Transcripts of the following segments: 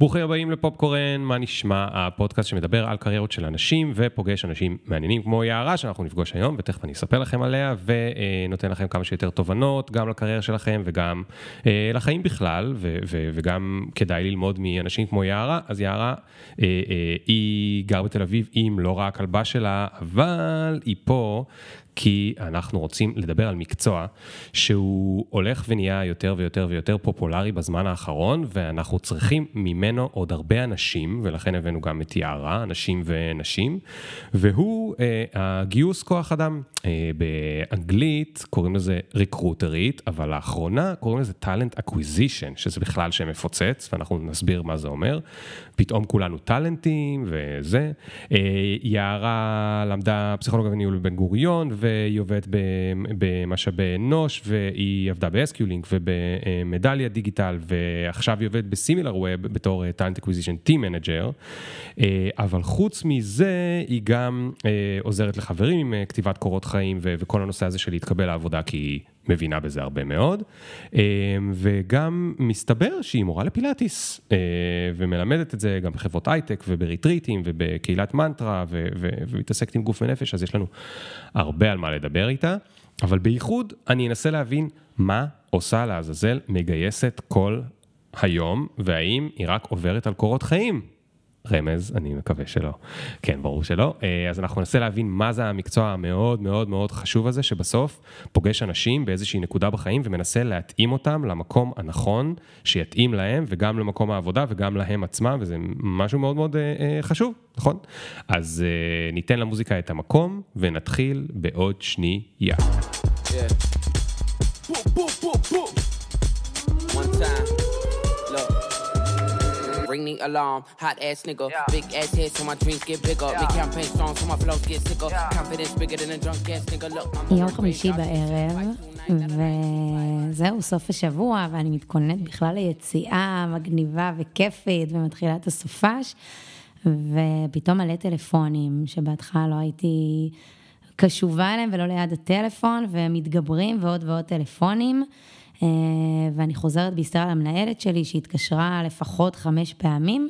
ברוכים הבאים לפופקורן, מה נשמע? הפודקאסט שמדבר על קריירות של אנשים ופוגש אנשים מעניינים כמו יערה שאנחנו נפגוש היום ותכף אני אספר לכם עליה ונותן לכם כמה שיותר תובנות גם לקריירה שלכם וגם אה, לחיים בכלל וגם כדאי ללמוד מאנשים כמו יערה, אז יערה אה, אה, היא גר בתל אביב עם לא רק הכלבה שלה אבל היא פה כי אנחנו רוצים לדבר על מקצוע שהוא הולך ונהיה יותר ויותר ויותר פופולרי בזמן האחרון, ואנחנו צריכים ממנו עוד הרבה אנשים, ולכן הבאנו גם את יערה, אנשים ונשים, והוא אה, הגיוס כוח אדם. אה, באנגלית קוראים לזה ריקרוטרית, אבל לאחרונה קוראים לזה talent acquisition, שזה בכלל שם מפוצץ, ואנחנו נסביר מה זה אומר. פתאום כולנו טאלנטים וזה. אה, יערה למדה פסיכולוגיה וניהול בבן גוריון, והיא עובדת במשאבי אנוש, והיא עבדה ב SQLink וב Medallia Digital, ועכשיו היא עובדת ב Similarweb בתור talent acquisition team manager. אבל חוץ מזה, היא גם אה, עוזרת לחברים עם אה, כתיבת קורות חיים וכל הנושא הזה של להתקבל לעבודה, כי היא מבינה בזה הרבה מאוד. וגם מסתבר שהיא מורה לפילאטיס, ומלמדת את זה גם בחברות הייטק ובריטריטים ובקהילת מנטרה, ומתעסקת עם גוף ונפש, אז יש לנו הרבה על מה לדבר איתה. אבל בייחוד אני אנסה להבין מה עושה לעזאזל מגייסת כל היום, והאם היא רק עוברת על קורות חיים. רמז, אני מקווה שלא. כן, ברור שלא. אז אנחנו ננסה להבין מה זה המקצוע המאוד מאוד מאוד חשוב הזה, שבסוף פוגש אנשים באיזושהי נקודה בחיים ומנסה להתאים אותם למקום הנכון, שיתאים להם, וגם למקום העבודה וגם להם עצמם, וזה משהו מאוד מאוד חשוב, נכון? אז ניתן למוזיקה את המקום, ונתחיל בעוד שנייה. Yeah. Boom, boom, boom, boom. One time. Ring the alarm. Hot ass nigga, yeah. big ass head so my dreams get bigger. Yeah. Make campaign strong so my flows get sicker. Yeah. Confidence bigger than a drunk ass nigga. Look, I'm יום חמישי בערב, וזהו, סוף השבוע, ואני מתכוננת בכלל ליציאה מגניבה וכיפית, ומתחילה את הסופש, ופתאום מלא טלפונים, שבהתחלה לא הייתי קשובה אליהם ולא ליד הטלפון, ומתגברים ועוד ועוד טלפונים. ואני חוזרת בהיסטריה אל המנהלת שלי, שהתקשרה לפחות חמש פעמים,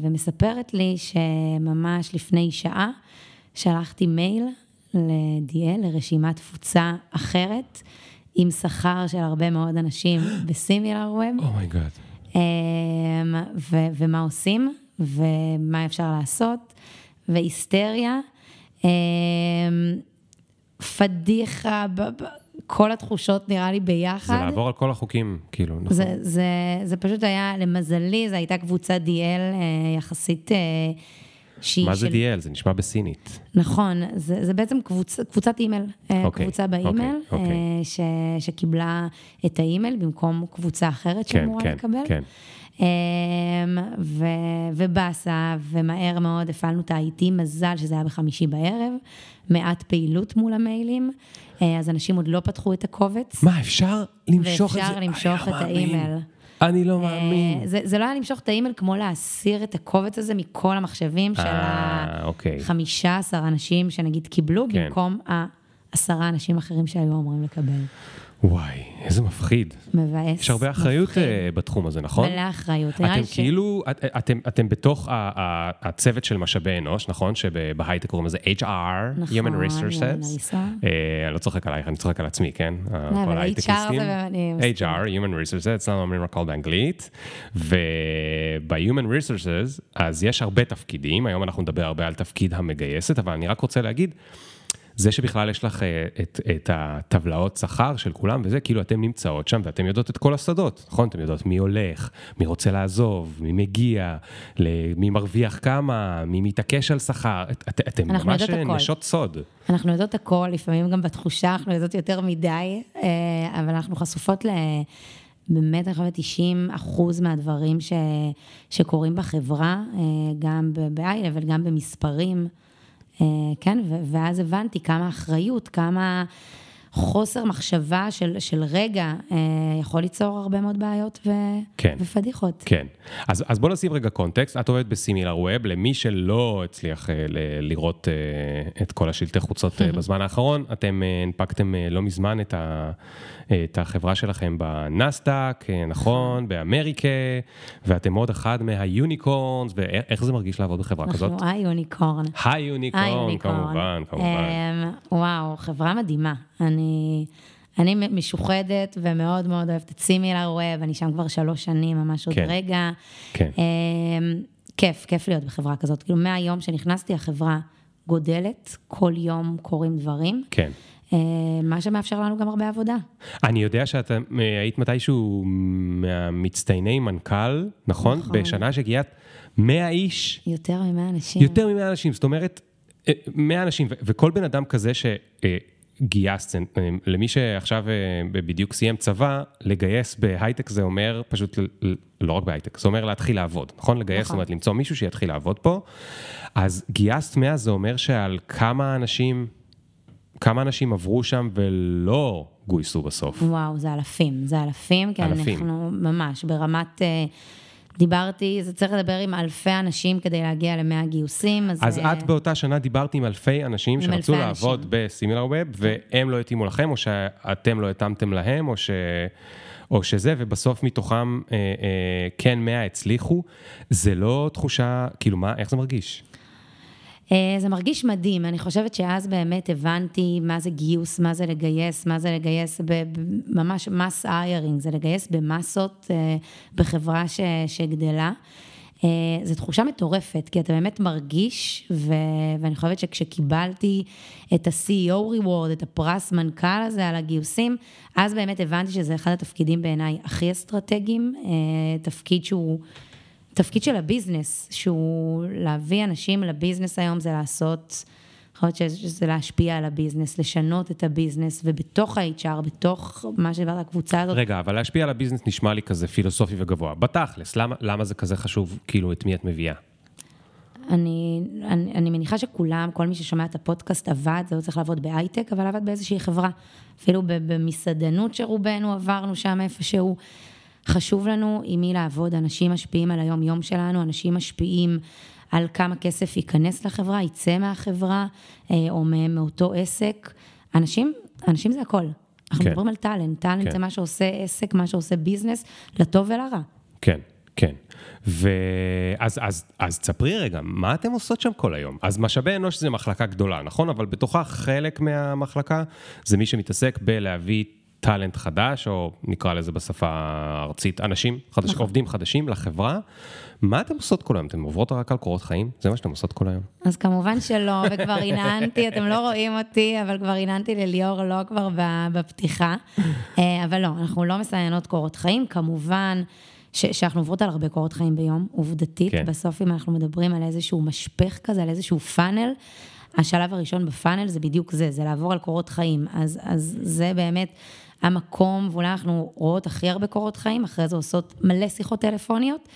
ומספרת לי שממש לפני שעה שלחתי מייל ל DL, לרשימת תפוצה אחרת, עם שכר של הרבה מאוד אנשים ב Similarweb. Oh my god. ומה עושים, ומה אפשר לעשות, והיסטריה. פדיחה, כל התחושות נראה לי ביחד. זה לעבור על כל החוקים, כאילו, נכון. זה, זה, זה פשוט היה, למזלי, זו הייתה קבוצת דיאל יחסית שהיא מה זה של... דיאל? זה נשמע בסינית. נכון, זה, זה בעצם קבוצ, קבוצת אימייל, okay, אוקיי, קבוצה באימייל, okay, okay. ש, שקיבלה את האימייל במקום קבוצה אחרת כן, שאמורה כן, לקבל. כן, כן. ו, ובאסה, ומהר מאוד הפעלנו את ה-IT, מזל שזה היה בחמישי בערב, מעט פעילות מול המיילים. אז אנשים עוד לא פתחו את הקובץ. מה, אפשר למשוך את זה? ואפשר למשוך את האימייל. אני לא מאמין. זה, זה לא היה למשוך את האימייל כמו להסיר את הקובץ הזה מכל המחשבים של ה-15 אוקיי. אנשים שנגיד קיבלו, כן. במקום העשרה אנשים אחרים שהיו אמורים לקבל. וואי, איזה מפחיד. מבאס. יש הרבה אחריות מפחיד. בתחום הזה, נכון? מלא אחריות. אתם כאילו, את, אתם, אתם בתוך הצוות של משאבי אנוש, נכון? שבהייטק קוראים לזה HR, נכון, Human Resources. אה, אני לא צוחק עלייך, אני צוחק על עצמי, כן? לא, אבל HR זה... HR, Human Resources, אצלנו אומרים הכל באנגלית. וב-Human Resources, אז יש הרבה תפקידים, היום אנחנו נדבר הרבה על תפקיד המגייסת, אבל אני רק רוצה להגיד, זה שבכלל יש לך אה, את, את הטבלאות שכר של כולם וזה, כאילו אתן נמצאות שם ואתן יודעות את כל השדות, נכון? אתן יודעות מי הולך, מי רוצה לעזוב, מי מגיע, מי מרוויח כמה, מי מתעקש על שכר, את, אתן ממש נשות סוד. אנחנו יודעות הכל, לפעמים גם בתחושה אנחנו יודעות יותר מדי, אה, אבל אנחנו חשופות ל... באמת, אני חושבת 90 אחוז מהדברים ש, שקורים בחברה, אה, גם ב-i-level, גם במספרים. אה, כן, ואז הבנתי כמה אחריות, כמה חוסר מחשבה של, של רגע אה, יכול ליצור הרבה מאוד בעיות ו, כן. ופדיחות. כן. אז, אז בוא נשים רגע קונטקסט. את עובדת בסימילר ווב, למי שלא הצליח אה, ל- לראות את כל השלטי חוצות בזמן האחרון, אתם הנפקתם לא מזמן את, ה, את החברה שלכם בנסדק, אה, נכון, באמריקה, ואתם עוד אחד מהיוניקורנס, ואיך זה מרגיש לעבוד בחברה כזאת? אנחנו היוניקורן. היוניקורן. כמובן, כמובן. אמ, וואו, חברה מדהימה. אני, אני משוחדת ומאוד מאוד אוהבת את סימילר ווב, אני שם כבר שלוש שנים, ממש עוד כן. רגע. כן. אמ, כיף, כיף להיות בחברה כזאת. כאילו, מהיום שנכנסתי, החברה גודלת, כל יום קורים דברים. כן. אמ, מה שמאפשר לנו גם הרבה עבודה. אני יודע שאת אה, היית מתישהו מהמצטייני מנכ"ל, נכון? נכון. בשנה שגייסת 100 איש, יותר מ-100 אנשים. יותר מ-100 אנשים, זאת אומרת, אה, 100 אנשים, ו- וכל בן אדם כזה שגייסת, אה, למי שעכשיו אה, בדיוק סיים צבא, לגייס בהייטק זה אומר פשוט, לא רק בהייטק, זה אומר להתחיל לעבוד, נכון? לגייס, נכון. זאת אומרת, למצוא מישהו שיתחיל לעבוד פה. אז גייסת 100 זה אומר שעל כמה אנשים, כמה אנשים עברו שם ולא גויסו בסוף. וואו, זה אלפים, זה אלפים, כי אלפים. אנחנו ממש ברמת... אה, דיברתי, זה צריך לדבר עם אלפי אנשים כדי להגיע למאה גיוסים, אז... אז אה, את באותה שנה דיברת עם אלפי אנשים עם שרצו אלפי לעבוד. בסימילר ווב, והם לא התאימו לכם, או שאתם לא התאמתם להם, או, ש... או שזה, ובסוף מתוכם אה, אה, כן 100 הצליחו. זה לא תחושה, כאילו מה, איך זה מרגיש? אה, זה מרגיש מדהים, אני חושבת שאז באמת הבנתי מה זה גיוס, מה זה לגייס, מה זה לגייס ממש מס איירינג, זה לגייס במסות אה, בחברה ש, שגדלה. אה, זו תחושה מטורפת, כי אתה באמת מרגיש, ו, ואני חושבת שכשקיבלתי את ה-CEO reward, את הפרס מנכ"ל הזה על הגיוסים, אז באמת הבנתי שזה אחד התפקידים בעיניי הכי אסטרטגיים, תפקיד שהוא... תפקיד של ה business, שהוא להביא אנשים ל business היום זה לעשות, יכול להיות שזה להשפיע על ה business, לשנות את ה business, ובתוך ה-HR, בתוך מה שדיברת, הקבוצה הזאת, רגע, אבל להשפיע על ה business נשמע לי כזה פילוסופי וגבוה. בתכלס, למה, למה זה כזה חשוב, כאילו, את מי את מביאה? אני, אני, אני מניחה שכולם, כל מי ששומע את הפודקאסט עבד, זה לא צריך לעבוד בהייטק, אבל עבד באיזושהי חברה. אפילו במסעדנות שרובנו עברנו שם איפשהו. חשוב לנו עם מי לעבוד, אנשים משפיעים על היום-יום שלנו, אנשים משפיעים על כמה כסף ייכנס לחברה, יצא מהחברה, אה, או מאותו עסק. אנשים, אנשים זה הכל. אנחנו כן. מדברים על טאלנט, טאלנט כן. זה מה שעושה עסק, מה שעושה ביזנס, לטוב ולרע. כן, כן. ואז אז, אז תספרי רגע, מה אתם עושות שם כל היום? אז משאבי אנוש זה מחלקה גדולה, נכון? אבל בתוכה חלק מהמחלקה זה מי שמתעסק בלהביא טאלנט חדש, או נקרא לזה בשפה הארצית, אנשים, חדש, נכון. עובדים חדשים לחברה. מה אתם עוסות כל היום? אתם עוברות רק על קורות חיים? זה מה שאתם עושות כל היום? אז כמובן שלא, וכבר הנענתי, אתם לא רואים אותי, אבל כבר הנענתי לליאור לא כבר בפתיחה. אה, אבל לא, אנחנו לא מסיינות קורות חיים, כמובן ש- שאנחנו עוברות על הרבה קורות חיים ביום, עובדתית. כן. בסוף אם אנחנו מדברים על איזשהו משפך כזה, על איזשהו פאנל, השלב הראשון ב funnel זה בדיוק זה, זה לעבור על קורות חיים. אז, אז זה באמת המקום, ואולי אנחנו רואות הכי הרבה קורות חיים, אחרי זה עושות מלא שיחות טלפוניות,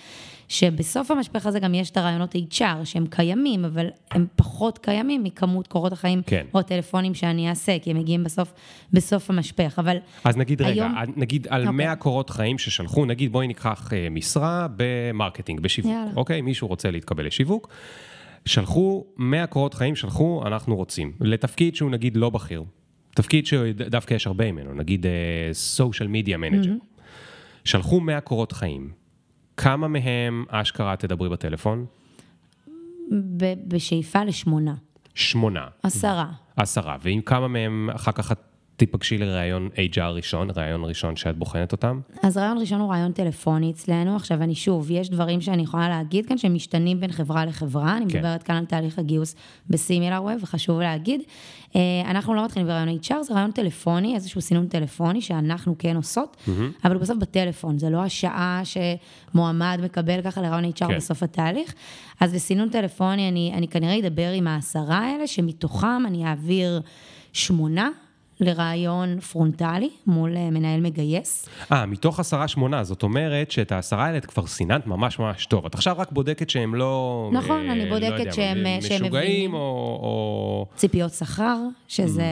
שבסוף המשפך הזה גם יש את הראיונות HR, שהם קיימים, אבל הם פחות קיימים מכמות קורות החיים, כן. או הטלפונים שאני אעשה, כי הם מגיעים בסוף, בסוף המשפך. אבל אז נגיד רגע, היום- נגיד על אוקיי. 100 קורות חיים ששלחו, נגיד בואי ניקח אה, משרה ב marketing, בשיווק, יאללה. אוקיי? מישהו רוצה להתקבל לשיווק. שלחו 100 קורות חיים, שלחו, אנחנו רוצים. לתפקיד שהוא נגיד לא בכיר, תפקיד שדווקא יש הרבה ממנו, נגיד social media manager. שלחו 100 קורות חיים. כמה מהם אשכרה תדברי בטלפון? ב- בשאיפה לשמונה, שמונה. עשרה. עשרה. ועם כמה מהם אחר כך את תיפגשי לראיון HR ראשון, ראיון ראשון שאת בוחנת אותם? אז ראיון ראשון הוא ראיון טלפוני אצלנו. עכשיו, אני שוב, יש דברים שאני יכולה להגיד כאן שמשתנים בין חברה לחברה. אני כן. מדברת כאן על תהליך הגיוס בסימילר ווב, וחשוב להגיד. אה, אנחנו לא מתחילים ברעיון HR, זה רעיון טלפוני, איזשהו סינון טלפוני שאנחנו כן עושות, אבל בסוף בטלפון, זה לא השעה שמועמד מקבל ככה לרעיון HR כן. בסוף התהליך. אז בסינון טלפוני אני, אני כנראה אדבר עם העשרה האלה, שמתוכם אני אעביר שמונה לרעיון פרונטלי מול אה, מנהל מגייס. אה, מתוך עשרה שמונה, זאת אומרת שאת העשרה האלה את כבר סיננת ממש ממש טוב. את עכשיו רק בודקת שהם לא... נכון, אה, אני לא בודקת יודע, שהם- מה, שהם משוגעים מבינים. או... או... ציפיות שכר, שזה,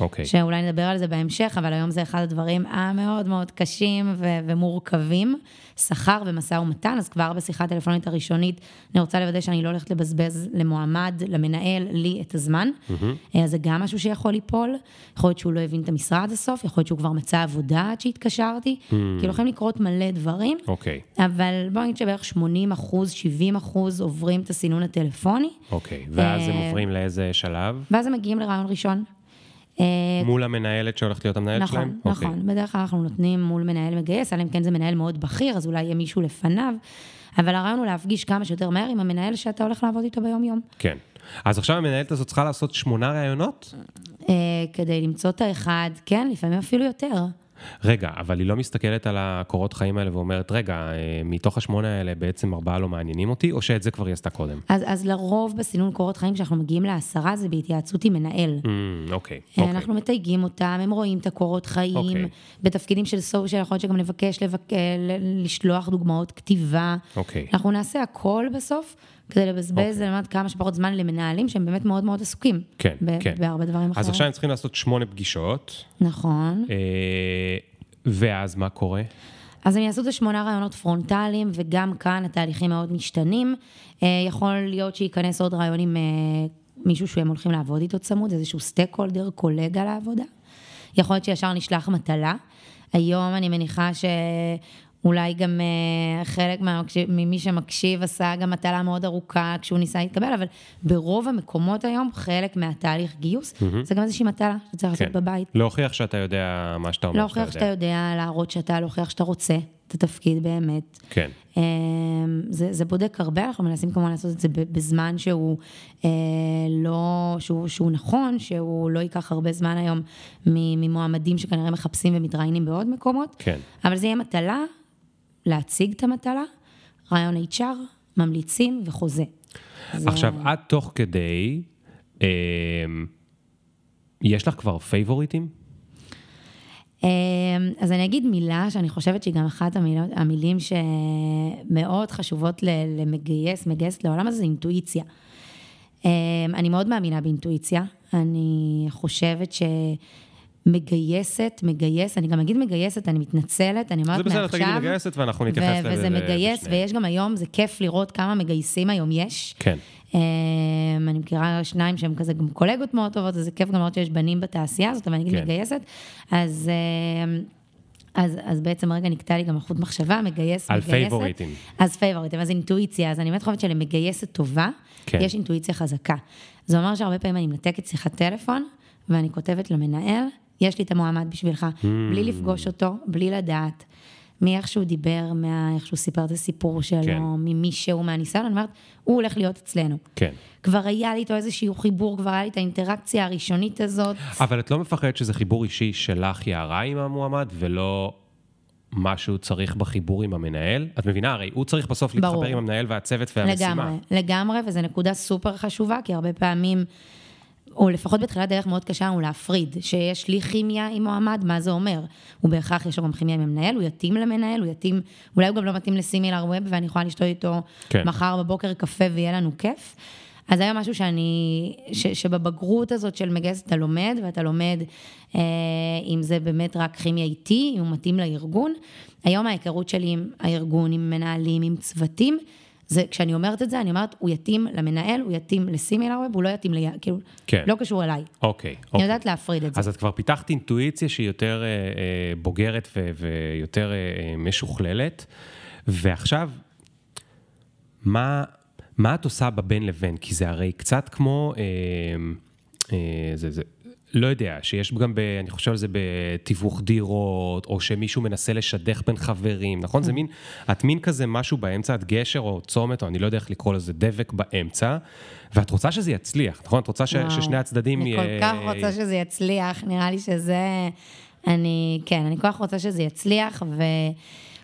אוקיי. שאולי נדבר על זה בהמשך, אבל היום זה אחד הדברים המאוד מאוד קשים ו- ומורכבים, שכר ומשא ומתן, אז כבר בשיחה הטלפונית הראשונית, אני רוצה לוודא שאני לא הולכת לבזבז למועמד, למנהל, לי את הזמן. אז זה גם משהו שיכול ליפול, יכול להיות שהוא לא הבין את המשרה עד הסוף, יכול להיות שהוא כבר מצא עבודה עד שהתקשרתי, כאילו יכולים לקרות מלא דברים. אוקיי, אבל בוא נגיד שבערך 80 אחוז, 70 אחוז עוברים את הסינון הטלפוני, אוקיי. ואז הם אה, עוברים לאיזה שלב? ואז הם מגיעים לרעיון ראשון. אה, מול המנהלת שהולכת להיות המנהלת שלהם? נכון, אוקיי. נכון. בדרך כלל אנחנו נותנים מול מנהל מגייס, אלא אם כן זה מנהל מאוד בכיר, אז אולי יהיה מישהו לפניו. אבל הרעיון הוא להפגיש כמה שיותר מהר עם המנהל שאתה הולך לעבוד איתו ביום-יום. כן. אז עכשיו המנהלת הזאת צריכה לעשות שמונה ראיונות? אה, כדי למצוא את האחד, כן, לפעמים אפילו יותר. רגע, אבל היא לא מסתכלת על הקורות חיים האלה ואומרת, רגע, אה, מתוך השמונה האלה בעצם ארבעה לא מעניינים אותי, או שאת זה כבר היא עשתה קודם? אז, אז לרוב בסינון קורות חיים, כשאנחנו מגיעים לעשרה, זה בהתייעצות עם מנהל. Mm, אוקיי, אה, אוקיי. אנחנו מתייגים אותם, הם רואים את הקורות חיים, אוקיי. בתפקידים של סושיאל, יכול להיות שגם נבקש לבק... אה, לשלוח דוגמאות כתיבה. אוקיי. אנחנו נעשה הכל בסוף, כדי לבזבז באמת כמה שפחות זמן למנהלים שהם באמת מאוד מאוד עסוקים. כן, ב- כן. בהרבה דברים אחרים. אז עכשיו הם צריכים לעשות שמונה פגישות, נכון. אה, ואז מה קורה? אז הם יעשו את השמונה רעיונות פרונטליים, וגם כאן התהליכים מאוד משתנים. אה, יכול להיות שייכנס עוד רעיון עם אה, מישהו שהם הולכים לעבוד איתו צמוד, איזשהו סטייק הולדר, קולגה לעבודה. יכול להיות שישר נשלח מטלה. היום אני מניחה שאולי גם אה, חלק מהמקשיב, ממי שמקשיב עשה גם מטלה מאוד ארוכה כשהוא ניסה להתקבל, אבל ברוב המקומות היום, חלק מהתהליך גיוס, זה גם איזושהי מטלה שצריך לעשות בבית. להוכיח שאתה יודע מה שאתה אומר להוכיח שאתה יודע, להראות שאתה, להוכיח שאתה רוצה את התפקיד באמת. כן. אמ, זה, זה בודק הרבה, אנחנו מנסים כמובן לעשות את זה בזמן שהוא אה, לא, שהוא, שהוא נכון, שהוא לא ייקח הרבה זמן היום ממועמדים שכנראה מחפשים ומתראיינים בעוד מקומות, כן. אבל זה יהיה מטלה, להציג את המטלה, רעיון HR, ממליצים וחוזה. זה- עכשיו, את תוך כדי, אה, יש לך כבר פייבוריטים? אמ, אז אני אגיד מילה שאני חושבת שהיא גם אחת המילות, המילים שמאוד חשובות למגייס, מגייסת לעולם הזה, זה אינטואיציה. אמ, אני מאוד מאמינה באינטואיציה, אני חושבת שמגייסת, מגייס, אני גם אגיד מגייסת, אני מתנצלת, אני אומרת זה בסדר, מעכשיו. תגידי מגייסת ואנחנו נתייחס לזה. וזה מגייס, בשנייה. ויש גם היום, זה כיף לראות כמה מגייסים היום יש. כן. אמ, אני מכירה שניים שהם כזה גם קולגות מאוד טובות, אז זה כיף גם לראות שיש בנים בתעשייה הזאת, אבל אני אגיד כן. מגייסת. אז, אמ, אז, אז בעצם רגע נקטע לי גם החוט מחשבה, מגייס, על מגייסת. פייבוריטים. אז פייבוריטים, אז אינטואיציה, אז אני באמת חושבת שלמגייסת טובה, כן. יש אינטואיציה חזקה. זה אומר שהרבה פעמים אני מנתקת שיחת טלפון, ואני כותבת למנהל, יש לי את המועמד בשבילך, Hmm. בלי לפגוש אותו, בלי לדעת. מאיך שהוא דיבר, מאיך שהוא סיפר את הסיפור שלו, כן. ממי שהוא, מהניסיון, אני אומרת, הוא הולך להיות אצלנו. כן. כבר היה לי איתו איזשהו חיבור, כבר היה לי את האינטראקציה הראשונית הזאת. אבל את לא מפחדת שזה חיבור אישי שלך יערה עם המועמד, ולא מה שהוא צריך בחיבור עם המנהל? את מבינה, הרי הוא צריך בסוף להתחבר ברור. עם המנהל והצוות והמשימה. לגמרי, לגמרי, וזו נקודה סופר חשובה, כי הרבה פעמים, או לפחות בתחילת דרך מאוד קשה לנו להפריד, שיש לי כימיה עם מועמד, מה זה אומר? הוא בהכרח יש לו גם כימיה עם המנהל, הוא יתאים למנהל, הוא יתאים, אולי הוא גם לא מתאים לסימילר ווב, ואני יכולה לשתות איתו כן. מחר בבוקר קפה ויהיה לנו כיף. אז היה משהו שאני, ש, שבבגרות הזאת של מגייס אתה לומד, ואתה לומד אה, אם זה באמת רק כימיה איתי, אם הוא מתאים לארגון. היום ההיכרות שלי עם הארגון, עם מנהלים, עם צוותים, זה, כשאני אומרת את זה, אני אומרת, הוא יתאים למנהל, הוא יתאים לסימילר ווב, הוא לא יתאים ל... כאילו, כן. לא קשור אליי. אוקיי, אני אוקיי. יודעת להפריד את זה. אז את כבר פיתחת אינטואיציה שהיא יותר אה, אה, בוגרת ו- ויותר אה, אה, משוכללת, ועכשיו, מה, מה את עושה בבין לבין? כי זה הרי קצת כמו, אה, אה, זה, זה, לא יודע, שיש גם, ב, אני חושב על זה בתיווך דירות, או שמישהו מנסה לשדך בין חברים, נכון? זה מין, את מין כזה משהו באמצע, את גשר או צומת, או אני לא יודע איך לקרוא לזה, דבק באמצע, ואת רוצה שזה יצליח, נכון? את רוצה ש, וואו. ששני הצדדים... אני כל כך רוצה שזה יצליח, נראה לי שזה... אני, כן, אני כל כך רוצה שזה יצליח,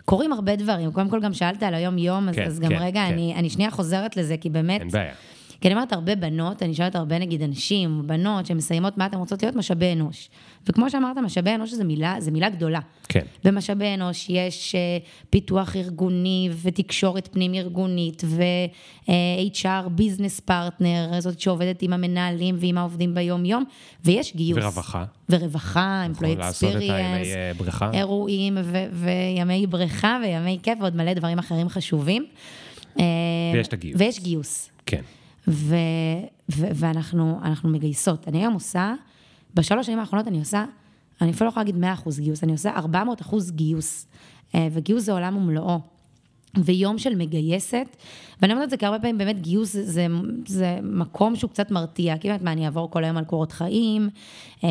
וקורים הרבה דברים. קודם כל, גם שאלת על היום-יום, אז, כן, אז גם כן, רגע, כן. אני, אני שנייה חוזרת לזה, כי באמת, אין בעיה. כי אני אומרת הרבה בנות, אני שואלת הרבה נגיד אנשים, בנות שמסיימות מה אתן רוצות להיות, משאבי אנוש. וכמו שאמרת, משאבי אנוש זה מילה, זה מילה גדולה. כן. במשאבי אנוש יש uh, פיתוח ארגוני ותקשורת פנים-ארגונית ו-HR business partner, זאת שעובדת עם המנהלים ועם העובדים ביום-יום, ויש גיוס. ורווחה. ורווחה, נכון, הימי experience, אה. אירועים וימי בריכה וימי כיף ועוד מלא דברים אחרים חשובים. אה, ויש את הגיוס. ויש גיוס. כן. ו- ו- ואנחנו אנחנו מגייסות. אני היום עושה, בשלוש שנים האחרונות אני עושה, אני אפילו לא יכולה להגיד 100% גיוס, אני עושה 400% גיוס. אה, וגיוס זה עולם ומלואו. ויום של מגייסת, ואני אומרת את זה כי הרבה פעמים באמת גיוס זה, זה, זה מקום שהוא קצת מרתיע, כי באמת מה, אני אעבור כל היום על קורות חיים, אה,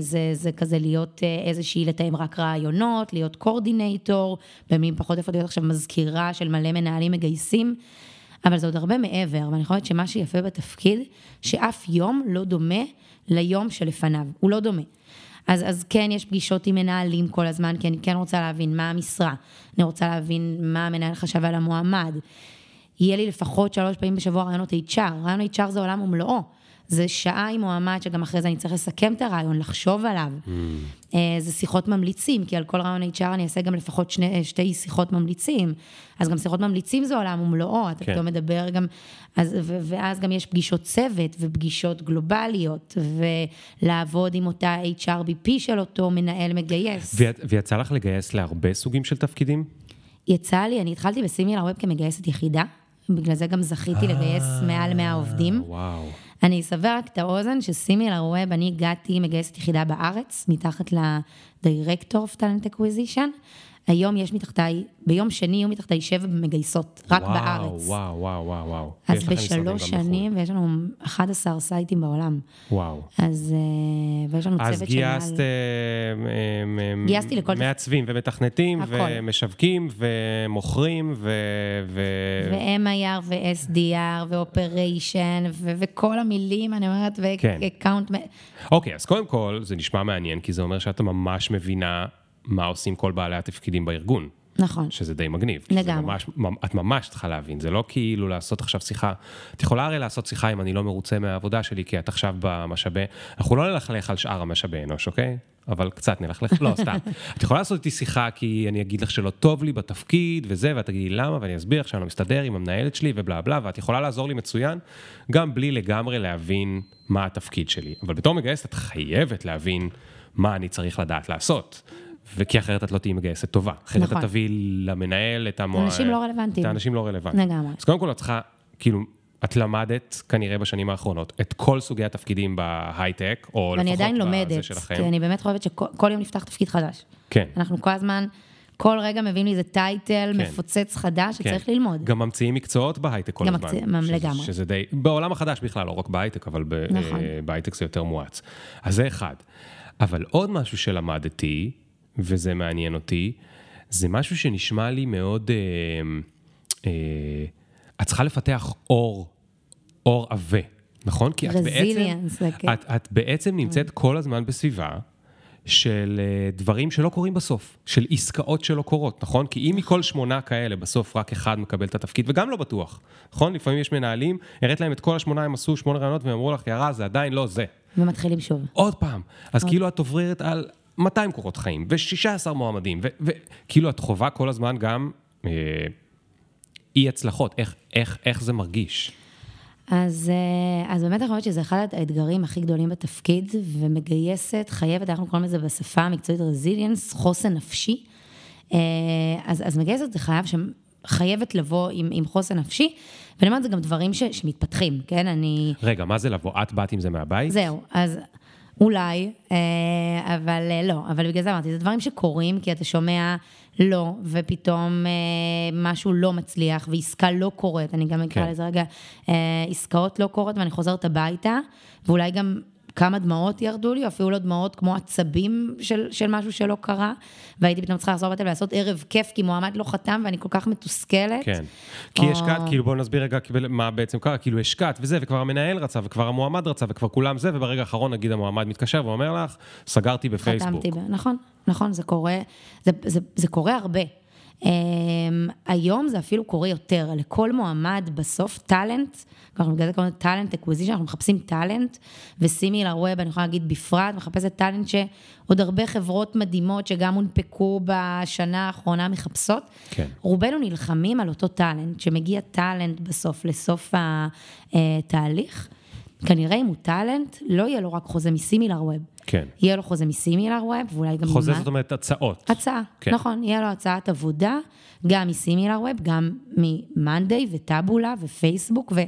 זה, זה כזה להיות אה, איזושהי, לתאם רק רעיונות, להיות קורדינטור, במילים פחות איפה להיות עכשיו מזכירה של מלא מנהלים מגייסים, אבל זה עוד הרבה מעבר, ואני חושבת שמה שיפה בתפקיד, שאף יום לא דומה ליום שלפניו, הוא לא דומה. אז, אז כן, יש פגישות עם מנהלים כל הזמן, כי אני כן רוצה להבין מה המשרה, אני רוצה להבין מה המנהל חשב על המועמד. יהיה לי לפחות שלוש פעמים בשבוע רעיונות HR, רעיון HR זה עולם ומלואו. זה שעה עם מועמד שגם אחרי זה אני צריך לסכם את הרעיון, לחשוב עליו. Mm. זה שיחות ממליצים, כי על כל רעיון HR אני אעשה גם לפחות שני, שתי שיחות ממליצים. אז גם שיחות ממליצים זה עולם ומלואו, אתה כן. פתאום מדבר גם, אז, ו, ואז גם יש פגישות צוות ופגישות גלובליות, ולעבוד עם אותה HRBP של אותו מנהל מגייס. ו- ויצא לך לגייס להרבה סוגים של תפקידים? יצא לי, אני התחלתי בסימילר ווב כמגייסת יחידה, בגלל זה גם זכיתי לגייס מעל 100 עובדים. וואו. אני אסבר רק את האוזן שסימילר ווב, אני הגעתי מגייסת יחידה בארץ, מתחת ל-Director of Talent Acquisition. היום יש מתחתיי, ביום שני יהיו מתחתיי שבע מגייסות, רק וואו, בארץ. וואו, וואו, וואו, וואו. אז בשלוש בחו"ל. שנים, ויש לנו 11 סייטים בעולם. וואו. אז, אה, ויש לנו אז צוות של מעל... גייסת... אה, גייסתי לכל מעצבים ומתכנתים הכל. ומשווקים ומוכרים ו... ו- ו-MIR ו-SDR ו-Operation ו- וכל המילים, אני אומרת, כן. ו-account... אוקיי, אז קודם כל, זה נשמע מעניין, כי זה אומר שאתה ממש מבינה מה עושים כל בעלי התפקידים בארגון. נכון. שזה די מגניב. לגמרי. ממש, ממ- את ממש צריכה להבין, זה לא כאילו לעשות עכשיו שיחה. את יכולה הרי לעשות שיחה אם אני לא מרוצה מהעבודה שלי, כי את עכשיו במשאבי... אנחנו לא נלכלך על שאר המשאבי אנוש, אוקיי? אבל קצת נלכלך, לא, סתם. את יכולה לעשות איתי שיחה כי אני אגיד לך שלא טוב לי בתפקיד וזה, ואת תגידי למה, ואני אסביר לך שאני לא מסתדר עם המנהלת שלי ובלה בלה, ואת יכולה לעזור לי מצוין, גם בלי לגמרי להבין מה התפקיד שלי. אבל בתור מגייסת את חייבת להבין מה אני צריך לדעת לעשות. וכי אחרת את לא תהיי מגייסת טובה. אחרת נכון. את תביאי למנהל את המוע... אנשים לא רלוונטיים. את האנשים לא רלוונטיים. לגמרי. אז קודם כל את צריכה, כאילו, את למדת כנראה בשנים האחרונות את כל סוגי התפקידים בהייטק, או לפחות ואני עדיין בזה לומדת, שלכם. כי אני באמת חושבת שכל כל יום נפתח תפקיד חדש. כן. אנחנו כל הזמן, כל רגע מביאים לי איזה title כן. מפוצץ חדש שצריך כן. ללמוד. גם ממציאים מקצועות בהייטק כל גם הזמן. ממציאים- שזה- לגמרי. שזה די, בעולם החדש בכלל, לא רק בהייטק, אבל נכון. אה, בהייטק זה יותר מואץ. אז זה אחד. אבל עוד משהו שלמדתי, וזה מעניין אותי, זה משהו שנשמע לי מאוד... אה, אה, את צריכה לפתח אור, אור עבה, נכון? כי את בעצם, זה כן. את, את בעצם נמצאת כל הזמן בסביבה של אה, דברים שלא קורים בסוף, של עסקאות שלא קורות, נכון? כי אם מכל שמונה כאלה בסוף רק אחד מקבל את התפקיד, וגם לא בטוח, נכון? לפעמים יש מנהלים, הראת להם את כל השמונה, הם עשו שמונה רעיונות והם אמרו לך, ירה, זה עדיין לא זה. ומתחילים שוב. עוד פעם. אז כאילו את עוברת על 200 קורות חיים, ו-16 מועמדים, וכאילו את חווה כל הזמן גם אה, אי הצלחות, איך, איך, איך זה מרגיש? אז, אה, אז באמת אני חושבת שזה אחד האתגרים הכי גדולים בתפקיד, ומגייסת, חייבת, אנחנו קוראים לזה בשפה המקצועית רזיליאנס, חוסן נפשי. אה, אז, אז מגייסת זה חייב, חייבת לבוא עם, עם חוסן נפשי, ואני אומרת, זה גם דברים ש, שמתפתחים, כן? אני... רגע, מה זה לבוא? את באת עם זה מהבית? זהו, אז אולי, אה, אבל אה, לא, אבל בגלל זה אמרתי, זה דברים שקורים, כי אתה שומע לא, ופתאום אה, משהו לא מצליח, ועסקה לא קורית, אני גם אקרא כן. לזה רגע, עסקאות לא קורות, ואני חוזרת הביתה, ואולי גם... כמה דמעות ירדו לי, אפילו לא דמעות כמו עצבים של, של משהו שלא קרה, והייתי פתאום צריכה לחזור הביתה ולעשות ערב כיף, כי מועמד לא חתם ואני כל כך מתוסכלת. כן. כי או- השקעת, כאילו בואו נסביר רגע מה בעצם קרה, כאילו השקעת וזה, וכבר המנהל רצה, וכבר המועמד רצה, וכבר כולם זה, וברגע האחרון נגיד המועמד מתקשר ואומר לך, סגרתי בפייסבוק. חתמתי, ב- נכון, נכון, זה קורה, זה, זה, זה קורה הרבה. אמ, היום זה אפילו קורה יותר, לכל מועמד בסוף talent, אנחנו בגלל זה קוראים talent acquisition, אנחנו מחפשים talent, ו Similarweb, אני יכולה להגיד בפרט, מחפשת talent שעוד הרבה חברות מדהימות שגם הונפקו בשנה האחרונה מחפשות. כן. רובנו נלחמים על אותו טאלנט, שמגיע טאלנט בסוף, לסוף התהליך. כנראה אם הוא טאלנט, לא יהיה לו רק חוזה מסימילר ווב. כן. יהיה לו חוזה מסימילר ווב, ואולי גם... חוזה ממה- זאת אומרת הצעות. הצעה, כן. נכון, יהיה לו הצעת עבודה, גם מסימילר ווב, גם ממאנדיי וטאבולה ופייסבוק, ו...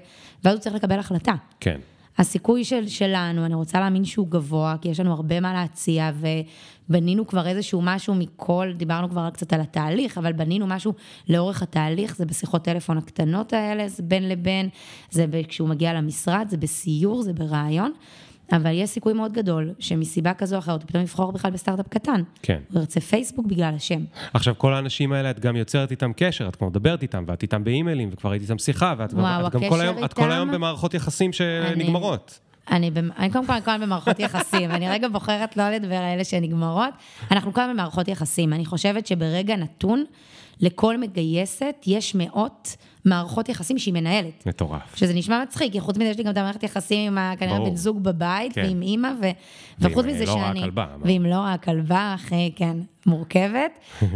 ואז הוא צריך לקבל החלטה. כן. הסיכוי של, שלנו, אני רוצה להאמין שהוא גבוה, כי יש לנו הרבה מה להציע, ובנינו כבר איזשהו משהו מכל, דיברנו כבר קצת על התהליך, אבל בנינו משהו לאורך התהליך, זה בשיחות טלפון הקטנות האלה, זה בין לבין, זה כשהוא מגיע למשרד, זה בסיור, זה ברעיון, אבל יש סיכוי מאוד גדול שמסיבה כזו או אחרת, הוא פתאום יבחור בכלל בסטארט-אפ קטן. כן. הוא ירצה פייסבוק בגלל השם. עכשיו, כל האנשים האלה, את גם יוצרת איתם קשר, את כבר מדברת איתם, ואת איתם באימיילים, וכבר הייתי איתם שיחה, ואת וואו, את גם כל היום, את כל היום איתם- במערכות יחסים שנגמרות. אני, במ- אני קודם כל אני כל הזמן במערכות יחסים, אני רגע בוחרת לא לדבר על אלה שנגמרות. אנחנו כל הזמן במערכות יחסים. אני חושבת שברגע נתון, לכל מגייסת יש מאות מערכות יחסים שהיא מנהלת. מטורף. שזה נשמע מצחיק, כי חוץ מזה יש לי גם את המערכת יחסים עם כנראה. בן זוג בבית, כן. ועם אימא, ו... ועם, וחוץ אה, מזה לא רע שאני... הכלבה, אמרת. ועם לא הכלבה, כן, מורכבת. אמ,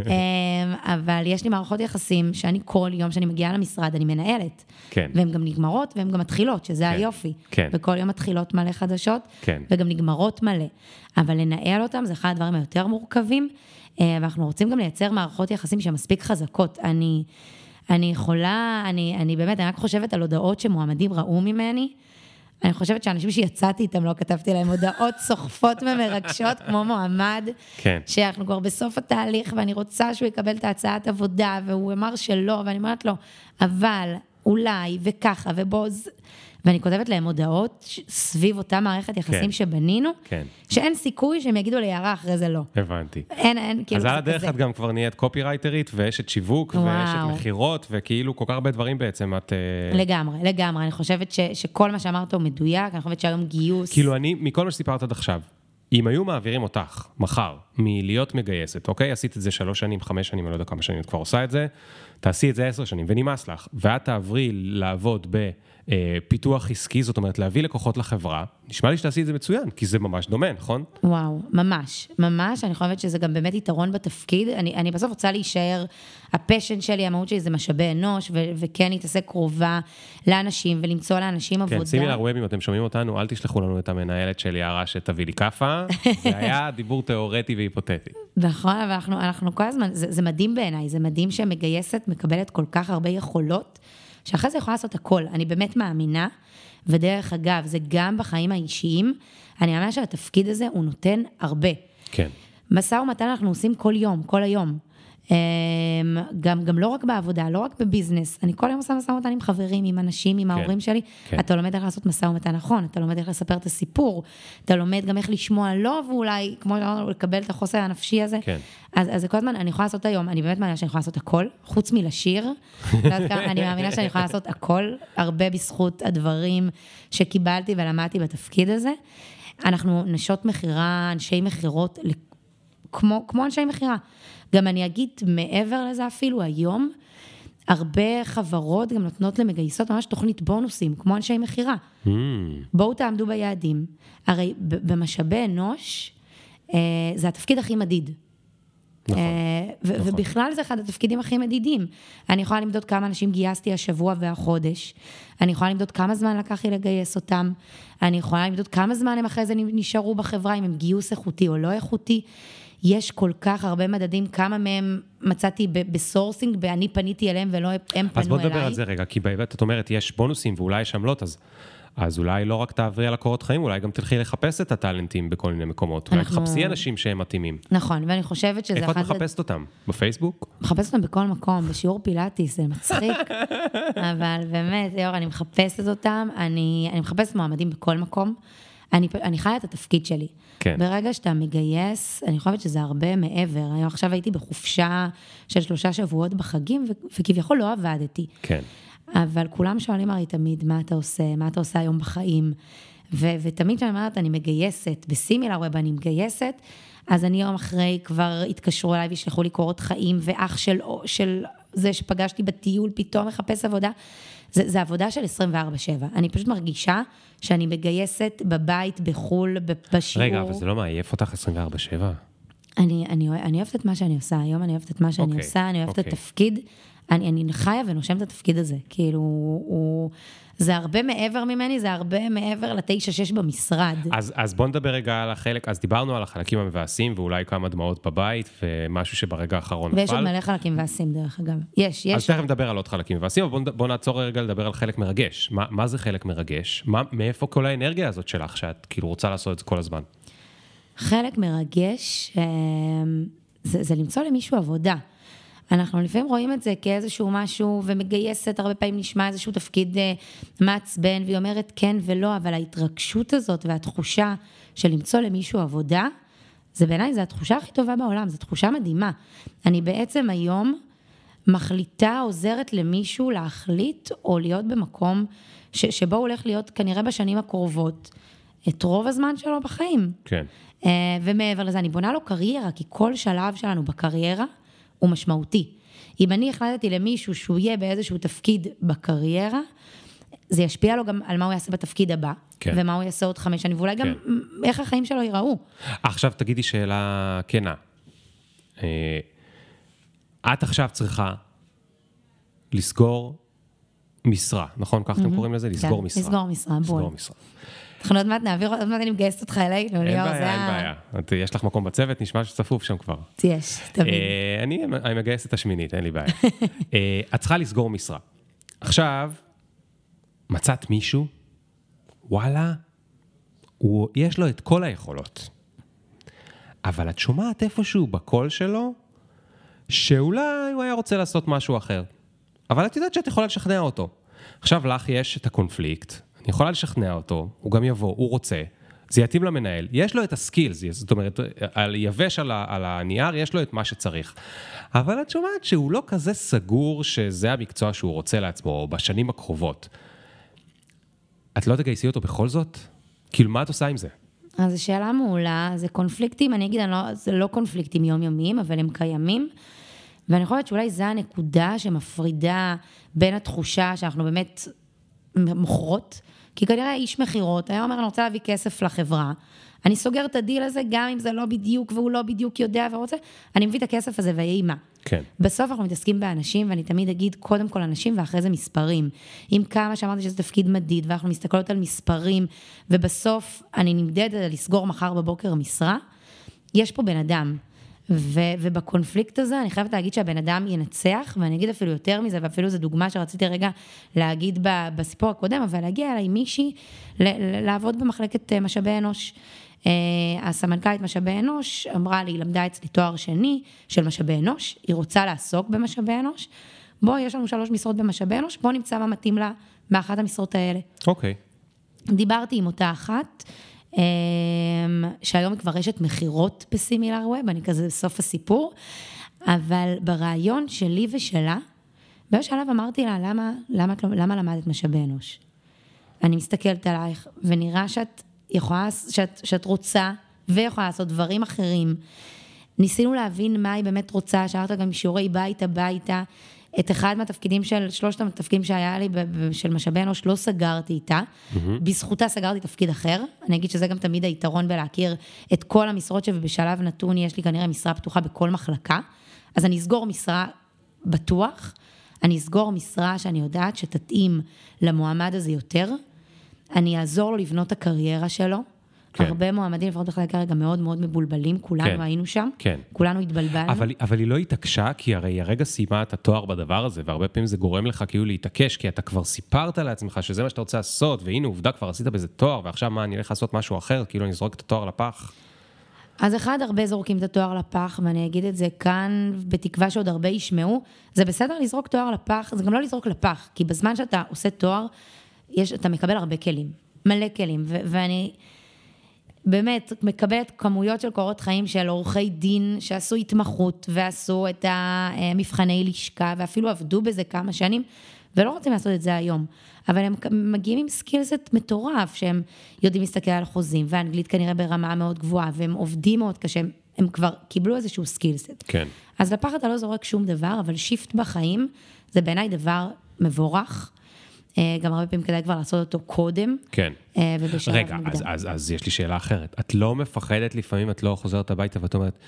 אבל יש לי מערכות יחסים שאני כל יום שאני מגיעה למשרד, אני מנהלת. כן. והן גם נגמרות והן גם מתחילות, שזה כן, היופי. כן. וכל יום מתחילות מלא חדשות, כן. וגם נגמרות מלא. אבל לנהל אותם זה אחד הדברים היותר מורכבים, אה, ואנחנו רוצים גם לייצר מערכות יחסים שהן מספיק חזקות. אני, אני יכולה, אני, אני באמת, אני רק חושבת על הודעות שמועמדים ראו ממני. אני חושבת שאנשים שיצאתי איתם, לא כתבתי להם הודעות סוחפות ומרגשות, כמו מועמד, כן. שאנחנו כבר בסוף התהליך, ואני רוצה שהוא יקבל את ההצעת עבודה, והוא אמר שלא, ואני אומרת לו, אבל, אולי, וככה, ובוז, ואני כותבת להם הודעות סביב אותה מערכת יחסים כן. שבנינו, כן. שאין סיכוי שהם יגידו ליערה אחרי זה לא. הבנתי. אין, אין, כאילו, אז על הדרך. את גם כבר נהיית קופירייטרית, ואשת שיווק, וואו. ואשת מכירות, וכאילו כל כך הרבה דברים בעצם את... אה, לגמרי, לגמרי. אני חושבת ש, שכל מה שאמרת הוא מדויק, אני חושבת שהיום גיוס... כאילו אני, מכל מה שסיפרת עד עכשיו, אם היו מעבירים אותך מחר מלהיות מגייסת, אוקיי? עשית את זה שלוש שנים, חמש שנים, אני לא יודע כמה שנים את כבר עושה את זה, תעשי את זה עשר שנים ונמאס לך, ואת תעברי לעבוד בפיתוח עסקי, זאת אומרת להביא לקוחות לחברה, נשמע לי שתעשי את זה מצוין, כי זה ממש דומה, נכון? וואו, ממש, ממש, אני חושבת שזה גם באמת יתרון בתפקיד. אני, אני בסוף רוצה להישאר, הפשן שלי, המהות שלי זה משאבי אנוש, ו- וכן להתעסק קרובה לאנשים ולמצוא לאנשים כן, עבודה. שימי לרוב, אם אתם שומעים אותנו, אל תשלחו לנו את המנהלת של יערה שתביא לי כאפה, זה היה דיבור תיאורטי והיפותטי. נכון, אבל אנחנו, אנחנו כל הזמן, זה, זה מדהים בעיניי, זה מדהים שמגייסת מקבלת כל כך הרבה יכולות, שאחרי זה יכולה לעשות הכל. אני באמת מאמינה, ודרך אגב, זה גם בחיים האישיים, אני מאמינה שהתפקיד הזה הוא נותן הרבה. כן. משא ומתן אנחנו עושים כל יום, כל היום. אמ, גם, גם לא רק בעבודה, לא רק בביזנס. אני כל היום עושה משא ומתן עם חברים, עם אנשים, עם ההורים שלי. כן. אתה לומד איך לעשות משא ומתן נכון, אתה לומד איך לספר את הסיפור, אתה לומד גם איך לשמוע לא, ואולי, כמו שאמרנו, לקבל את החוסר הנפשי הזה. כן. אז, אז זה כל הזמן, אני יכולה לעשות היום, אני באמת מאמינה שאני יכולה לעשות הכל, חוץ מלשיר. אני מאמינה שאני יכולה לעשות הכל, הרבה בזכות הדברים שקיבלתי ולמדתי בתפקיד הזה. אנחנו נשות מכירה, אנשי מכירות, כמו, כמו אנשי מכירה. גם אני אגיד, מעבר לזה אפילו, היום, הרבה חברות גם נותנות למגייסות ממש תוכנית בונוסים, כמו אנשי מכירה. Mm, בואו תעמדו ביעדים. הרי במשאבי אנוש, אה, זה התפקיד הכי מדיד. נכון, אה, ו- נכון. ובכלל זה אחד התפקידים הכי מדידים. אני יכולה למדוד כמה אנשים גייסתי השבוע והחודש, אני יכולה למדוד כמה זמן לקח לי לגייס אותם, אני יכולה למדוד כמה זמן הם אחרי זה נשארו בחברה, אם הם גיוס איכותי או לא איכותי. יש כל כך הרבה מדדים, כמה מהם מצאתי ב sourcing, ואני פניתי אליהם ולא הם פנו אליי. אז בוא נדבר על זה רגע, כי באמת את אומרת, יש בונוסים ואולי יש עמלות, אז... אז אולי לא רק תעברי על הקורות חיים, אולי גם תלכי לחפש את הטאלנטים בכל מיני מקומות. אולי אנחנו- תחפשי אנשים שהם מתאימים. נכון, ואני חושבת שזה איפה את. מחפשת אותם? בפייסבוק? מחפשת אותם בכל מקום, בשיעור פילאטיס, זה מצחיק, אבל באמת, ליאור, אני מחפשת אותם, אני, אני מחפשת מועמדים בכל מקום. אני, אני חיה את התפקיד שלי. כן. ברגע שאתה מגייס, אני חושבת שזה הרבה מעבר. היום עכשיו הייתי בחופשה של שלושה שבועות בחגים, ו- וכביכול לא עבדתי. כן. אבל כולם שואלים הרי תמיד, מה אתה עושה? מה אתה עושה היום בחיים? ו- ותמיד כשאני אומרת, אני מגייסת, בסימילר ווב אני מגייסת, אז אני יום אחרי כבר התקשרו אליי וישלחו לי קורות חיים, ואח של, של זה שפגשתי בטיול פתאום מחפש עבודה. זה, זה עבודה של 24-7. אני פשוט מרגישה שאני מגייסת בבית, בחו"ל, בשיעור. רגע, אבל זה לא מעייף אותך 24-7? אני, אני, אני אוהבת את מה שאני עושה, היום אני אוהבת את מה שאני okay, אוקיי, עושה, אני אוהבת okay. את אוקיי. התפקיד. אני, אני חיה ונושמת את התפקיד הזה. כאילו, הוא... זה הרבה מעבר ממני, זה הרבה מעבר לתשע-שש במשרד. אז, אז בוא נדבר רגע על החלק, אז דיברנו על החלקים המבאסים, ואולי כמה דמעות בבית, ומשהו שברגע האחרון נפל. ויש עוד מלא חלקים מבאסים, דרך אגב. יש, יש. אז תכף נדבר על עוד חלקים מבאסים, אבל בוא, בוא נעצור רגע לדבר על חלק מרגש. מה, מה זה חלק מרגש? מה, מאיפה כל האנרגיה הזאת שלך, שאת כאילו רוצה לעשות את זה כל הזמן? חלק מרגש, אה, זה, זה למצוא למישהו עבודה. אנחנו לפעמים רואים את זה כאיזשהו משהו, ומגייסת, הרבה פעמים נשמע איזשהו תפקיד אה, מעצבן, והיא אומרת כן ולא, אבל ההתרגשות הזאת והתחושה של למצוא למישהו עבודה, זה בעיניי, זו התחושה הכי טובה בעולם, זו תחושה מדהימה. אני בעצם היום מחליטה, עוזרת למישהו להחליט או להיות במקום ש, שבו הוא הולך להיות כנראה בשנים הקרובות, את רוב הזמן שלו בחיים. כן. אה, ומעבר לזה, אני בונה לו קריירה, כי כל שלב שלנו בקריירה, הוא משמעותי. אם אני החלטתי למישהו שהוא יהיה באיזשהו תפקיד בקריירה, זה ישפיע לו גם על מה הוא יעשה בתפקיד הבא, כן. ומה הוא יעשה עוד חמש שנים, ואולי כן. גם איך החיים שלו ייראו. עכשיו תגידי שאלה כנה. אה, את עכשיו צריכה לסגור משרה, נכון? ככה אתם קוראים לזה? לסגור כן, משרה. לסגור משרה, בואי. לסגור משרה. אנחנו עוד מעט נעביר, עוד מעט אני מגייסת אותך אלינו, ליאור, זה ה... אין בעיה, יש לך מקום בצוות, נשמע שצפוף שם כבר. יש, תמיד. אה, אני מגייס את השמינית, אין לי בעיה. אה, את צריכה לסגור משרה. עכשיו, מצאת מישהו, וואלה, יש לו את כל היכולות. אבל את שומעת איפשהו בקול שלו, שאולי הוא היה רוצה לעשות משהו אחר. אבל את יודעת שאת יכולה לשכנע אותו. עכשיו לך יש את הקונפליקט, אני יכולה לשכנע אותו, הוא גם יבוא, הוא רוצה, זה יתאים למנהל, יש לו את הסקילס, זאת אומרת, על יבש על, על הנייר, יש לו את מה שצריך. אבל את שומעת שהוא לא כזה סגור שזה המקצוע שהוא רוצה לעצמו, בשנים הקרובות. את לא תגייסי אותו בכל זאת? כאילו, מה את עושה עם זה? אז זו שאלה מעולה, זה קונפליקטים, אני אגיד, אני לא, זה לא קונפליקטים יומיומיים, אבל הם קיימים. ואני חושבת שאולי זו הנקודה שמפרידה בין התחושה שאנחנו באמת מוכרות, כי כנראה איש מכירות היה אומר, אני רוצה להביא כסף לחברה, אני סוגר את הדיל הזה, גם אם זה לא בדיוק והוא לא בדיוק יודע ורוצה, אני מביא את הכסף הזה ויהי מה. כן. בסוף אנחנו מתעסקים באנשים, ואני תמיד אגיד, קודם כל אנשים ואחרי זה מספרים. עם כמה שאמרתי שזה תפקיד מדיד, ואנחנו מסתכלות על מספרים, ובסוף אני נמדדת לסגור מחר בבוקר משרה, יש פה בן אדם. ו, ובקונפליקט הזה אני חייבת להגיד שהבן אדם ינצח, ואני אגיד אפילו יותר מזה, ואפילו זו דוגמה שרציתי רגע להגיד בסיפור הקודם, אבל להגיע אליי מישהי לעבוד במחלקת אה, משאבי אנוש. אה, הסמנכ"לית משאבי אנוש אמרה לי, היא למדה אצלי תואר שני של משאבי אנוש, היא רוצה לעסוק במשאבי אנוש. בואי, יש לנו שלוש משרות במשאבי אנוש, בואו נמצא מה מתאים לה מאחת המשרות האלה. אוקיי. Okay. דיברתי עם אותה אחת, שהיום היא כבר רשת מכירות בסימילר ווב, אני כזה בסוף הסיפור, אבל ברעיון שלי ושלה, באיזשהו שלב אמרתי לה, למה, למה, למה למדת משאבי אנוש? אני מסתכלת עלייך, ונראה שאת יכולה, שאת, שאת רוצה ויכולה לעשות דברים אחרים. ניסינו להבין מה היא באמת רוצה, שאלת גם שיעורי בית הביתה. את אחד מהתפקידים של, שלושת התפקידים שהיה לי של משאבי אנוש, לא סגרתי איתה. Mm-hmm. בזכותה סגרתי תפקיד אחר. אני אגיד שזה גם תמיד היתרון בלהכיר את כל המשרות שבשלב נתון יש לי כנראה משרה פתוחה בכל מחלקה. אז אני אסגור משרה בטוח, אני אסגור משרה שאני יודעת שתתאים למועמד הזה יותר. אני אעזור לו לבנות את הקריירה שלו. כן. הרבה מועמדים, לפחות בכלל כרגע, מאוד מאוד מבולבלים, כולנו כן. היינו שם, כן. כולנו התבלבלנו. אבל, אבל היא לא התעקשה, כי הרי היא הרגע סיימה את התואר בדבר הזה, והרבה פעמים זה גורם לך כאילו להתעקש, כי אתה כבר סיפרת לעצמך שזה מה שאתה רוצה לעשות, והנה עובדה, כבר עשית בזה תואר, ועכשיו מה, אני אלך לעשות משהו אחר, כאילו אני אזרוק את התואר לפח. אז אחד, הרבה זורקים את התואר לפח, ואני אגיד את זה כאן, בתקווה שעוד הרבה ישמעו. זה בסדר לזרוק תואר לפח, זה גם לא לזרוק לפח, כי בזמן שאתה עושה תואר, יש, אתה מקבל הרבה כלים, מלא כלים, ו- ואני... באמת, מקבלת כמויות של קורות חיים של עורכי דין שעשו התמחות ועשו את המבחני לשכה ואפילו עבדו בזה כמה שנים, ולא רוצים לעשות את זה היום. אבל הם מגיעים עם סקילסט מטורף, שהם יודעים להסתכל על חוזים, ואנגלית כנראה ברמה מאוד גבוהה, והם עובדים מאוד קשה, הם, הם כבר קיבלו איזשהו skillset. כן. אז לפח אתה לא זורק שום דבר, אבל shift בחיים זה בעיניי דבר מבורך. אה, גם הרבה פעמים כדאי כבר לעשות אותו קודם. כן. אה, ובשלב רגע, מוקדם. אז, אז, אז יש לי שאלה אחרת. את לא מפחדת לפעמים, את לא חוזרת הביתה ואת אומרת,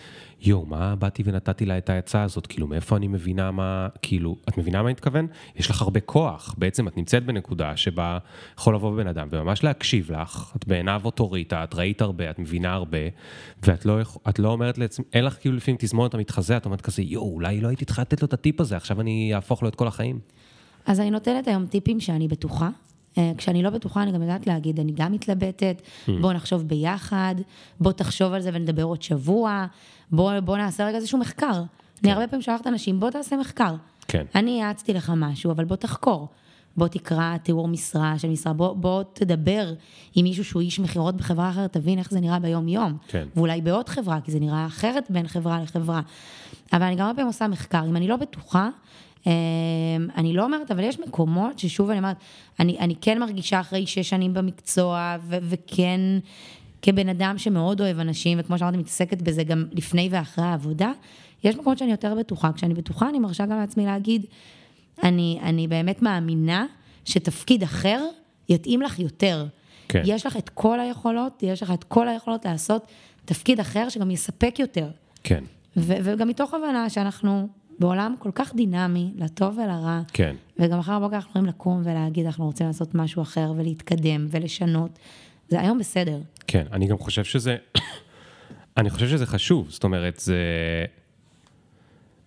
יואו, מה באתי ונתתי לה את העצה הזאת? כאילו, מאיפה אני מבינה מה, כאילו, את מבינה מה אני מתכוון? יש לך הרבה כוח. בעצם את נמצאת בנקודה שבה יכול לבוא בן אדם וממש להקשיב לך, את בעיניו אוטוריטה, את ראית הרבה, את מבינה הרבה, ואת לא, לא אומרת לעצמך, אין לך כאילו לפעמים תזמורת המתחזה, את אומרת כזה, יואו, אולי לא הייתי צריכה לתת לו את הטיפ הזה, עכשיו אני אהפוך לו את כל החיים. אז אני נותנת היום טיפים שאני בטוחה. אה, כשאני לא בטוחה, אני גם יודעת להגיד, אני גם מתלבטת, בוא נחשוב ביחד, בוא תחשוב על זה ונדבר עוד שבוע, בוא, בוא נעשה רגע איזשהו מחקר. אני הרבה פעמים שולחת אנשים, בוא תעשה מחקר. כן. אני יעצתי לך משהו, אבל בוא תחקור. בוא תקרא תיאור משרה של משרה, בוא, בוא תדבר עם מישהו שהוא איש מכירות בחברה אחרת, תבין איך זה נראה ביום-יום. כן. ואולי בעוד חברה, כי זה נראה אחרת בין חברה לחברה. אבל אני גם הרבה פעמים עושה מחקר. אם אני לא בטוחה, אני לא אומרת, אבל יש מקומות ששוב אני אומרת, אני, אני כן מרגישה אחרי שש שנים במקצוע, ו- וכן כבן אדם שמאוד אוהב אנשים, וכמו שאמרתי, מתעסקת בזה גם לפני ואחרי העבודה, יש מקומות שאני יותר בטוחה. כשאני בטוחה, אני מרשה גם לעצמי להגיד, אני, אני באמת מאמינה שתפקיד אחר יתאים לך יותר. כן. יש לך את כל היכולות, יש לך את כל היכולות לעשות תפקיד אחר שגם יספק יותר. כן, ו- וגם מתוך הבנה שאנחנו בעולם כל כך דינמי, לטוב ולרע, כן. וגם מחר בבוקר אנחנו יכולים לקום ולהגיד, אנחנו רוצים לעשות משהו אחר ולהתקדם ולשנות. זה היום בסדר. כן, אני גם חושב שזה, אני חושב שזה חשוב, זאת אומרת, זה,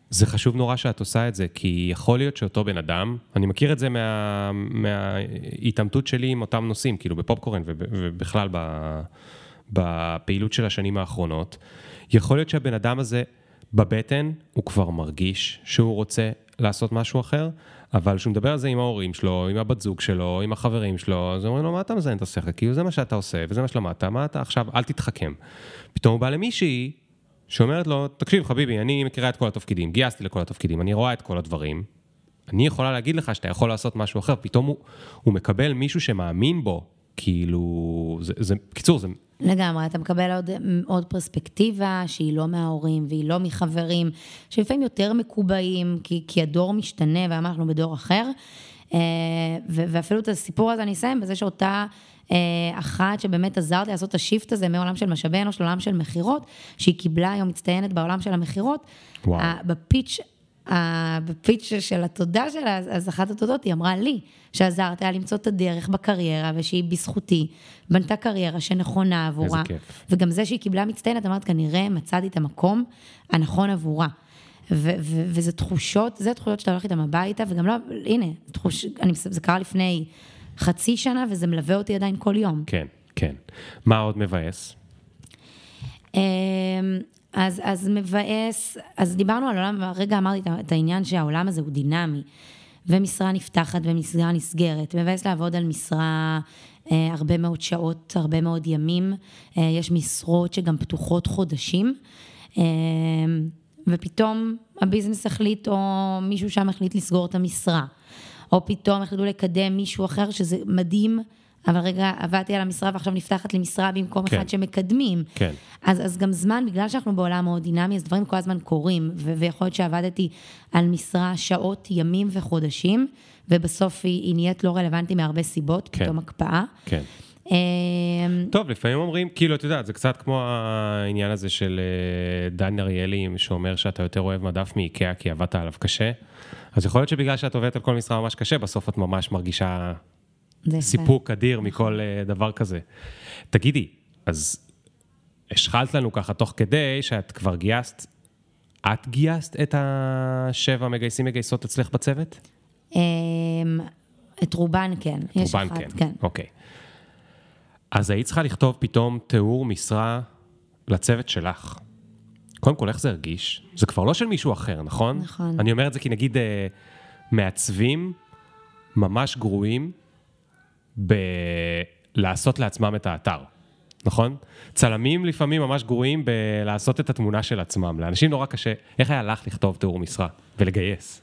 זה חשוב נורא שאת עושה את זה, כי יכול להיות שאותו בן אדם, אני מכיר את זה מה, מההתעמתות שלי עם אותם נושאים, כאילו בפופקורן וב, ובכלל בפעילות של השנים האחרונות, יכול להיות שהבן אדם הזה בבטן, הוא כבר מרגיש שהוא רוצה לעשות משהו אחר, אבל כשהוא מדבר על זה עם ההורים שלו, עם הבת זוג שלו, עם החברים שלו, אז אומרים לו, מה אתה מזיין את השכל? כאילו זה מה שאתה עושה, וזה מה שלמדת, מה אתה עכשיו, אל תתחכם. פתאום הוא בא למישהי שאומרת לו, תקשיב חביבי, אני מכירה את כל התפקידים, גייסתי לכל התפקידים, אני רואה את כל הדברים, אני יכולה להגיד לך שאתה יכול לעשות משהו אחר, פתאום הוא, הוא מקבל מישהו שמאמין בו, כאילו, זה, זה, בקיצור, זה, לגמרי, אתה מקבל עוד, עוד פרספקטיבה שהיא לא מההורים והיא לא מחברים, שלפעמים יותר מקובעים, כי, כי הדור משתנה ואנחנו בדור אחר. אה, ו- ואפילו את הסיפור הזה אני אסיים בזה שאותה אה, אחת שבאמת עזרת לי לעשות את השיפט הזה מעולם של משאבי אנוש לעולם של מכירות, שהיא קיבלה היום מצטיינת בעולם של המכירות, בפיץ' בפיץ' של התודה שלה, אז- אחת התודות היא אמרה לי, שעזרת לה למצוא את הדרך בקריירה, ושהיא בזכותי בנתה קריירה שנכונה עבורה. כיף. וגם זה שהיא קיבלה מצטיינת, אמרת, כנראה מצאתי את המקום הנכון עבורה. ו- ו- וזה תחושות, זה תחושות שאתה הולך איתן הביתה, וגם לא, הנה, תחוש, אני, זה קרה לפני חצי שנה, וזה מלווה אותי עדיין כל יום. כן, כן. מה עוד מבאס? אז, אז מבאס, אז דיברנו על עולם, הרגע אמרתי את העניין שהעולם הזה הוא דינמי, ומשרה נפתחת ומשרה נסגרת. מבאס לעבוד על משרה אה, הרבה מאוד שעות, הרבה מאוד ימים. אה, יש משרות שגם פתוחות חודשים, אה, ופתאום הביזנס החליט, או מישהו שם החליט לסגור את המשרה, או פתאום החליטו לקדם מישהו אחר, שזה מדהים. אבל רגע, עבדתי על המשרה ועכשיו נפתחת לי משרה במקום כן. אחד שמקדמים. כן. אז, אז גם זמן, בגלל שאנחנו בעולם מאוד דינמי, אז דברים כל הזמן קורים, ו- ויכול להיות שעבדתי על משרה שעות, ימים וחודשים, ובסוף היא, היא נהיית לא רלוונטית מהרבה סיבות, כן. פתאום הקפאה. כן. אמ, טוב, לפעמים אומרים, כאילו, את יודעת, זה קצת כמו העניין הזה של אה, דן אריאלי, שאומר שאתה יותר אוהב מדף מאיקאה כי עבדת עליו קשה. אז יכול להיות שבגלל שאת עובדת על כל משרה ממש קשה, בסוף את ממש מרגישה. סיפוק אדיר מכל אה, דבר כזה. תגידי, אז השחלת לנו ככה תוך כדי שאת כבר גייסת, את גייסת את השבע מגייסים מגייסות אצלך בצוות? אמ, את רובן כן, יש רובן אחת, כן. כן. אוקיי. אז היית צריכה לכתוב פתאום תיאור משרה לצוות שלך. קודם כל, איך זה הרגיש? זה כבר לא של מישהו אחר, נכון? נכון. אני אומר את זה כי נגיד אה, מעצבים ממש גרועים בלעשות לעצמם את האתר, נכון? צלמים לפעמים ממש גרועים בלעשות את התמונה של עצמם. לאנשים נורא קשה. איך היה לך לכתוב תיאור משרה ולגייס?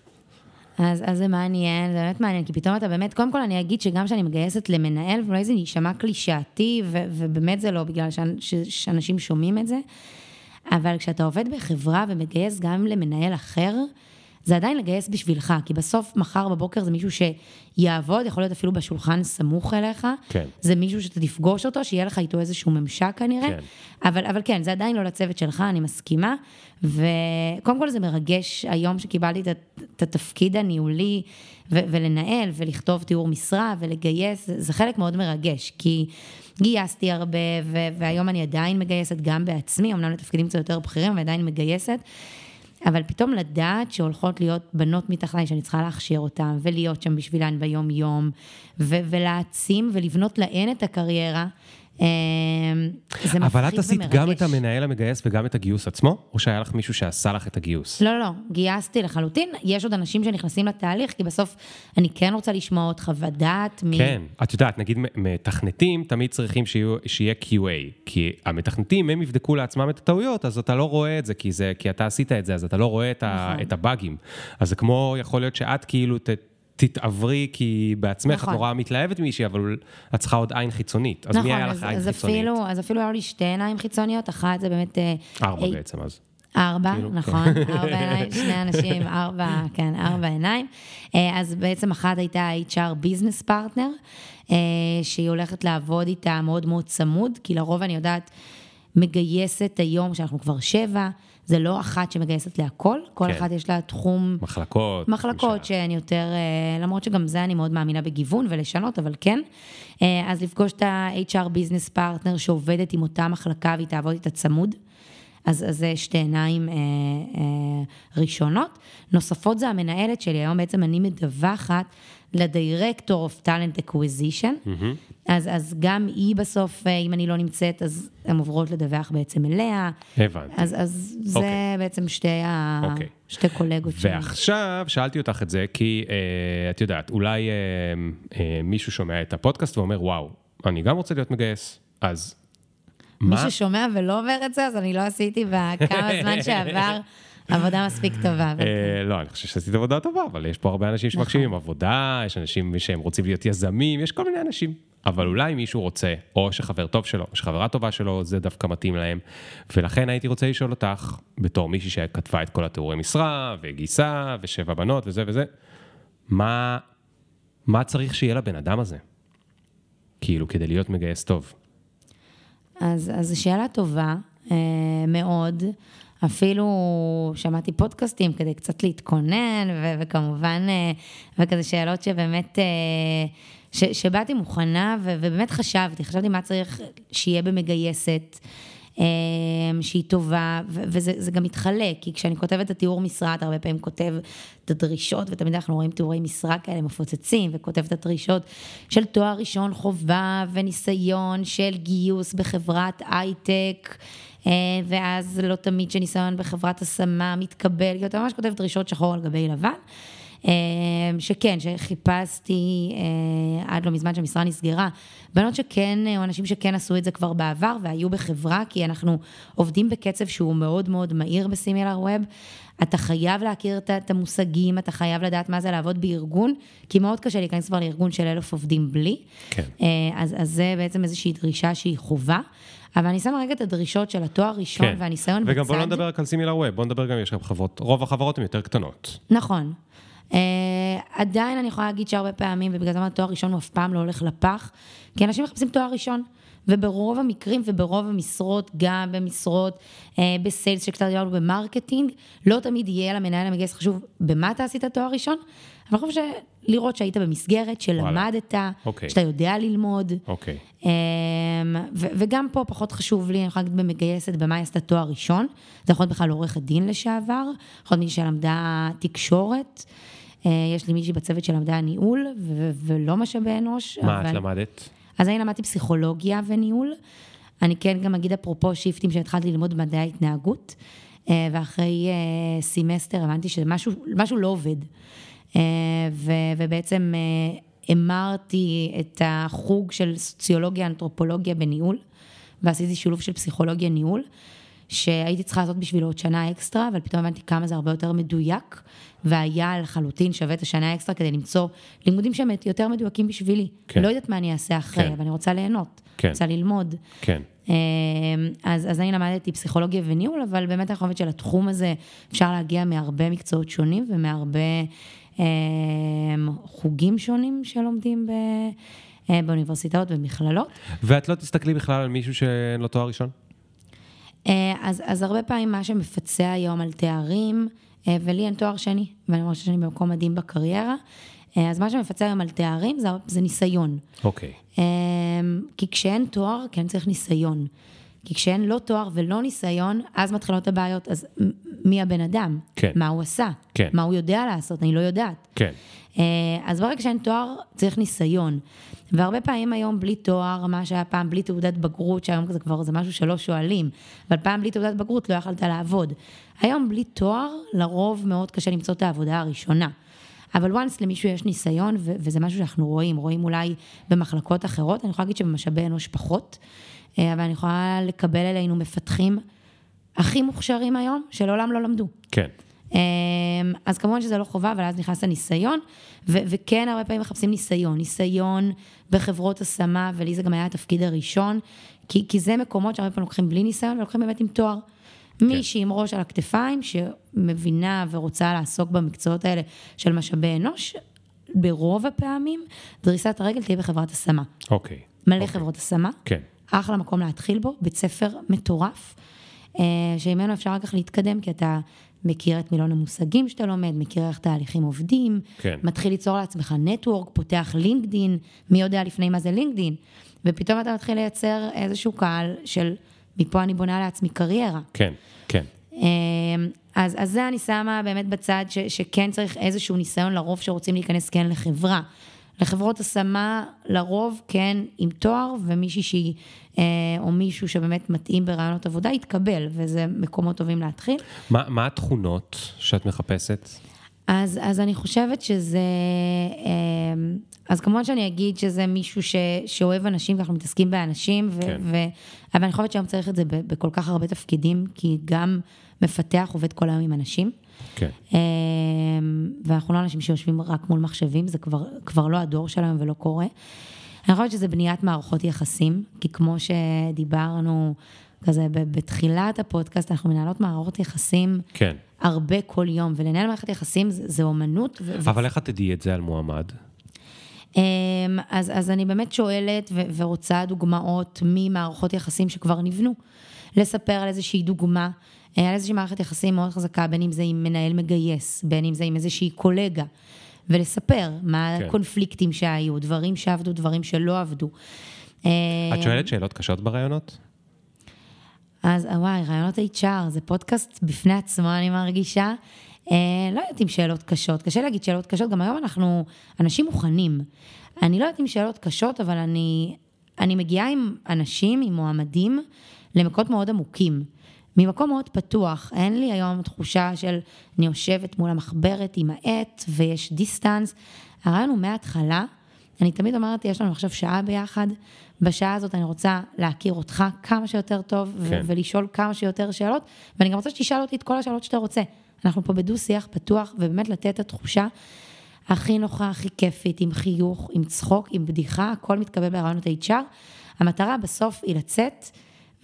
אז, אז זה מעניין, זה באמת מעניין, כי פתאום אתה באמת, קודם כל אני אגיד שגם כשאני מגייסת למנהל, ואולי זה יישמע קלישאתי, ובאמת זה לא בגלל שאנשים שומעים את זה, אבל כשאתה עובד בחברה ומגייס גם למנהל אחר, זה עדיין לגייס בשבילך, כי בסוף מחר בבוקר זה מישהו שיעבוד, יכול להיות אפילו בשולחן סמוך אליך. כן. זה מישהו שאתה תפגוש אותו, שיהיה לך איתו איזשהו ממשק כנראה. כן. אבל, אבל כן, זה עדיין לא לצוות שלך, אני מסכימה. וקודם כל זה מרגש היום שקיבלתי את, את התפקיד הניהולי, ו- ולנהל, ולכתוב תיאור משרה, ולגייס, זה, זה חלק מאוד מרגש, כי גייסתי הרבה, ו- והיום אני עדיין מגייסת גם בעצמי, אמנם לתפקידים קצת יותר בכירים, ועדיין מגייסת. אבל פתאום לדעת שהולכות להיות בנות מתחתיי, שאני צריכה להכשיר אותן, ולהיות שם בשבילן ביום-יום, ו- ולהעצים ולבנות להן את הקריירה, זה מפחיד ומרגש. אבל את עשית גם את המנהל המגייס וגם את הגיוס עצמו, או שהיה לך מישהו שעשה לך את הגיוס? לא, לא, גייסתי לחלוטין. יש עוד אנשים שנכנסים לתהליך, כי בסוף אני כן רוצה לשמוע עוד חוות דעת. מ... כן, את יודעת, נגיד מתכנתים תמיד צריכים שיהיו, שיהיה QA, כי המתכנתים, הם יבדקו לעצמם את הטעויות, אז אתה לא רואה את זה, כי, זה, כי אתה עשית את זה, אז אתה לא רואה את, ה, נכון. את הבאגים. אז זה כמו, יכול להיות שאת כאילו ת, תתעברי, כי בעצמך נכון. את נורא מתלהבת ממישהי, אבל את צריכה עוד עין חיצונית. אז נכון, מי היה אז, לך עין אז חיצונית? אפילו, אז אפילו היו לי שתי עיניים חיצוניות, אחת זה באמת... אה, ארבע אה, בעצם אז. ארבע, כאילו, נכון, ארבע עיניים, שני אנשים, ארבע, כן, ארבע עיניים. אה, אז בעצם אחת הייתה HR business partner, שהיא הולכת לעבוד איתה מאוד מאוד צמוד, כי לרוב אני יודעת, מגייסת היום, שאנחנו כבר שבע, זה לא אחת שמגייסת להכל, כל כן. אחת יש לה תחום מחלקות. מחלקות למשל. שהן יותר, אה, למרות שגם זה אני מאוד מאמינה בגיוון ולשנות, אבל כן. אה, אז לפגוש את ה-HR business partner שעובדת עם אותה מחלקה והיא תעבוד איתה צמוד. אז, אז זה שתי עיניים אה, אה, ראשונות. נוספות זה המנהלת שלי, היום בעצם אני מדווחת לדירקטור of talent acquisition, אז, אז גם היא בסוף, אה, אם אני לא נמצאת, אז הן עוברות לדווח בעצם אליה. הבנתי. אז, אז זה אוקיי. בעצם שתי, ה... אוקיי. שתי קולגות שלי. ועכשיו שאלתי אותך את זה, כי אה, את יודעת, אולי אה, אה, מישהו שומע את הפודקאסט ואומר, וואו, אני גם רוצה להיות מגייס, אז מי מה? ששומע ולא אומר את זה, אז אני לא עשיתי בכמה זמן שעבר עבודה מספיק טובה. אה, לא, אני חושב שעשית עבודה טובה, אבל יש פה הרבה אנשים נכון. שמקשיבים עבודה, יש אנשים שהם רוצים להיות יזמים, יש כל מיני אנשים. אבל אולי מישהו רוצה, או שחבר טוב שלו, או שחברה טובה שלו, זה דווקא מתאים להם. ולכן הייתי רוצה לשאול אותך, בתור מישהי שכתבה את כל התיאורי משרה, וגייסה, ושבע בנות, וזה וזה, מה, מה צריך שיהיה לבן אדם הזה? כאילו, כדי להיות מגייס טוב. אז, אז זו שאלה טובה אה, מאוד. אפילו שמעתי פודקאסטים כדי קצת להתכונן, ו- וכמובן, אה, וכזה שאלות שבאמת, אה, ש- שבאתי מוכנה, ו- ובאמת חשבתי, חשבתי מה צריך שיהיה במגייסת. אה, שהיא טובה, וזה זה גם מתחלק, כי כשאני כותבת את התיאור משרה, אתה הרבה פעמים כותב את הדרישות, ותמיד אנחנו רואים תיאורי משרה כאלה מפוצצים, וכותב את הדרישות של תואר ראשון חובה וניסיון של גיוס בחברת הייטק, ואז לא תמיד שניסיון בחברת השמה מתקבל, כי אתה ממש כותב דרישות שחור על גבי לבן. אה, שכן, שחיפשתי אה, עד לא מזמן שהמשרה נסגרה, בנות שכן, אה, או אנשים שכן עשו את זה כבר בעבר והיו בחברה, כי אנחנו עובדים בקצב שהוא מאוד מאוד מהיר בסימילר ווב. אתה חייב להכיר את- המושגים, אתה חייב לדעת מה זה לעבוד בארגון, כי מאוד קשה להיכנס כבר לארגון של אלף עובדים בלי. כן. אה, אז, אז זה בעצם איזושהי דרישה שהיא חובה. אבל אני שמה רגע את הדרישות של התואר הראשון כן. והניסיון בצד. וגם בוא לא נדבר רק על Similarweb, בוא נדבר גם, יש גם חברות, רוב החברות הן יותר קטנות. נכון. Uh, עדיין אני יכולה להגיד שהרבה פעמים, ובגלל זה תואר ראשון הוא אף פעם לא הולך לפח, כי אנשים מחפשים תואר ראשון. וברוב המקרים וברוב המשרות, גם במשרות uh, ב sales שקצת דיברנו ב marketing, לא תמיד יהיה למנהל המגייס חשוב במה אתה עשית תואר ראשון, אבל אני חושב לראות שהיית במסגרת, שלמדת, אוקיי. שאתה יודע ללמוד. אוקיי. אמ, ו- וגם פה פחות חשוב לי, אני יכולה להגיד במגייסת, במה היא עשתה תואר ראשון. זה יכול להיות בכלל עורכת דין לשעבר, יכול להיות מישהי שלמדה תקשורת. אה, יש לי מישהי בצוות שלמדה ניהול, ו- ולא משאבי אנוש. מה אבל- את למדת? אז אני למדתי פסיכולוגיה וניהול. אני כן גם אגיד אפרופו שיפטים שהתחלתי ללמוד מדעי ההתנהגות, אה, ואחרי אה, סמסטר הבנתי שמשהו משהו לא עובד. אה, ו- ובעצם אה, המרתי את החוג של סוציולוגיה, אנתרופולוגיה בניהול, ועשיתי שילוב של פסיכולוגיה ניהול, שהייתי צריכה לעשות בשבילו עוד שנה אקסטרה, אבל פתאום הבנתי כמה זה הרבה יותר מדויק, והיה לחלוטין שווה את השנה האקסטרה כדי למצוא לימודים שהם יותר מדויקים בשבילי. כן. לא יודעת מה אני אעשה אחרי, כן. אבל אני רוצה ליהנות, כן. רוצה ללמוד. כן. אה, אז, אז אני למדתי פסיכולוגיה וניהול, אבל באמת אני חושבת שלתחום הזה אפשר להגיע מהרבה מקצועות שונים ומהרבה חוגים שונים שלומדים ב, אה, באוניברסיטאות ובמכללות. ואת לא תסתכלי בכלל על מישהו שאין לו תואר ראשון? אה, אז, אז הרבה פעמים מה שמפצה היום על תארים, אה, ולי אין תואר שני, ואני חושבת שאני במקום מדהים בקריירה, אז מה שמפצה היום על תארים זה, זה ניסיון. אוקיי. אמ, כי כשאין תואר, כן צריך ניסיון. כי כשאין לא תואר ולא ניסיון, אז מתחילות הבעיות. אז מי הבן אדם? כן. מה הוא עשה? כן. מה הוא יודע לעשות? אני לא יודעת. כן. אה, אז ברגע שאין תואר, צריך ניסיון. והרבה פעמים היום בלי תואר, מה שהיה פעם בלי תעודת בגרות, שהיום זה כבר זה משהו שלא שואלים, אבל פעם בלי תעודת בגרות לא יכלת לעבוד. היום בלי תואר, לרוב מאוד קשה למצוא את העבודה הראשונה. אבל once למישהו יש ניסיון, ו- וזה משהו שאנחנו רואים, רואים אולי במחלקות אחרות, אני יכולה להגיד שבמשאבי אנוש פחות, אבל אני יכולה לקבל אלינו מפתחים הכי מוכשרים היום, שלעולם לא למדו. כן. אמ, אז כמובן שזה לא חובה, אבל אז נכנס הניסיון, ו- וכן הרבה פעמים מחפשים ניסיון, ניסיון בחברות השמה, ולי זה גם היה התפקיד הראשון, כי, כי זה מקומות שהרבה פעמים לוקחים בלי ניסיון, ולוקחים באמת עם תואר. מישהי עם ראש על הכתפיים, שמבינה ורוצה לעסוק במקצועות האלה של משאבי אנוש, ברוב הפעמים, דריסת הרגל תהיה בחברת השמה. אוקיי. מלא אוקיי. חברות השמה, כן. אחלה מקום להתחיל בו, בית ספר מטורף, אה, שממנו אפשר רק כך להתקדם, כי אתה מכיר את מילון המושגים שאתה לומד, מכיר איך תהליכים עובדים, כן. מתחיל ליצור לעצמך נטוורק, פותח לינקדין, מי יודע לפני מה זה לינקדין, ופתאום אתה מתחיל לייצר איזשהו קהל של מפה אני בונה לעצמי קריירה. כן. כן. אה, אז, אז זה אני שמה באמת בצד ש, שכן צריך איזשהו ניסיון לרוב שרוצים להיכנס כן לחברה. לחברות השמה לרוב כן עם תואר ומישהי שהיא, אה, או מישהו שבאמת מתאים ברעיונות עבודה, יתקבל, וזה מקומות טובים להתחיל. מה, מה התכונות שאת מחפשת? אז, אז אני חושבת שזה, אה, אז כמובן שאני אגיד שזה מישהו ש, שאוהב אנשים, אנחנו מתעסקים באנשים, ו, כן. ו, אבל אני חושבת שהיום צריך את זה בכל כך הרבה תפקידים, כי גם מפתח עובד כל היום עם אנשים. כן. אה, ואנחנו לא אנשים שיושבים רק מול מחשבים, זה כבר, כבר לא הדור שלנו ולא קורה. אני חושבת שזה בניית מערכות יחסים, כי כמו שדיברנו כזה בתחילת הפודקאסט, אנחנו מנהלות מערכות יחסים כן. הרבה כל יום, ולנהל מערכת יחסים זה, זה אומנות. ו- ו- אבל איך את תדעי את זה על מועמד? אמ, אז, אז אני באמת שואלת ו- ורוצה דוגמאות ממערכות יחסים שכבר נבנו. לספר על איזושהי דוגמה, אה, על איזושהי מערכת יחסים מאוד חזקה, בין אם זה עם מנהל מגייס, בין אם זה עם איזושהי קולגה, ולספר מה כן. הקונפליקטים שהיו, דברים שעבדו, דברים שלא עבדו. את שואלת שאלות קשות בראיונות? אז אה, וואי, רעיונות HR, זה פודקאסט בפני עצמו, אני מרגישה. אה, לא יודעת אם שאלות קשות, קשה להגיד שאלות קשות, גם היום אנחנו אנשים מוכנים. אני לא יודעת אם שאלות קשות, אבל אני, אני מגיעה עם אנשים, עם מועמדים, למקומות מאוד עמוקים. ממקום מאוד פתוח, אין לי היום תחושה של אני יושבת מול המחברת עם העט ויש דיסטנס. הרעיון הוא מההתחלה, אני תמיד אומרת, יש לנו עכשיו שעה ביחד, בשעה הזאת אני רוצה להכיר אותך כמה שיותר טוב, ו- כן. ולשאול כמה שיותר שאלות, ואני גם רוצה שתשאל אותי את כל השאלות שאתה רוצה. אנחנו פה בדו-שיח פתוח, ובאמת לתת את התחושה הכי נוחה, הכי כיפית, עם חיוך, עם צחוק, עם בדיחה, הכל מתקבל ברעיונות HR. המטרה בסוף היא לצאת,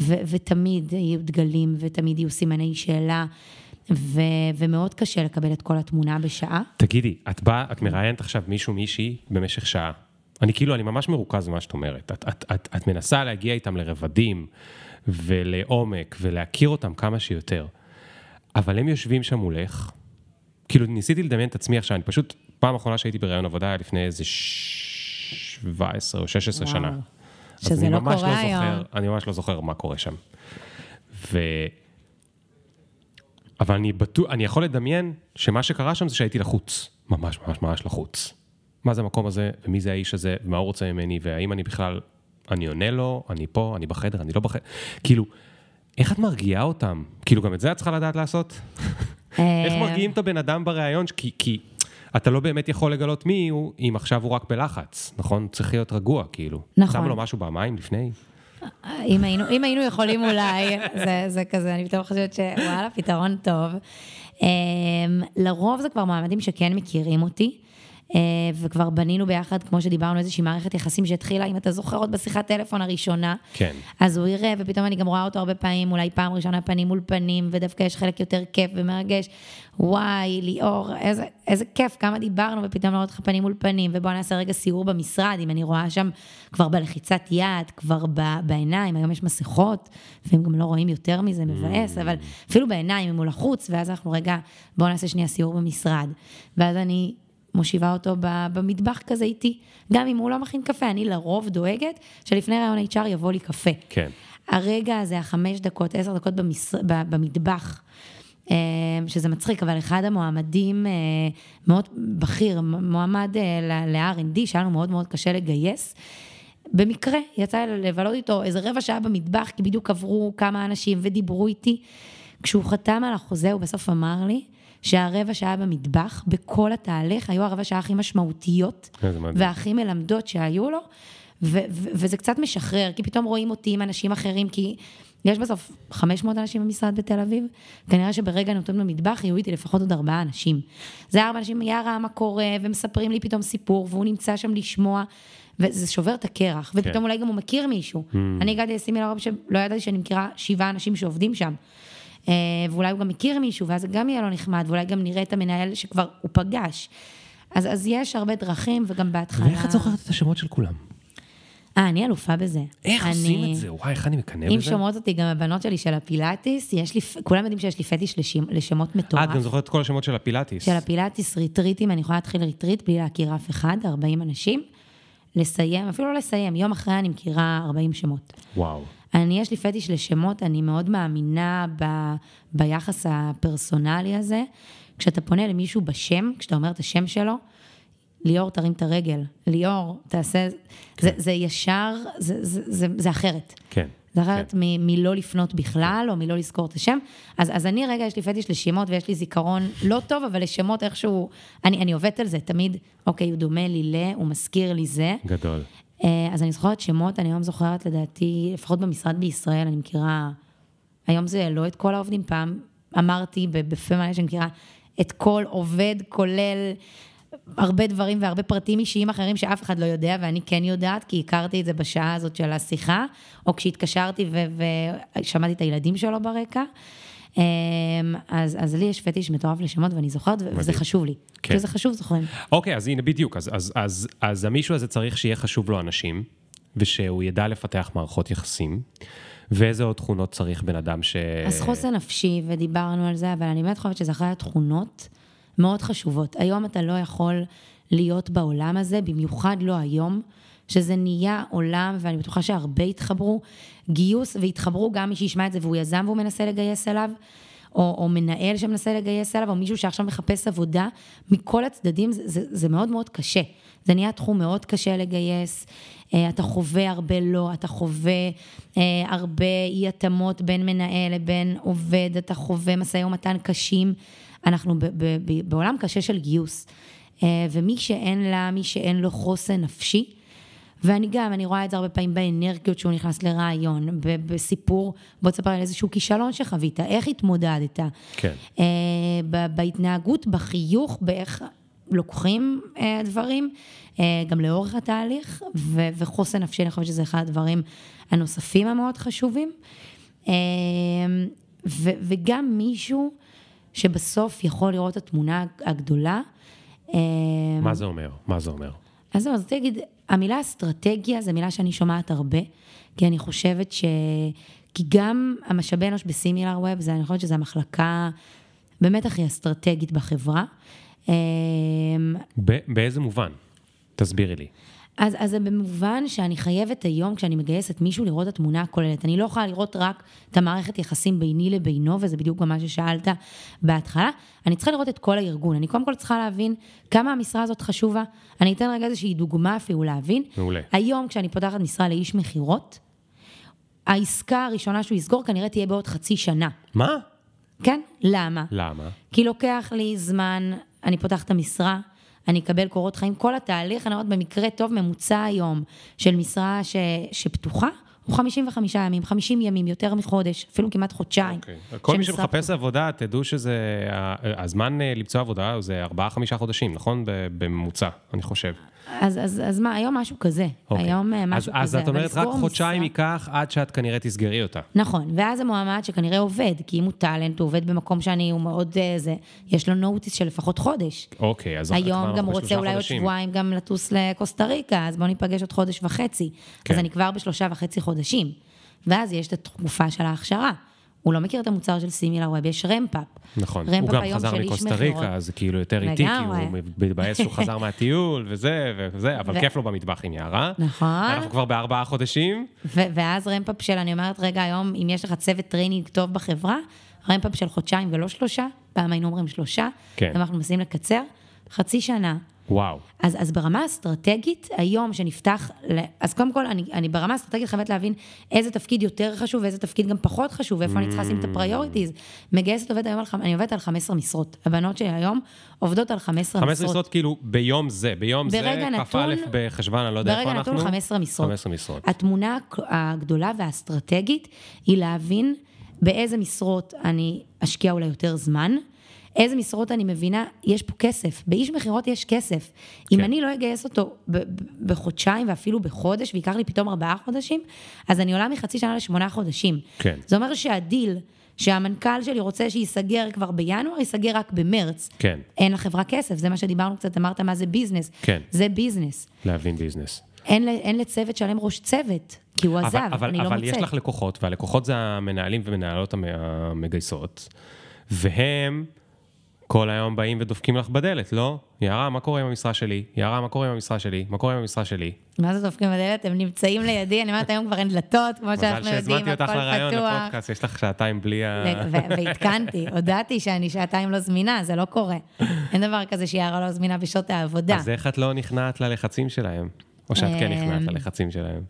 ו- ותמיד יהיו דגלים, ותמיד יהיו סימני שאלה, ו- ומאוד קשה לקבל את כל התמונה בשעה. תגידי, את באה, את מראיינת עכשיו מישהו, מישהי, במשך שעה. אני כאילו, אני ממש מרוכז במה שאת אומרת. את, את, את, את מנסה להגיע איתם לרבדים ולעומק ולהכיר אותם כמה שיותר. אבל הם יושבים שם מולך, כאילו ניסיתי לדמיין את עצמי עכשיו, אני פשוט, פעם אחרונה שהייתי בראיון עבודה היה לפני איזה ש- 17 או 16 וואו. שנה. שזה לא ממש קורה לא היום. זוכר, אני ממש לא זוכר מה קורה שם. ו... אבל אני בטוח, אני יכול לדמיין שמה שקרה שם זה שהייתי לחוץ. ממש ממש ממש לחוץ. מה זה המקום הזה, ומי זה האיש הזה, ומה הוא רוצה ממני, והאם אני בכלל, אני עונה לו, אני פה, אני בחדר, אני לא בחדר. כאילו, איך את מרגיעה אותם? כאילו, גם את זה את צריכה לדעת לעשות? איך אה, מרגיעים את הבן אדם בריאיון? כי, כי אתה לא באמת יכול לגלות מי הוא, אם עכשיו הוא רק בלחץ, נכון? צריך להיות רגוע, כאילו. נכון. שם לו משהו במים לפני? אם היינו, אם היינו יכולים אולי, זה, זה כזה, אני פתאום חושבת שוואלה, פתרון טוב. אמ, לרוב זה כבר מועמדים שכן מכירים אותי. אה, וכבר בנינו ביחד, כמו שדיברנו, איזושהי מערכת יחסים שהתחילה, אם אתה זוכר עוד בשיחת טלפון הראשונה. כן. אז הוא יראה, ופתאום אני גם רואה אותו הרבה פעמים, אולי פעם ראשונה פנים מול פנים, ודווקא יש חלק יותר כיף ומרגש. וואי, ליאור, איזה, איזה כיף, כמה דיברנו, ופתאום לראות אותך פנים מול פנים, ובוא נעשה רגע סיור במשרד, אם אני רואה שם כבר בלחיצת יד, כבר בעיניים, היום יש מסכות, לפעמים גם לא רואים יותר מזה, מבאס, mm. אבל אפילו בעיניים, אם הוא לחוץ, ואז אנחנו רגע, בוא נעשה שנייה סיור במשרד. ואז אני מושיבה אותו במטבח כזה איתי, גם אם הוא לא מכין קפה, אני לרוב דואגת שלפני רעיון HR יבוא לי קפה. כן. הרגע הזה, החמש דקות, עשר דקות במשר... במטבח, אה, שזה מצחיק, אבל אחד המועמדים אה, מאוד בכיר, מועמד אה, ל-R&D, שהיה לנו מאוד מאוד קשה לגייס, במקרה יצא לבלות איתו איזה רבע שעה במטבח, כי בדיוק עברו כמה אנשים ודיברו איתי. כשהוא חתם על החוזה, הוא בסוף אמר לי, שהרבע שעה במטבח, בכל התהליך, היו הרבע שעה הכי משמעותיות והכי מלמדות שהיו לו, ו- ו- וזה קצת משחרר, כי פתאום רואים אותי עם אנשים אחרים, כי יש בסוף 500 אנשים במשרד בתל אביב, כנראה שברגע נתון במטבח יהיו איתי לפחות עוד ארבעה אנשים. זה ארבעה אנשים, יארה, מה קורה, ומספרים לי פתאום סיפור, והוא נמצא שם לשמוע. וזה שובר את הקרח, ופתאום כן. אולי גם הוא מכיר מישהו. Mm. אני הגעתי לסימי לרוב שלא ידעתי שאני מכירה שבעה אנשים שעובדים שם. אה, ואולי הוא גם מכיר מישהו, ואז זה גם יהיה לו נחמד, ואולי גם נראה את המנהל שכבר הוא פגש. אז, אז יש הרבה דרכים, וגם בהתחלה... ואיך את זוכרת את השמות של כולם? אה, אני אלופה בזה. איך אני... עושים את זה? וואי, איך אני מקנא בזה? אם שומעות אותי גם הבנות שלי של הפילאטיס, יש לי, כולם יודעים שיש לי פטיש לשמ... לשמות מטורף. את גם זוכרת את כל השמות של הפילאטיס. של הפילאטיס, ריטריטים, אני יכולה להתחיל ריטריט בלי להכיר אף אחד, 40 אנשים. לסיים, אפילו לא לסיים, יום אחרי אני מכירה 40 שמות. וואו. אני, יש לי פטיש לשמות, אני מאוד מאמינה ב, ביחס הפרסונלי הזה. כשאתה פונה למישהו בשם, כשאתה אומר את השם שלו, ליאור, תרים את הרגל. ליאור, תעשה... כן. זה, זה ישר, זה, זה, זה, זה אחרת. כן. זה אחרת כן. מ- מלא לפנות בכלל, או מלא לזכור את השם. אז, אז אני, רגע, יש לי פטיש לשמות ויש לי זיכרון לא טוב, אבל לשמות איכשהו... אני, אני עובדת על זה תמיד, אוקיי, הוא דומה לי ל, הוא מזכיר לי זה. גדול. אה, אז אני זוכרת שמות, אני היום זוכרת לדעתי, לפחות במשרד בישראל, אני מכירה, היום זה לא את כל העובדים, פעם אמרתי בפה מלא שאני מכירה את כל עובד, כולל הרבה דברים והרבה פרטים אישיים אחרים שאף אחד לא יודע, ואני כן יודעת, כי הכרתי את זה בשעה הזאת של השיחה, או כשהתקשרתי ושמעתי את הילדים שלו ברקע. אמ, אז, אז לי יש פטיש מטורף לשמות ואני זוכרת, וזה חשוב לי. כן. כשזה חשוב, זוכרים. אוקיי, אז הנה בדיוק, אז, אז, אז, אז המישהו הזה צריך שיהיה חשוב לו אנשים, ושהוא ידע לפתח מערכות יחסים. ואיזה עוד תכונות צריך בן אדם ש... אז חוסן נפשי, ודיברנו על זה, אבל אני באמת חושבת שזה אחרי התכונות מאוד חשובות. היום אתה לא יכול להיות בעולם הזה, במיוחד לא היום, שזה נהיה עולם, ואני בטוחה שהרבה התחברו, גיוס, והתחברו גם מי שישמע את זה והוא יזם והוא מנסה לגייס אליו. או, או מנהל שמנסה לגייס אליו, או מישהו שעכשיו מחפש עבודה, מכל הצדדים זה, זה, זה מאוד מאוד קשה. זה נהיה תחום מאוד קשה לגייס, אה, אתה חווה הרבה לא, אתה חווה אה, הרבה אי התאמות בין מנהל לבין עובד, אתה חווה משאי ומתן קשים. אנחנו ב, ב, ב, בעולם קשה של גיוס. אה, ומי שאין לה, מי שאין לו חוסן נפשי, ואני גם, אני רואה את זה הרבה פעמים באנרגיות שהוא נכנס לרעיון, בסיפור, בוא תספר על איזשהו כישלון שחווית, איך התמודדת. כן. אה, בהתנהגות, בחיוך, באיך לוקחים אה, דברים, אה, גם לאורך התהליך, ו- וחוסן נפשי, אני חושבת שזה אחד הדברים הנוספים המאוד חשובים. אה, ו- וגם מישהו שבסוף יכול לראות את התמונה הגדולה. אה, מה זה אומר? מה זה אומר? אז זהו, אז אגיד, המילה אסטרטגיה זו מילה שאני שומעת הרבה, כי אני חושבת ש... כי גם המשאבי אנוש בסימילר ווב, אני חושבת שזו המחלקה באמת הכי אסטרטגית בחברה. אמ, באיזה מובן? תסבירי לי. אז, אז זה במובן שאני חייבת היום, כשאני מגייסת מישהו, לראות את התמונה הכוללת. אני לא יכולה לראות רק את המערכת יחסים ביני לבינו, וזה בדיוק גם מה ששאלת בהתחלה. אני צריכה לראות את כל הארגון. אני קודם כל צריכה להבין כמה המשרה הזאת חשובה. אני אתן רגע איזושהי דוגמה אפילו להבין. מעולה. היום, כשאני פותחת משרה לאיש מכירות, העסקה הראשונה שהוא יסגור כנראה תהיה בעוד חצי שנה. מה? כן, למה? למה? כי לוקח לי זמן, אני פותחת את המשרה. אני אקבל קורות חיים. כל התהליך, אני אומרת, במקרה טוב, ממוצע היום של משרה ש, שפתוחה, הוא 55 ימים, 50 ימים, יותר מחודש, אפילו כמעט חודשיים. אוקיי. כל מי שמחפש פתוחה. עבודה, תדעו שזה, הזמן אה, למצוא עבודה זה 4-5 חודשים, נכון? בממוצע, אני חושב. אז, אז, אז מה, היום משהו כזה. אוקיי. היום אה, משהו אז, כזה. אז את אומרת, רק חודשיים ייקח עד שאת כנראה תסגרי אותה. נכון, ואז המועמד שכנראה עובד, כי אם הוא טאלנט, הוא עובד במקום שאני, הוא מאוד אה, זה, יש לו נוטיס של לפחות חודש. אוקיי, אז היום גם רוצה אולי עוד. שבועיים גם לטוס לקוסטה ריקה, אז בואו ניפגש עוד חודש וחצי. כן. אז אני כבר בשלושה וחצי חודשים. ואז יש את התקופה של ההכשרה. הוא לא מכיר את המוצר של סימילרווב, יש ramp-up. נכון, ramp-up הוא גם חזר מקוסטה ריקה, אז כאילו יותר איטי, כי. הוא מתבאס שהוא חזר מהטיול וזה וזה, אבל ו- כיף לו במטבח עם יערה. נכון. אנחנו כבר בארבעה חודשים. ו- ואז ramp-up של, אני אומרת, רגע, היום, אם יש לך צוות training טוב בחברה, ramp-up של חודשיים ולא שלושה, פעם היינו אומרים שלושה, כן. אנחנו מנסים לקצר, חצי שנה. וואו. אז, אז ברמה האסטרטגית, היום שנפתח. אז קודם כל, אני, אני ברמה האסטרטגית חייבת להבין איזה תפקיד יותר חשוב ואיזה תפקיד גם פחות חשוב, ואיפה אני צריכה לשים את ה priorities. מגייסת עובד היום, על, אני עובדת על 15 משרות. הבנות שלי היום עובדות על 15 15 משרות. משרות כאילו ביום זה, ביום זה, ברגע כ"א בחשוון, אני לא יודע איפה ברגע אנחנו. נתון 15 משרות. 15 משרות. התמונה הגדולה והאסטרטגית היא להבין באיזה משרות אני אשקיע אולי יותר זמן, איזה משרות אני מבינה, יש פה כסף. באיש מכירות יש כסף. אם כן. אני לא אגייס אותו ב- ב- בחודשיים ואפילו בחודש, וייקח לי פתאום ארבעה חודשים, אז אני עולה מחצי שנה לשמונה חודשים. כן. זה אומר שהדיל שהמנכ"ל שלי רוצה שייסגר כבר בינואר, ייסגר רק במרץ. כן. אין לחברה כסף, זה מה שדיברנו קצת, אמרת מה זה business. כן. זה ביזנס. להבין ביזנס. אין, אין לצוות שלם ראש צוות, כי הוא עזב, אבל, אבל, אני לא אבל מוצאת. יש לך לקוחות, והלקוחות זה המנהלים ומנהלות המ- המגייסות, והם כל היום באים ודופקים לך בדלת, לא? יערה, מה קורה עם המשרה שלי? יערה, מה קורה עם המשרה שלי? מה קורה עם המשרה שלי? מה זה דופקים בדלת? הם נמצאים לידי, אני אומרת, היום כבר אין דלתות, כמו מזל שאנחנו יודעים, שהזמנתי אותך הכל לרעיון פתוח. לפודקאסט, יש לך שעתיים בלי ה... ועדכנתי, הודעתי שאני שעתיים לא זמינה, זה לא קורה. אין דבר כזה שיערה לא זמינה בשעות העבודה. אז איך את לא נכנעת ללחצים שלהם? או שאת כן נכנעת אמ, ללחצים שלהם?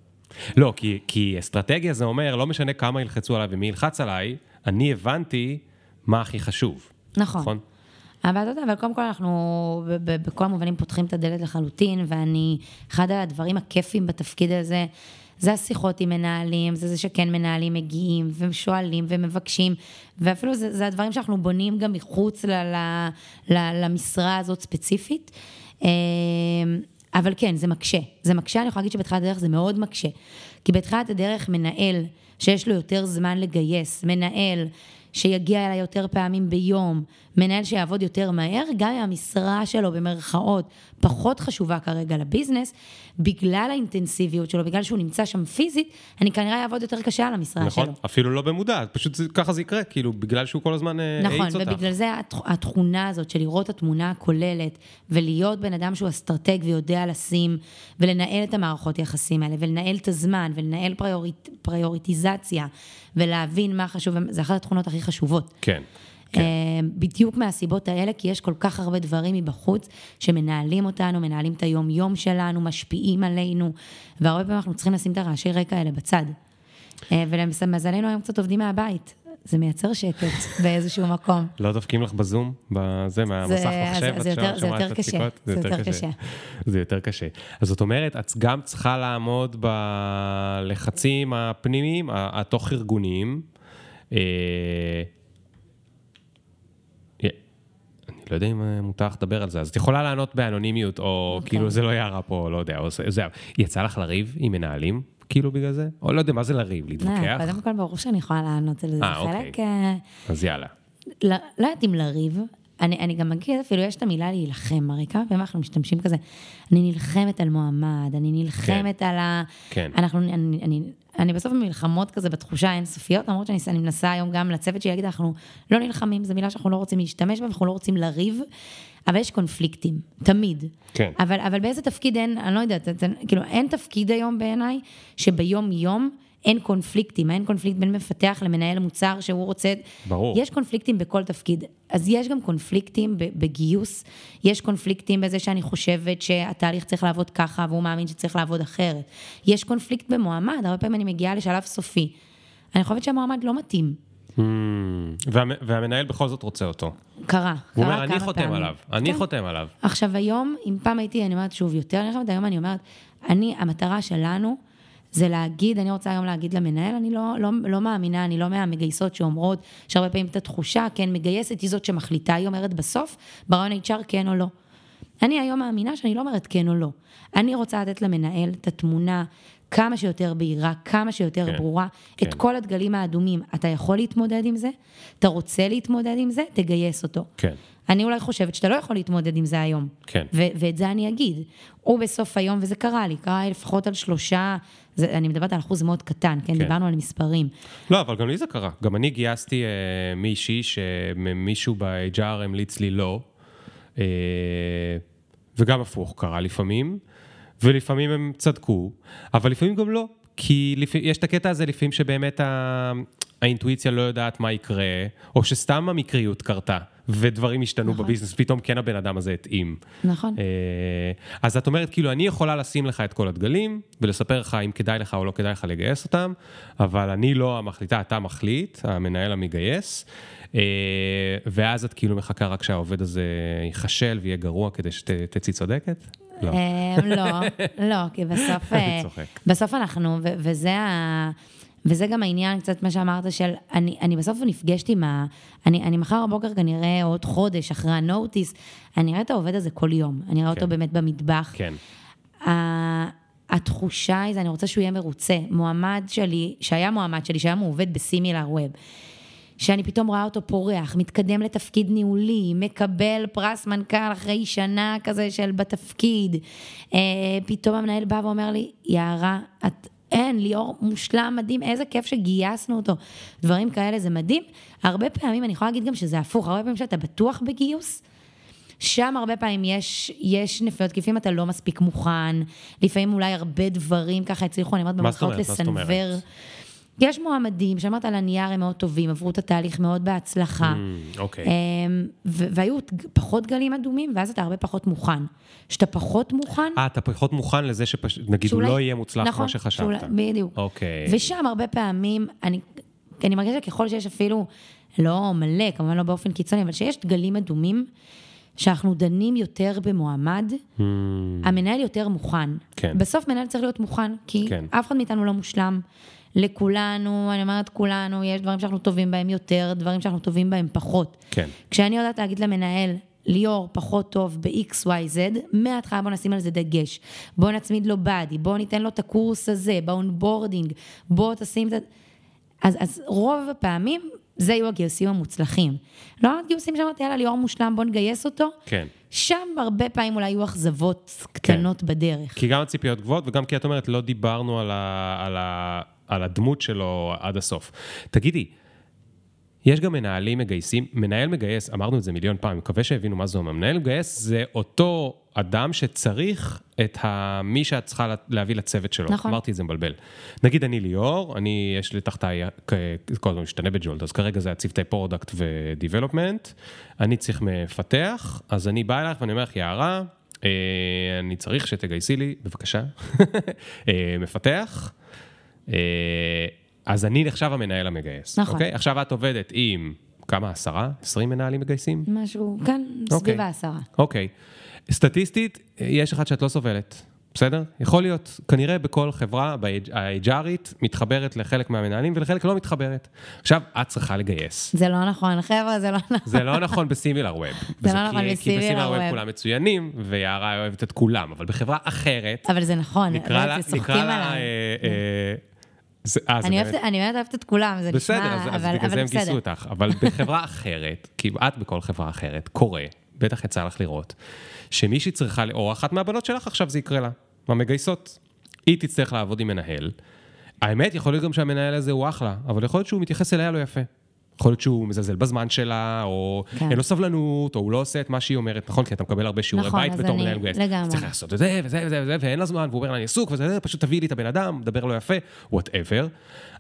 לא, כי, כי אסטרטגיה זה אומר, לא משנה כמה ילחצו עליי ומי ילחץ עליי, אני הבנתי מה הכי חשוב. נכון. נכון? אבל אתה יודע, אבל קודם כל אנחנו בכל המובנים פותחים את הדלת לחלוטין, ואני, אחד הדברים הכיפים בתפקיד הזה, זה השיחות עם מנהלים, זה זה שכן מנהלים מגיעים ושואלים ומבקשים, ואפילו זה, זה הדברים שאנחנו בונים גם מחוץ ל, ל, ל, למשרה הזאת ספציפית. אה, אבל כן, זה מקשה. זה מקשה, אני יכולה להגיד שבתחילת הדרך זה מאוד מקשה. כי בתחילת הדרך מנהל שיש לו יותר זמן לגייס, מנהל שיגיע אליי יותר פעמים ביום, מנהל שיעבוד יותר מהר, גם אם המשרה שלו במרכאות פחות חשובה כרגע לביזנס, בגלל האינטנסיביות שלו, בגלל שהוא נמצא שם פיזית, אני כנראה אעבוד יותר קשה על המשרה נכון? שלו. אפילו לא במודע, פשוט זה- ככה זה יקרה, כאילו, בגלל שהוא כל הזמן אה, נכון, האיץ אותך. ובגלל זה התכ- התכונה הזאת של לראות את התמונה הכוללת, ולהיות בן אדם שהוא אסטרטג ויודע לשים, ולנהל את המערכות יחסים האלה, ולנהל את הזמן, ולנהל פריוריט, פריוריטיזציה, ולהבין מה חשוב, זה אחת התכונות הכי חשובות. כן. אה, בדיוק מהסיבות האלה, כי יש כל כך הרבה דברים מבחוץ שמנהלים אותנו, מנהלים את היום-יום שלנו, משפיעים עלינו, והרבה פעמים אנחנו צריכים לשים את הרעשי רקע האלה בצד. אה, ולמזלנו היום קצת עובדים מהבית, זה מייצר שקט באיזשהו מקום. לא דופקים לך בזום, בזה, מהמסך זה- מחשב, זה את יותר- זה שומעת את קשה, הדפיקות? זה יותר קשה. זה יותר קשה. אז זאת אומרת, את גם צריכה לעמוד בלחצים הפנימיים, התוך-ארגוניים. אה, אה, אני לא יודע אם אה, מותר לך לדבר על זה, אז את יכולה לענות באנונימיות, או אוקיי. כאילו זה לא יערה פה, לא יודע, או זה, יצא לך לריב עם מנהלים, כאילו בגלל זה? או לא יודע, מה זה לריב? להתווכח? אה, קודם כל, ברור שאני יכולה לענות על זה. אה, זה אוקיי. חלק... אה, אז יאללה. לא לא יודעת אם לריב, אני, אני גם אגיד, אפילו יש את המילה להילחם, הרי כמה פעמים אנחנו משתמשים כזה, אני נלחמת על מועמד, אני נלחמת על ה... כן. אנחנו, אני, אני, אני בסוף במלחמות כזה בתחושה האינסופיות, למרות שאני אני מנסה היום גם לצוות שלי להגיד, אנחנו לא נלחמים, זו מילה שאנחנו לא רוצים להשתמש בה, ואנחנו לא רוצים לריב, אבל יש קונפליקטים, תמיד. כן. אבל, אבל באיזה תפקיד אין, אני לא יודעת, כאילו אין תפקיד היום בעיניי, שביום-יום אין קונפליקטים, אין קונפליקט בין מפתח למנהל מוצר שהוא רוצה... ברור. יש קונפליקטים בכל תפקיד. אז יש גם קונפליקטים בגיוס, יש קונפליקטים בזה שאני חושבת שהתהליך צריך לעבוד ככה, והוא מאמין שצריך לעבוד אחרת. יש קונפליקט במועמד, הרבה פעמים אני מגיעה לשלב סופי. אני חושבת שהמועמד לא מתאים. Hmm, והמ- והמנהל בכל זאת רוצה אותו. קרה, הוא קרה אומר, אני כמה חותם פעמים. עליו, אני כן. חותם עליו. עכשיו היום, אם פעם הייתי, אני אומרת שוב, יותר נלחמת, היום אני אומרת, אני, המטרה שלנו זה להגיד, אני רוצה היום להגיד למנהל, אני לא, לא, לא מאמינה, אני לא מהמגייסות שאומרות, יש הרבה פעמים את התחושה, כן, מגייסת היא זאת שמחליטה, היא אומרת בסוף, ברעיון HR כן או לא. אני היום מאמינה שאני לא אומרת כן או לא. אני רוצה לתת למנהל את התמונה כמה שיותר בהירה, כמה שיותר כן, ברורה, כן. את כל הדגלים האדומים. אתה יכול להתמודד עם זה? אתה רוצה להתמודד עם זה? תגייס אותו. כן. אני אולי חושבת שאתה לא יכול להתמודד עם זה היום. כן. ו- ואת זה אני אגיד. הוא בסוף היום, וזה קרה לי, קרה לי לפחות על שלושה, זה, אני מדברת על אחוז מאוד קטן, כן? כן. דיברנו על מספרים. לא, אבל גם לי זה קרה. גם אני גייסתי אה, מישהי שמישהו ב-HR המליץ לי לא, אה, וגם הפוך קרה לפעמים, ולפעמים הם צדקו, אבל לפעמים גם לא. כי לפ... יש את הקטע הזה לפעמים שבאמת ה... האינטואיציה לא יודעת מה יקרה, או שסתם המקריות קרתה, ודברים השתנו נכון. בביזנס, פתאום כן הבן אדם הזה התאים. נכון. אה, אז את אומרת, כאילו, אני יכולה לשים לך את כל הדגלים, ולספר לך אם כדאי לך או לא כדאי לך לגייס אותם, אבל אני לא המחליטה, אתה מחליט, המנהל המגייס, אה, ואז את כאילו מחכה רק שהעובד הזה ייכשל ויהיה גרוע כדי שתצאי צודקת? לא. אה, לא, לא, כי בסוף. בסוף אנחנו, וזה ה... וזה גם העניין, קצת מה שאמרת, של אני, אני בסוף נפגשת עם ה... אני, אני מחר בבוקר כנראה עוד חודש אחרי הנוטיס, אני אראה את העובד הזה כל יום. אני אראה כן. אותו באמת במטבח. כן, ה- התחושה היא, זה, אני רוצה שהוא יהיה מרוצה. מועמד שלי, שהיה מועמד שלי, שהיה מעובד בסימילר ווב, שאני פתאום רואה אותו פורח, מתקדם לתפקיד ניהולי, מקבל פרס מנכ"ל אחרי שנה כזה של בתפקיד. אה, פתאום המנהל בא ואומר לי, יערה, את... אין, ליאור מושלם, מדהים, איזה כיף שגייסנו אותו. דברים כאלה זה מדהים. הרבה פעמים, אני יכולה להגיד גם שזה הפוך, הרבה פעמים שאתה בטוח בגיוס, שם הרבה פעמים יש, יש נפילות, כי לפעמים אתה לא מספיק מוכן, לפעמים אולי הרבה דברים ככה הצליחו, אני אומרת, במרכאות אומרת? מה זאת אומרת? יש מועמדים, שאמרת על הנייר הם מאוד טובים, עברו את התהליך מאוד בהצלחה. Mm, אוקיי. אמ, ו- והיו פחות גלים אדומים, ואז אתה הרבה פחות מוכן. כשאתה פחות מוכן, אה, אתה פחות מוכן לזה שנגיד הוא שאולי- לא יהיה מוצלח נכון, כמו שחשבת. שאולי- בדיוק. אוקיי. ושם הרבה פעמים, אני, אני מרגישה ככל שיש אפילו, לא מלא, כמובן לא באופן קיצוני, אבל שיש דגלים אדומים, שאנחנו דנים יותר במועמד, Mm, המנהל יותר מוכן. כן. בסוף מנהל צריך להיות מוכן, כי כן. אף אחד מאיתנו לא מושלם. לכולנו, אני אומרת כולנו, יש דברים שאנחנו טובים בהם יותר, דברים שאנחנו טובים בהם פחות. כן. כשאני יודעת להגיד למנהל, ליאור פחות טוב ב-XYZ, מההתחלה בוא נשים על זה דגש. בוא נצמיד לו buddy, בוא ניתן לו את הקורס הזה, ב onboarding, בוא תשים את ה... אז, אז רוב הפעמים זה יהיו הגיוסים המוצלחים. לא גיוסים שאמרתי, יאללה, ליאור מושלם, בוא נגייס אותו. כן. שם הרבה פעמים אולי יהיו אכזבות קטנות בדרך. כי גם הציפיות גבוהות, וגם כי את אומרת, לא דיברנו על, ה, על, ה, על הדמות שלו עד הסוף. תגידי, יש גם מנהלים מגייסים, מנהל מגייס, אמרנו את זה מיליון פעם, מקווה שהבינו מה זה אומר. מנהל מגייס זה אותו אדם שצריך את ה... מי שאת צריכה להביא לצוות שלו. נכון. אמרתי את זה מבלבל. נגיד אני ליאור, אני, יש לי תחתיי, כל הזמן משתנה בג'ולט, אז כרגע זה הצוותי product ו development. אני צריך מפתח, אז אני בא אלייך ואני אומר לך, יערה, אה, אני צריך שתגייסי לי, בבקשה, אה, מפתח. אה, אז אני נחשב המנהל המגייס. נכון. אוקיי? עכשיו את עובדת עם כמה, עשרה? עשרים מנהלים מגייסים? משהו, כן, אוקיי. סביב העשרה. אוקיי. סטטיסטית, יש אחד שאת לא סובלת, בסדר? יכול להיות, כנראה בכל חברה, ה-HRית, מתחברת לחלק מהמנהלים ולחלק לא מתחברת. עכשיו, את צריכה לגייס. זה לא נכון, חבר'ה, זה לא נכון. זה לא נכון בסימילר ווב. זה לא נכון כי בסימילר בסימילר ווב ווב. כולם מצוינים, ויערה אוהבת את כולם, אבל בחברה אחרת, אבל זה נכון, נקרא לה, נקרא לה. אה, אה, זה- אה, זה אני באמת- אוהבת- אני באמת אוהבת את כולם, זה בסדר, נשמע, אז, אז אבל בגלל זה הם גייסו בסדר. אותך. אבל בחברה אחרת, כמעט בכל חברה אחרת, קורה, בטח יצא לך לראות, שמישהי צריכה, או אחת מהבנות שלך עכשיו זה יקרה לה, המגייסות. היא תצטרך לעבוד עם מנהל. האמת, יכול להיות גם שהמנהל הזה הוא אחלה, אבל יכול להיות שהוא מתייחס אליה לא יפה. יכול להיות שהוא מזלזל בזמן שלה, או כן. אין לו סבלנות, או הוא לא עושה את מה שהיא אומרת, נכון? כי אתה מקבל הרבה שיעורי נכון, בית בתור אני- מנהל מגייס. לגמרי. צריך לעשות את זה, וזה, וזה, וזה, ואין לה זמן, והוא אומר לה, אני עסוק, וזה, פשוט תביאי לי את הבן אדם, מדבר לא יפה, whatever.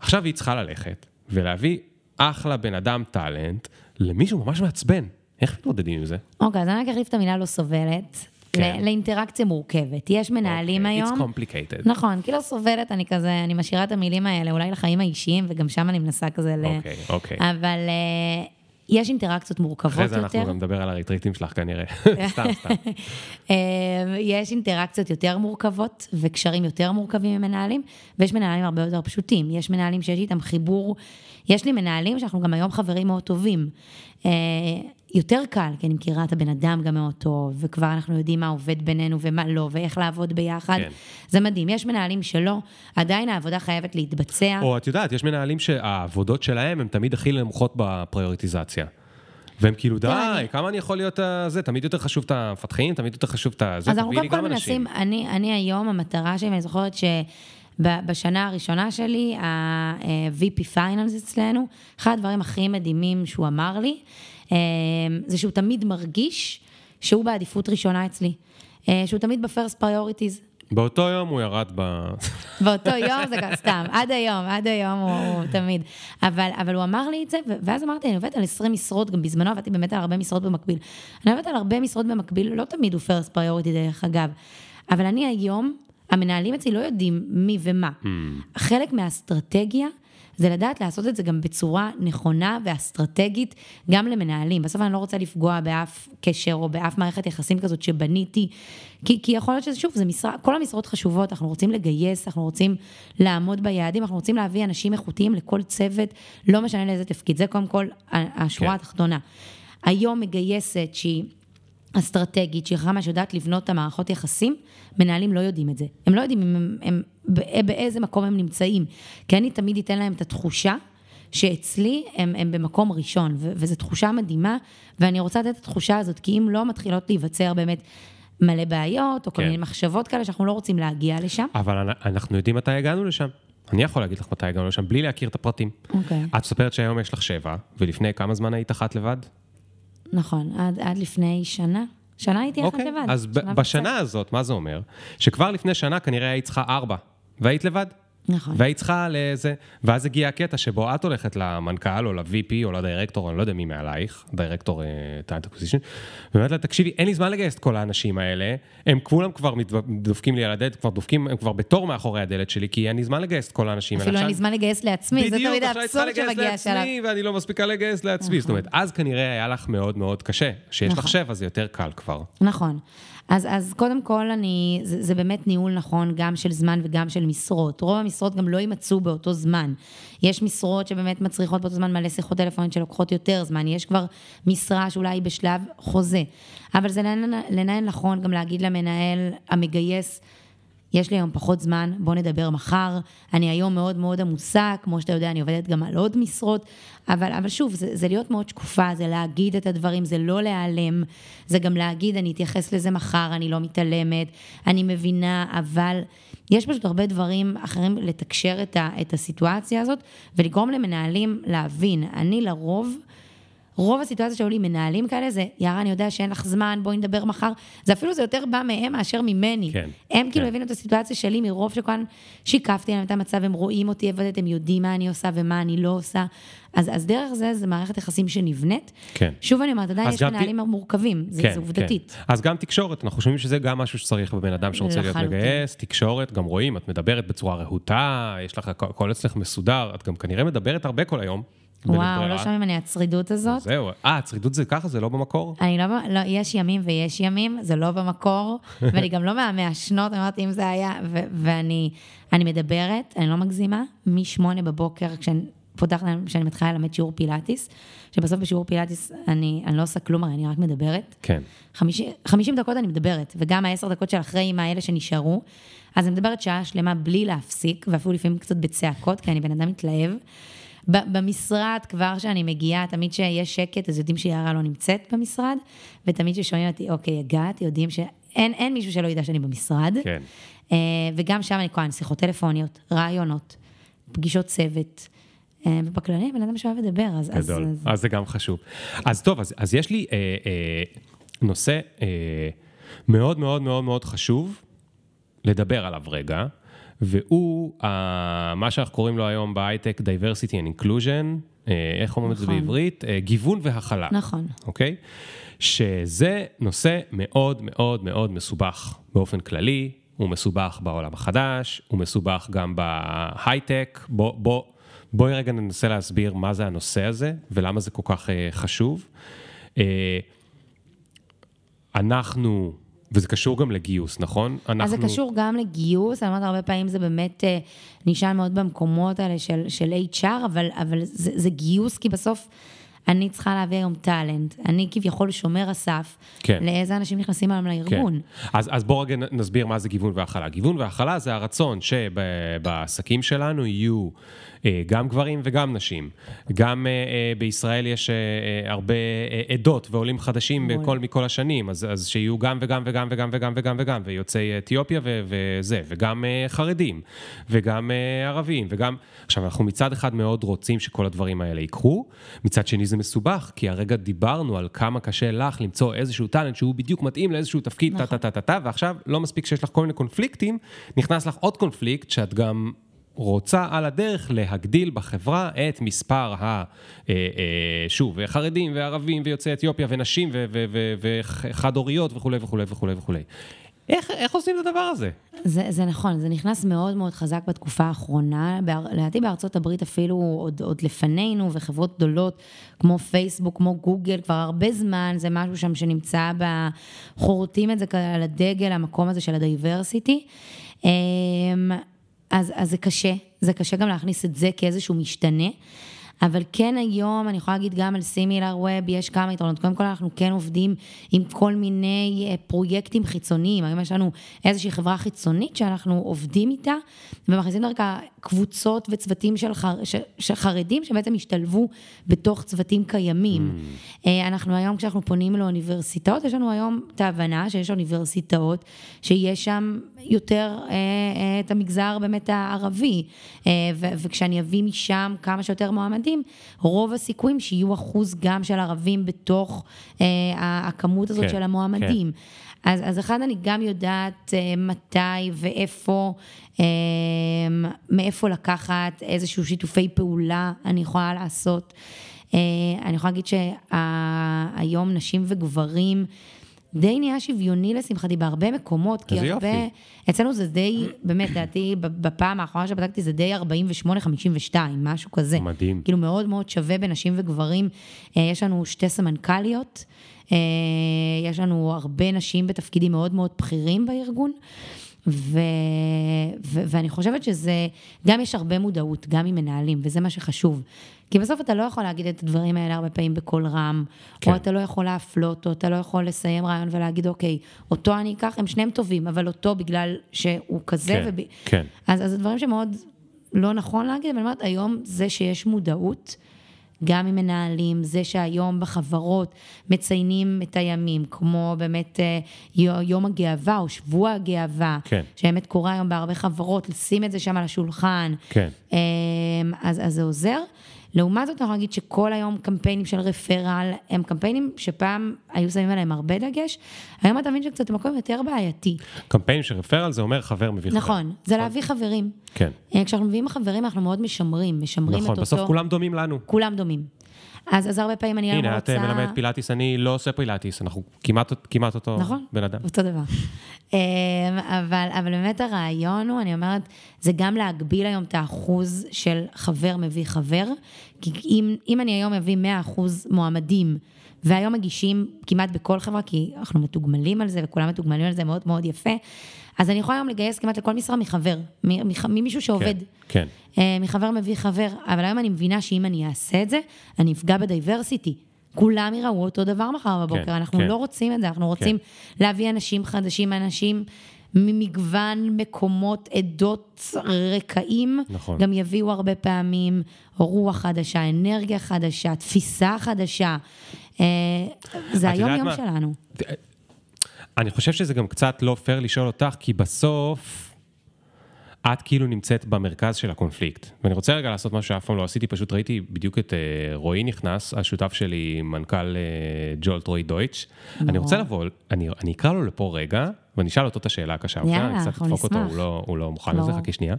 עכשיו היא צריכה ללכת ולהביא אחלה בן אדם טאלנט למישהו ממש מעצבן. איך מתמודדים עם זה? אוקיי, אז אני רק אחליף את המילה לא סובלת, כן. לאינטראקציה מורכבת. יש מנהלים אוקיי, היום... It's complicated. נכון, כי לא סובלת, אני כזה, אני משאירה את המילים האלה אולי לחיים האישיים, וגם שם אני מנסה כזה ל... אוקיי, אוקיי. אבל אה, יש אינטראקציות מורכבות אחרי יותר. זה אנחנו גם נדבר על הריטריטים שלך כנראה. סתם, סתם. אמ, יש אינטראקציות יותר מורכבות וקשרים יותר מורכבים עם מנהלים, ויש מנהלים הרבה יותר פשוטים. יש מנהלים שיש איתם חיבור, יש לי מנהלים שאנחנו גם היום חברים מאוד טובים. אה, יותר קל, כי אני מכירה את הבן אדם גם מאוד טוב, וכבר אנחנו יודעים מה עובד בינינו ומה לא, ואיך לעבוד ביחד. כן. זה מדהים. יש מנהלים שלא, עדיין העבודה חייבת להתבצע. או את יודעת, יש מנהלים שהעבודות שלהם הן תמיד הכי נמוכות בפריוריטיזציה. והם כאילו, די, תראה, אני- כמה אני יכול להיות אה, זה, תמיד יותר חשוב את המפתחים, תמיד יותר חשוב את זה, אז אנחנו קודם כל. מנסים, אני, אני היום, המטרה שלי, אני זוכרת שבשנה הראשונה שלי, ה-VP finance אצלנו, אחד הדברים הכי מדהימים שהוא אמר לי, אה, זה שהוא תמיד מרגיש שהוא בעדיפות ראשונה אצלי. אה, שהוא תמיד ב first priority. באותו יום הוא ירד ב... באותו יום זה גם סתם, עד היום, עד היום הוא, הוא תמיד. אבל, אבל הוא אמר לי את זה, ואז אמרתי, אני עובדת על 20 משרות, גם בזמנו עבדתי באמת על הרבה משרות במקביל. אני עובדת על הרבה משרות במקביל, לא תמיד הוא first priority דרך אגב. אבל אני היום, המנהלים אצלי לא יודעים מי ומה. חלק מהאסטרטגיה זה לדעת לעשות את זה גם בצורה נכונה ואסטרטגית, גם למנהלים. בסוף אני לא רוצה לפגוע באף קשר או באף מערכת יחסים כזאת שבניתי, כי, כי יכול להיות שזה, שוב, זה משרה, כל המשרות חשובות, אנחנו רוצים לגייס, אנחנו רוצים לעמוד ביעדים, אנחנו רוצים להביא אנשים איכותיים לכל צוות, לא משנה לאיזה תפקיד. זה קודם כל השורה כן. התחתונה. היום מגייסת שהיא אסטרטגית, שהיא חכמה שיודעת לבנות את המערכות יחסים, מנהלים לא יודעים את זה. הם לא יודעים הם, הם, בא- באיזה מקום הם נמצאים. כי אני תמיד אתן להם את התחושה שאצלי הם, הם במקום ראשון, ו- וזו תחושה מדהימה, ואני רוצה לתת את התחושה הזאת, כי אם לא מתחילות להיווצר באמת מלא בעיות, או כל כן. מיני מחשבות כאלה שאנחנו לא רוצים להגיע לשם. אבל אנ- אנחנו יודעים מתי הגענו לשם. אני יכול להגיד לך מתי הגענו לשם, בלי להכיר את הפרטים. אוקיי. את מספרת שהיום יש לך שבע, ולפני כמה זמן היית אחת לבד? נכון, עד, עד לפני שנה. שנה הייתי אחת לבד. אז בשנה הזאת, מה זה אומר? שכבר לפני שנה כנראה היית צריכה ארבע, והיית לבד. נכון. והיית צריכה לאיזה... ואז הגיע הקטע שבו את הולכת למנכ"ל או ל-VP או לדירקטור, אני לא יודע מי מעלייך, director talent acquisition, ואומרת לה, תקשיבי, אין לי זמן לגייס את כל האנשים האלה, הם כולם כבר דופקים לי על הדלת, כבר דופקים, הם כבר בתור מאחורי הדלת שלי, כי אין לי זמן לגייס את כל האנשים האלה. אפילו אין לי זמן לגייס לעצמי, זה תמיד האבסורד שמגיע שלב. לעצמי, ואני לא מספיקה לגייס לעצמי. זאת אומרת, אז כנראה היה לך מאוד מאוד קשה. כשיש לך נכון. שבע זה יותר קל כבר. נכון. אז, אז קודם כל, אני, זה, זה באמת ניהול נכון גם של זמן וגם של משרות. רוב המשרות גם לא יימצאו באותו זמן. יש משרות שבאמת מצריכות באותו זמן מלא שיחות טלפוניות שלוקחות יותר זמן. יש כבר משרה שאולי היא בשלב חוזה. אבל זה לנהל נכון גם להגיד למנהל המגייס, יש לי היום פחות זמן, בוא נדבר מחר. אני היום מאוד מאוד עמוסה, כמו שאתה יודע, אני עובדת גם על עוד משרות, אבל, אבל שוב, זה, זה להיות מאוד שקופה, זה להגיד את הדברים, זה לא להיעלם, זה גם להגיד, אני אתייחס לזה מחר, אני לא מתעלמת, אני מבינה, אבל יש פשוט הרבה דברים אחרים לתקשר את, ה, את הסיטואציה הזאת, ולגרום למנהלים להבין. אני לרוב... רוב הסיטואציה שהיו לי מנהלים כאלה זה, יארה, אני יודע שאין לך זמן, בואי נדבר מחר. זה אפילו, זה יותר בא מהם מאשר ממני. כן, הם כאילו כן. הבינו את הסיטואציה שלי מרוב שכאן שיקפתי להם את המצב, הם רואים אותי עבודת, הם יודעים מה אני עושה ומה אני לא עושה. אז, אז דרך זה, זה מערכת יחסים שנבנית. כן. שוב אני אומרת, עדיין יש גם ת- מנהלים מורכבים, זה, זה עובדתית. כן. אז גם תקשורת, אנחנו חושבים שזה גם משהו שצריך בבן אדם שרוצה להיות. מגייס, תקשורת, גם רואים, את מדברת בצורה רהוטה, יש לך, הכל אצלך מסודר, את גם כנראה מדברת הרבה כל היום. וואו. לא שומעים ממני הצרידות הזאת. זהו, אה, צרידות זה ככה, זה לא במקור? אני לא, לא, יש ימים ויש ימים, זה לא במקור, ואני גם לא מהמעשנות, אמרתי, אם זה היה, ו- ואני אני מדברת, אני לא מגזימה, משמונה בבוקר, כשאני פותחת, כשאני מתחילה ללמד שיעור פילאטיס, שבסוף בשיעור פילאטיס אני, אני לא עושה כלום, הרי אני רק מדברת. כן. 50, 50 דקות אני מדברת, וגם העשר דקות של אחרי עם האלה שנשארו, אז אני מדברת שעה שלמה בלי להפסיק, ואפילו לפעמים קצת בצעקות, כי אני בן אדם מתלהב. במשרד, כבר שאני מגיעה, תמיד שיש שקט, אז יודעים שיערה לא נמצאת במשרד, ותמיד כששומעים אותי, אוקיי, הגעת, יודעים שאין אין מישהו שלא ידע שאני במשרד. כן. אה, וגם שם אני כהן, שיחות טלפוניות, רעיונות, פגישות צוות. אה, ובכללי, בן אדם שאוהב לדבר, אז... אז- גדול, אז- אז זה גם חשוב. אז טוב, אז, אז יש לי אה, אה, נושא אה, מאוד מאוד מאוד מאוד חשוב לדבר עליו רגע, והוא מה שאנחנו קוראים לו היום בהייטק diversity and inclusion, אה, איך אומרים את זה נכון. בעברית? אה, גיוון והכלה. נכון. אוקיי? שזה נושא מאוד מאוד מאוד מסובך באופן כללי, הוא מסובך בעולם החדש, הוא מסובך גם בהייטק, בוא, בוא, בואי רגע ננסה להסביר מה זה הנושא הזה ולמה זה כל כך אה, חשוב. אנחנו, וזה קשור גם לגיוס, נכון? אנחנו... אז זה קשור גם לגיוס, אני אומרת, הרבה פעמים זה באמת אה, נשען מאוד במקומות האלה של, של HR, אבל, אבל זה, זה גיוס, כי בסוף אני צריכה להביא היום טאלנט. אני כביכול שומר הסף, כן. לאיזה אנשים נכנסים היום לארגון. כן. אז, אז בואו רגע נסביר מה זה גיוון והכלה. גיוון והכלה זה הרצון שבעסקים שלנו יהיו גם גברים וגם נשים. גם אה, אה, בישראל יש הרבה עדות ועולים חדשים בכל, מכל השנים, אז, אז שיהיו גם וגם וגם וגם וגם וגם וגם, ויוצאי אתיופיה ו, וזה, וגם חרדים, וגם ערבים, וגם... עכשיו, אנחנו מצד אחד מאוד רוצים שכל הדברים האלה יקרו, מצד שני זה מסובך, כי הרגע דיברנו על כמה קשה לך למצוא איזשהו טאלנט שהוא בדיוק מתאים לאיזשהו תפקיד, טה-טה-טה-טה, נכון. ועכשיו לא מספיק שיש לך כל מיני קונפליקטים, נכנס לך עוד קונפליקט שאת גם רוצה על הדרך להגדיל בחברה את מספר ה... אה, אה, שוב, חרדים וערבים ויוצאי אתיופיה ונשים וחד הוריות וכולי וכולי וכולי וכולי. איך, איך עושים את הדבר הזה? זה, זה נכון, זה נכנס מאוד מאוד חזק בתקופה האחרונה. לדעתי בארצות הברית אפילו עוד, עוד לפנינו, וחברות גדולות כמו פייסבוק, כמו גוגל, כבר הרבה זמן, זה משהו שם שנמצא ב... חורטים את זה על הדגל, המקום הזה של ה diversity. אז, אז זה קשה, זה קשה גם להכניס את זה כאיזשהו משתנה. אבל כן היום, אני יכולה להגיד גם על סימילר ווב, יש כמה יתרונות. קודם כל, אנחנו כן עובדים עם כל מיני אה, פרויקטים חיצוניים. היום יש לנו איזושהי חברה חיצונית שאנחנו עובדים איתה, ומכניסים דרכה קבוצות וצוותים של, חר, של, של חרדים שבעצם השתלבו בתוך צוותים קיימים. Mm. אה, אנחנו היום, כשאנחנו פונים לאוניברסיטאות, יש לנו היום את ההבנה שיש אוניברסיטאות שיש שם יותר אה, אה, את המגזר באמת הערבי, אה, ו- וכשאני אביא משם כמה שיותר מועמדים, רוב הסיכויים שיהיו אחוז גם של ערבים בתוך אה, הכמות הזאת כן, של המועמדים. כן. אז, אז אחד, אני גם יודעת אה, מתי ואיפה, אה, מאיפה לקחת איזשהו שיתופי פעולה אני יכולה לעשות. אה, אני יכולה להגיד שהיום נשים וגברים, די נהיה שוויוני לשמחתי בהרבה מקומות, כי הרבה, יופי. אצלנו זה די, באמת, לדעתי, בפעם האחרונה שבדקתי זה די 48-52, משהו כזה. מדהים. כאילו מאוד מאוד שווה בין נשים וגברים. אה, יש לנו שתי סמנכ"ליות, אה, יש לנו הרבה נשים בתפקידים מאוד מאוד בכירים בארגון. ו, ו, ואני חושבת שזה, גם יש הרבה מודעות, גם עם מנהלים, וזה מה שחשוב. כי בסוף אתה לא יכול להגיד את הדברים האלה הרבה פעמים בקול רם, כן. או אתה לא יכול להפלות, או אתה לא יכול לסיים רעיון ולהגיד, אוקיי, אותו אני אקח, הם שניהם טובים, אבל אותו בגלל שהוא כזה. כן, וב... כן. אז, אז זה דברים שמאוד לא נכון להגיד, אבל אני אומרת, היום זה שיש מודעות, גם עם מנהלים, זה שהיום בחברות מציינים את הימים, כמו באמת אה, יום הגאווה או שבוע הגאווה, כן. שבאמת קורה היום בהרבה חברות, לשים את זה שם על השולחן, כן. אמ, אז, אז זה עוזר. לעומת זאת, אני יכולה להגיד שכל היום קמפיינים של רפרל, הם קמפיינים שפעם היו שמים עליהם הרבה דגש, היום אתה מבין שקצת מקום יותר בעייתי. קמפיינים של רפרל זה אומר חבר מביא חבר. נכון, זה להביא חברים. כן. אה, כשאנחנו מביאים חברים, אנחנו מאוד משמרים, משמרים נכון, את אותו... נכון, בסוף כולם דומים לנו. כולם דומים. אז, אז הרבה פעמים אני הנה, רוצה... הנה, את מלמדת פילאטיס, אני לא עושה פילאטיס, אנחנו כמעט, כמעט אותו נכון, בן אדם. אותו דבר. אמ, אבל, אבל באמת הרעיון הוא, אני אומרת, זה גם להגביל היום את האחוז של חבר מביא חבר, כי אם, אם אני היום מביא 100 אחוז מועמדים, והיום מגישים כמעט בכל חברה, כי אנחנו מתוגמלים על זה, וכולם מתוגמלים על זה מאוד מאוד יפה, אז אני יכולה היום לגייס כמעט לכל משרה מחבר, ממישהו שעובד. כן, כן. מחבר מביא חבר, אבל היום אני מבינה שאם אני אעשה את זה, אני אפגע בדייברסיטי. כולם יראו אותו דבר מחר בבוקר, כן, אנחנו כן. לא רוצים את זה, אנחנו רוצים כן. להביא אנשים חדשים, אנשים ממגוון מקומות, עדות, רקעים, נכון. גם יביאו הרבה פעמים רוח חדשה, אנרגיה חדשה, תפיסה חדשה. אה, זה היום-יום שלנו. אני חושב שזה גם קצת לא פייר לשאול אותך, כי בסוף את כאילו נמצאת במרכז של הקונפליקט. ואני רוצה רגע לעשות משהו שאף פעם לא עשיתי, פשוט ראיתי בדיוק את uh, רועי נכנס, השותף שלי, מנכ"ל uh, ג'ולט רועי דויטש. אני רוצה לבוא, אני, אני אקרא לו לפה רגע, ואני אשאל אותו את השאלה הקשה. יאללה, אנחנו נשמח. אני קצת אדפוק אותו, הוא לא, הוא לא מוכן לא. לזה, חכי שנייה.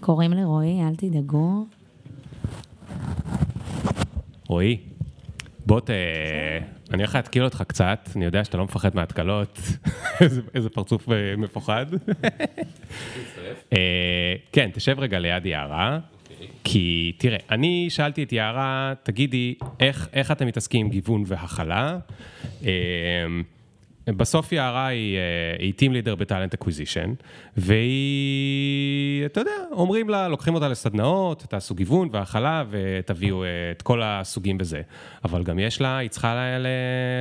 קוראים לרועי, אל תדאגו. רועי, בוא ת... אני הולך להתקיל אותך קצת, אני יודע שאתה לא מפחד מהתקלות, איזה- פרצוף אה, מפוחד. אה, כן, תשב רגע ליד יערה, כי תראה, אני שאלתי את יערה, תגידי, איך, איך אתם מתעסקים עם גיוון והכלה? בסוף יערה היא, אה, היא Team Leader ב talent acquisition, והיא, אתה יודע, אומרים לה, לוקחים אותה לסדנאות, תעשו גיוון והכלה ותביאו אה, את כל הסוגים בזה. אבל גם יש לה, היא צריכה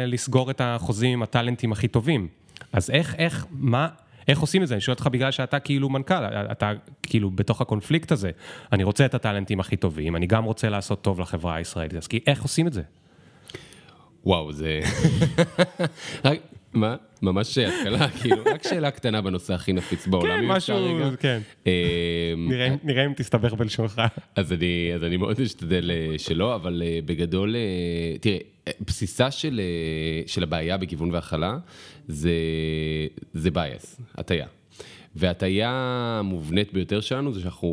לסגור את החוזים עם הטאלנטים הכי טובים. אז איך, איך, מה, איך עושים את זה? אני שואל אותך בגלל שאתה כאילו מנכ"ל, אתה כאילו בתוך הקונפליקט הזה. אני רוצה את הטאלנטים הכי טובים, אני גם רוצה לעשות טוב לחברה הישראלית, אז כי- איך עושים את זה? וואו, זה... מה? ממש התקלה, כאילו, רק שאלה קטנה בנושא הכי נפיץ בעולם, כן, אם אפשר משהו, רגע. כן. אה, נראה, אם- נראה אם תסתבך בלשונך. אז אני, מאוד משתדל אה, שלא, אבל אה, בגדול, אה, תראה, אה, בסיסה של, של הבעיה בגיוון והכלה זה, זה bias, הטיה. והטיה המובנית ביותר שלנו זה שאנחנו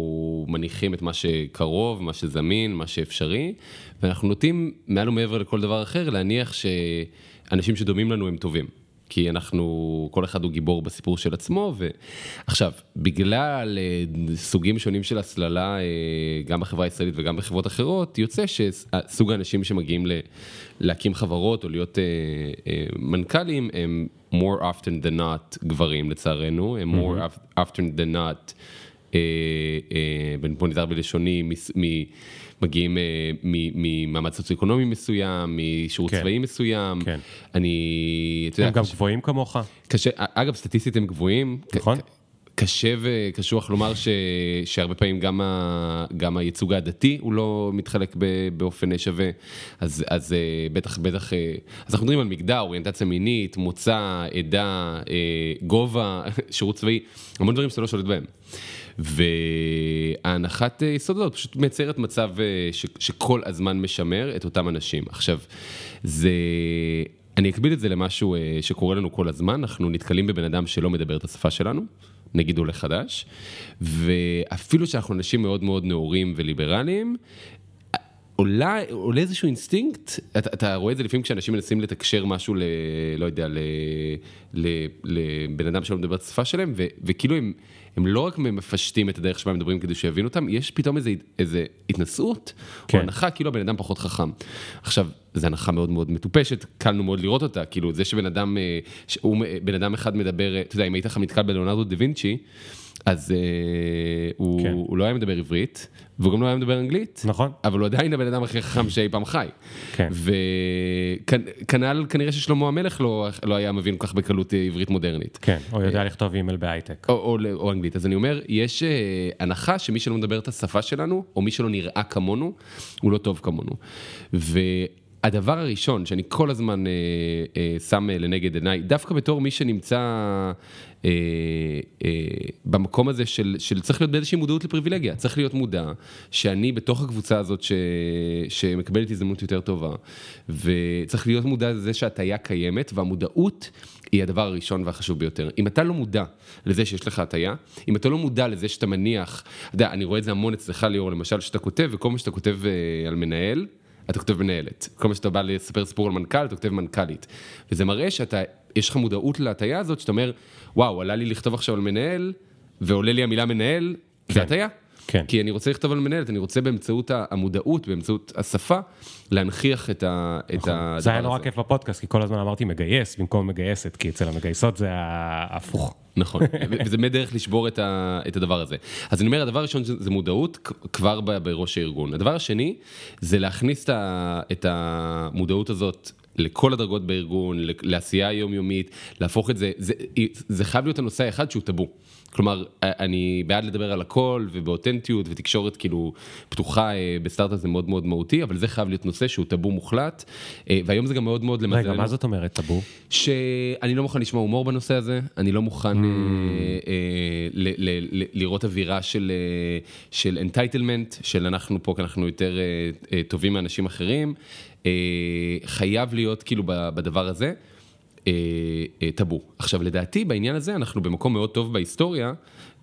מניחים את מה שקרוב, מה שזמין, מה שאפשרי, ואנחנו נוטים מעל ומעבר לכל דבר אחר להניח שאנשים שדומים לנו הם טובים. כי אנחנו, כל אחד הוא גיבור בסיפור של עצמו, ועכשיו, בגלל אה, סוגים שונים של הסללה, אה, גם בחברה הישראלית וגם בחברות אחרות, יוצא שסוג האנשים שמגיעים להקים חברות או להיות אה, מנכ"לים, הם more often than not גברים לצערנו, הם more often than not, בוא נזהר בלשוני, מגיעים אה, ממעמד סוציו-אקונומי מסוים, משירות כן. צבאי מסוים. כן. אני, אתה יודע, הם גם קשה- גבוהים כמוך. קשה, אגב, סטטיסטית הם גבוהים. נכון. קשה וקשוח לומר ש, שהרבה פעמים גם, ה, גם הייצוג העדתי הוא לא מתחלק ב, באופן שווה, אז, אז אה, בטח, בטח, אה, אז אנחנו מדברים על מגדר, אוריינטציה מינית, מוצא, עדה, אה, גובה, שירות צבאי, המון דברים שאתה לא שולט בהם. אה, יסוד הזאת פשוט מייצרת מצב אה, ש, שכל הזמן משמר את אותם אנשים. עכשיו, זה... אני אקביל את זה למשהו אה, שקורה לנו כל הזמן, אנחנו נתקלים בבן אדם שלא מדבר את השפה שלנו, נגיד עולה חדש, ואפילו שאנחנו אנשים מאוד מאוד נאורים וליברליים, עולה, עולה איזשהו אינסטינקט, אתה, אתה רואה את זה לפעמים כשאנשים מנסים לתקשר משהו ל... לא יודע, ל, ל, לבן אדם שלא מדבר את השפה שלהם, ו, וכאילו הם, הם לא רק מפשטים את הדרך שבה הם מדברים כדי שיבינו אותם, יש פתאום איזה, איזה התנשאות, כן. או הנחה כאילו הבן אדם פחות חכם. עכשיו, זו הנחה מאוד מאוד מטופשת, קל לנו מאוד לראות אותה, כאילו זה שבן אדם, אה, שהוא, בן אדם אחד מדבר, אה, אתה יודע, אם היית לך נתקל בלאונרדו דה וינצ'י, אז אה, הוא, כן. הוא לא היה מדבר עברית, והוא גם לא היה מדבר אנגלית. נכון. אבל הוא עדיין הבן אדם הכי חכם שאי פעם חי. כן. וכנ"ל כנראה ששלמה המלך לא, לא היה מבין כל כך בקלות אה, עברית מודרנית. כן, או יודע לכתוב אימייל בהייטק. או, או, או אנגלית. אז אני אומר, יש אה, הנחה שמי שלא מדבר את השפה שלנו, או מי שלא נראה כמונו, הוא לא טוב כמונו. והדבר הראשון שאני כל הזמן אה, אה, שם אה, לנגד עיניי, דווקא בתור מי שנמצא אה, אה, במקום הזה של, של צריך להיות באיזושהי מודעות לפריבילגיה, צריך להיות מודע שאני בתוך הקבוצה הזאת ש, שמקבלת הזדמנות יותר טובה, וצריך להיות מודע לזה שהטיה קיימת, והמודעות היא הדבר הראשון והחשוב ביותר. אם אתה לא מודע לזה שיש לך הטיה, אם אתה לא מודע לזה שאתה מניח, אתה יודע, אני רואה את זה המון אצלך ליאור, למשל, שאתה כותב, וכל מה שאתה כותב אה, על מנהל, אתה כותב מנהלת. כל מה שאתה בא לספר סיפור על מנכ"ל, אתה כותב מנכ"לית. וזה מראה שאתה, יש לך מודעות להטיה הזאת, שאתה אומר, וואו, עלה לי לכתוב עכשיו על מנהל, ועולה לי המילה מנהל, זה הטיה. כן. כי אני רוצה לכתוב על מנהלת, אני רוצה באמצעות המודעות, באמצעות השפה, להנכיח את ה- את הדבר הזה. זה היה נורא כיף בפודקאסט, כי כל הזמן אמרתי מגייס במקום מגייסת, כי אצל המגייסות זה ההפוך. נכון, וזה באמת דרך לשבור את, ה, את הדבר הזה. אז אני אומר, הדבר הראשון זה מודעות כבר בראש הארגון. הדבר השני, זה להכניס את, ה, את המודעות הזאת לכל הדרגות בארגון, לעשייה היומיומית, להפוך את זה, זה, זה חייב להיות הנושא האחד שהוא טאבו. כלומר, אני בעד לדבר על הכל ובאותנטיות ותקשורת כאילו פתוחה אה, בסטארט-אפ זה מאוד מאוד מהותי, אבל זה חייב להיות נושא שהוא טאבו מוחלט, אה, והיום זה גם מאוד מאוד למזלנו. רגע, מה זאת אומרת טאבו? שאני לא מוכן לשמוע הומור בנושא הזה, אני לא מוכן אה, ל- לראות אווירה של, אה, של אנחנו פה כי אנחנו יותר טובים מאנשים אחרים. חייב להיות כאילו בדבר הזה טאבו. עכשיו לדעתי בעניין הזה אנחנו במקום מאוד טוב בהיסטוריה,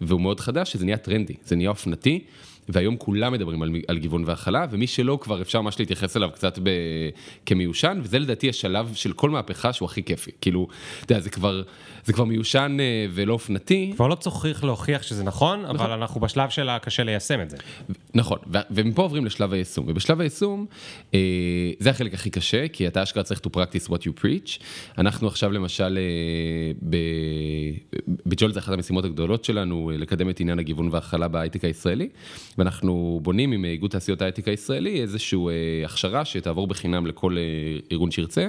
והוא מאוד חדש, שזה נהיה טרנדי, זה נהיה אופנתי. והיום כולם מדברים על, על גיוון והכלה, ומי שלא כבר אפשר ממש להתייחס אליו קצת ב, כמיושן, וזה לדעתי השלב של כל מהפכה שהוא הכי כיפי. כאילו, אתה יודע, זה כבר, זה כבר מיושן אה, ולא אופנתי. כבר לא צריך להוכיח שזה נכון, נכון, אבל אנחנו בשלב של הקשה ליישם את זה. נכון, ו- ומפה עוברים לשלב היישום, ובשלב היישום אה, זה החלק הכי קשה, כי אתה אשכרה צריך to practice what you preach. אנחנו עכשיו למשל, אה, בג'ול זה אחת המשימות הגדולות שלנו, אה, לקדם את עניין הגיוון וההכלה בהייטק הישראלי, ואנחנו בונים עם איגוד תעשיות ההייטק הישראלי איזושהי אה, הכשרה שתעבור בחינם לכל אה, ארגון שירצה,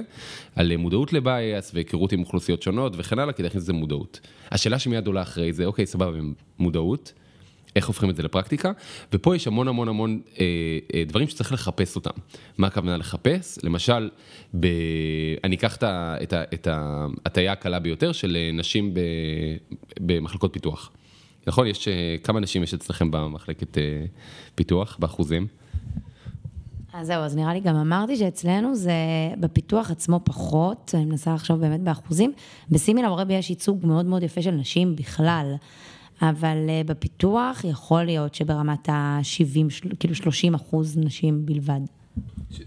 על אה, מודעות לבייס והיכרות עם אוכלוסיות שונות וכן הלאה, כדי להכניס את זה מודעות. השאלה שמיד עולה אחרי זה, אוקיי, סבבה, מודעות. איך הופכים את זה לפרקטיקה, ופה יש המון המון המון אה, אה, דברים שצריך לחפש אותם. מה הכוונה לחפש? למשל, ב... אני אקח את ההטייה הקלה ביותר של נשים ב... במחלקות פיתוח. נכון? יש, אה, כמה נשים יש אצלכם במחלקת אה, פיתוח, באחוזים? אז זהו, אז נראה לי גם אמרתי שאצלנו זה בפיתוח עצמו פחות, אני מנסה לחשוב באמת באחוזים. בסימילר רבי יש ייצוג מאוד מאוד יפה של נשים בכלל. אבל אה, בפיתוח יכול להיות שברמת ה-70, כאילו 30 אחוז נשים בלבד.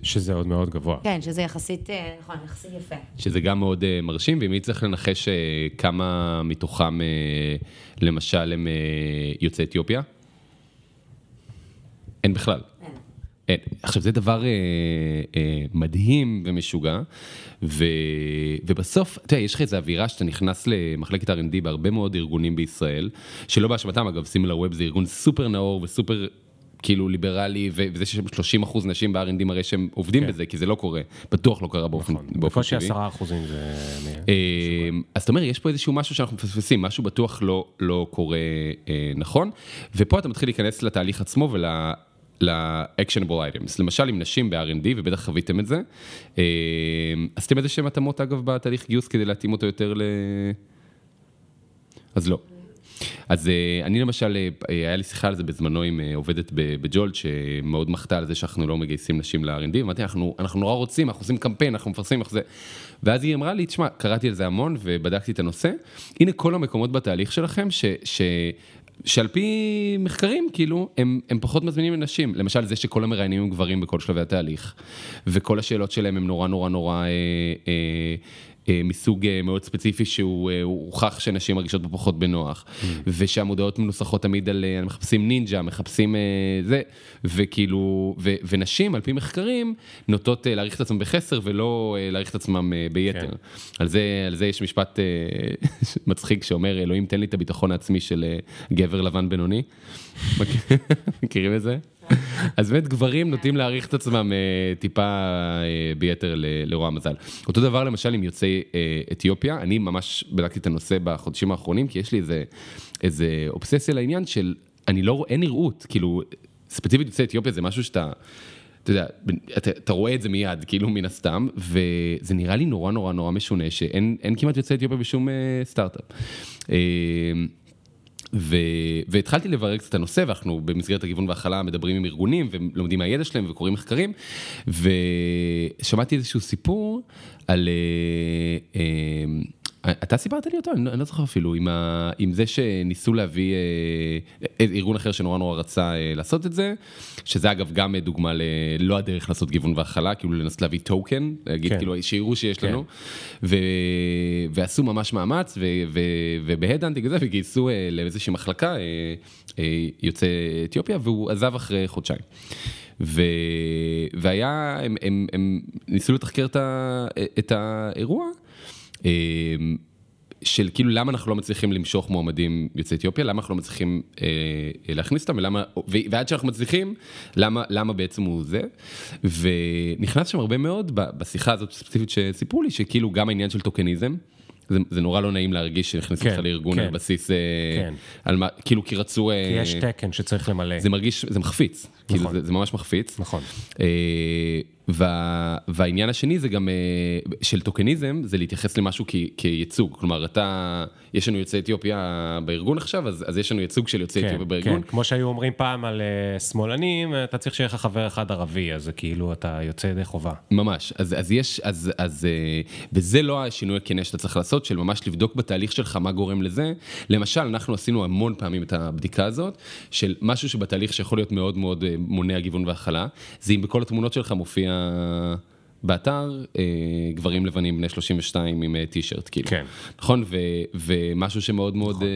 שזה עוד מאוד גבוה. כן, שזה יחסית, אה, נכון, יחסית יפה. שזה גם מאוד uh, מרשים, ואם היא צריך לנחש uh, כמה מתוכם, uh, למשל, הם uh, יוצאי אתיופיה? אין בכלל. אין. עכשיו, זה דבר אה, אה, מדהים ומשוגע, ו, ובסוף, אתה יודע, יש לך איזו אווירה שאתה נכנס למחלקת R&D בהרבה מאוד ארגונים בישראל, שלא באשמתם, אגב, סימילר ווב זה ארגון סופר נאור וסופר... כאילו ליברלי, וזה שיש 30 אחוז נשים ב-R&D מראה שהם עובדים כן. בזה, כי זה לא קורה, בטוח לא קרה באופן, נכון, טבעי. בקושי 10 אחוזים זה... אה, אז אתה אומר, יש פה איזשהו משהו שאנחנו מפספסים, משהו בטוח לא, לא קורה אה, נכון, ופה אתה מתחיל להיכנס לתהליך עצמו ול... ל-actionable items, למשל עם נשים ב-R&D, ובטח חוויתם את זה, אה, עשיתם איזה שהם התאמות אגב בתהליך גיוס כדי להתאים אותו יותר ל... אז לא. אז אה, אני למשל, אה, היה לי שיחה על זה בזמנו עם עובדת בג'ולט, שמאוד מחתה על זה שאנחנו לא מגייסים נשים ל-R&D, אמרתי, אנחנו, אנחנו נורא רוצים, אנחנו עושים קמפיין, אנחנו מפרסמים איך זה. ואז היא אמרה לי, תשמע, קראתי על זה המון ובדקתי את הנושא, הנה כל המקומות בתהליך שלכם, ש, ש, שעל פי מחקרים, כאילו, הם, הם פחות מזמינים לנשים. למשל, זה שכל המראיינים הם גברים בכל שלבי התהליך, וכל השאלות שלהם הם נורא נורא נורא אה, אה, אה, מסוג אה, מאוד ספציפי שהוא אה, הוכח שנשים מרגישות בו פחות בנוח, mm. ושהמודעות מנוסחות תמיד על, מחפשים נינג'ה, מחפשים זה, וכאילו, ו, ונשים על פי מחקרים נוטות להעריך את עצמם בחסר ולא להעריך את עצמם ביתר. כן. על, זה, על זה יש משפט מצחיק שאומר, אלוהים תן לי את הביטחון העצמי של גבר לבן בינוני. מכירים את זה? אז באמת גברים נוטים להעריך את עצמם אה, טיפה אה, ביתר לרוע מזל. אותו דבר למשל עם יוצאי אה, אתיופיה, אני ממש בדקתי את הנושא בחודשים האחרונים, כי יש לי איזה, איזה אובססיה לעניין של, אני לא, אין נראות, כאילו, ספציפית יוצאי אתיופיה זה משהו שאתה... אתה יודע, אתה, אתה רואה את זה מיד, כאילו מן הסתם, וזה נראה לי נורא נורא נורא משונה שאין כמעט יוצאי אתיופיה בשום uh, סטארט-אפ. ו... והתחלתי לברר קצת את הנושא, ואנחנו במסגרת הגיוון והכלה מדברים עם ארגונים ולומדים מהידע שלהם וקוראים מחקרים, ושמעתי איזשהו סיפור על... אה, אה, אתה סיפרת לי אותו? אני לא, אני לא זוכר אפילו, עם, ה, עם זה שניסו להביא אה, אה, ארגון אחר שנורא נורא רצה אה, לעשות את זה, שזה אגב גם דוגמה ללא הדרך לעשות גיוון והכלה, כאילו לנסות להביא טוקן, להגיד כן. כאילו שיראו שיש כן. לנו, ו, ועשו ממש מאמץ, ובהדאנטינג הזה, וגייסו אה, לאיזושהי מחלקה אה, אה, יוצא אתיופיה, והוא עזב אחרי חודשיים. ו... והיה, הם, הם, הם ניסו לתחקר את, ה... את האירוע. אמ, של כאילו למה אנחנו לא מצליחים למשוך מועמדים יוצאי אתיופיה, למה אנחנו לא מצליחים אה, להכניס אותם, ולמה, ועד שאנחנו מצליחים, למה, למה בעצם הוא זה. ונכנס שם הרבה מאוד בשיחה הזאת ספציפית שסיפרו לי, שכאילו גם העניין של טוקניזם, זה, זה נורא לא נעים להרגיש שנכנסים כן, לך לארגון כן, על בסיס, אה, כן. על מה, כאילו כי רצו... כי יש אה, תקן שצריך למלא. זה מרגיש, זה מחפיץ, כאילו נכון. זה, זה ממש מחפיץ. נכון. אה, וה, והעניין השני זה גם אה, של טוקניזם, זה להתייחס למשהו כ, כייצוג. כלומר, אתה, יש לנו יוצאי אתיופיה בארגון עכשיו, אז, אז יש לנו ייצוג של יוצאי כן, אתיופיה כן, בארגון. כמו שהיו אומרים פעם על אה, שמאלנים, אתה צריך שיהיה לך חבר אחד ערבי, אז זה כאילו אתה יוצא ידי חובה. ממש, אז, אז יש, אז, אז, אה, וזה לא השינוי הכנה שאתה צריך לעשות, של ממש לבדוק בתהליך שלך מה גורם לזה. למשל, אנחנו עשינו המון פעמים את הבדיקה הזאת, של משהו שבתהליך שיכול להיות מאוד מאוד אה, מונע גיוון והכלה, זה אם בכל התמונות שלך מופיע באתר אה, גברים לבנים בני 32 עם אה, טישרט, כאילו. כן. נכון? ו, ומשהו שמאוד מאוד... אה,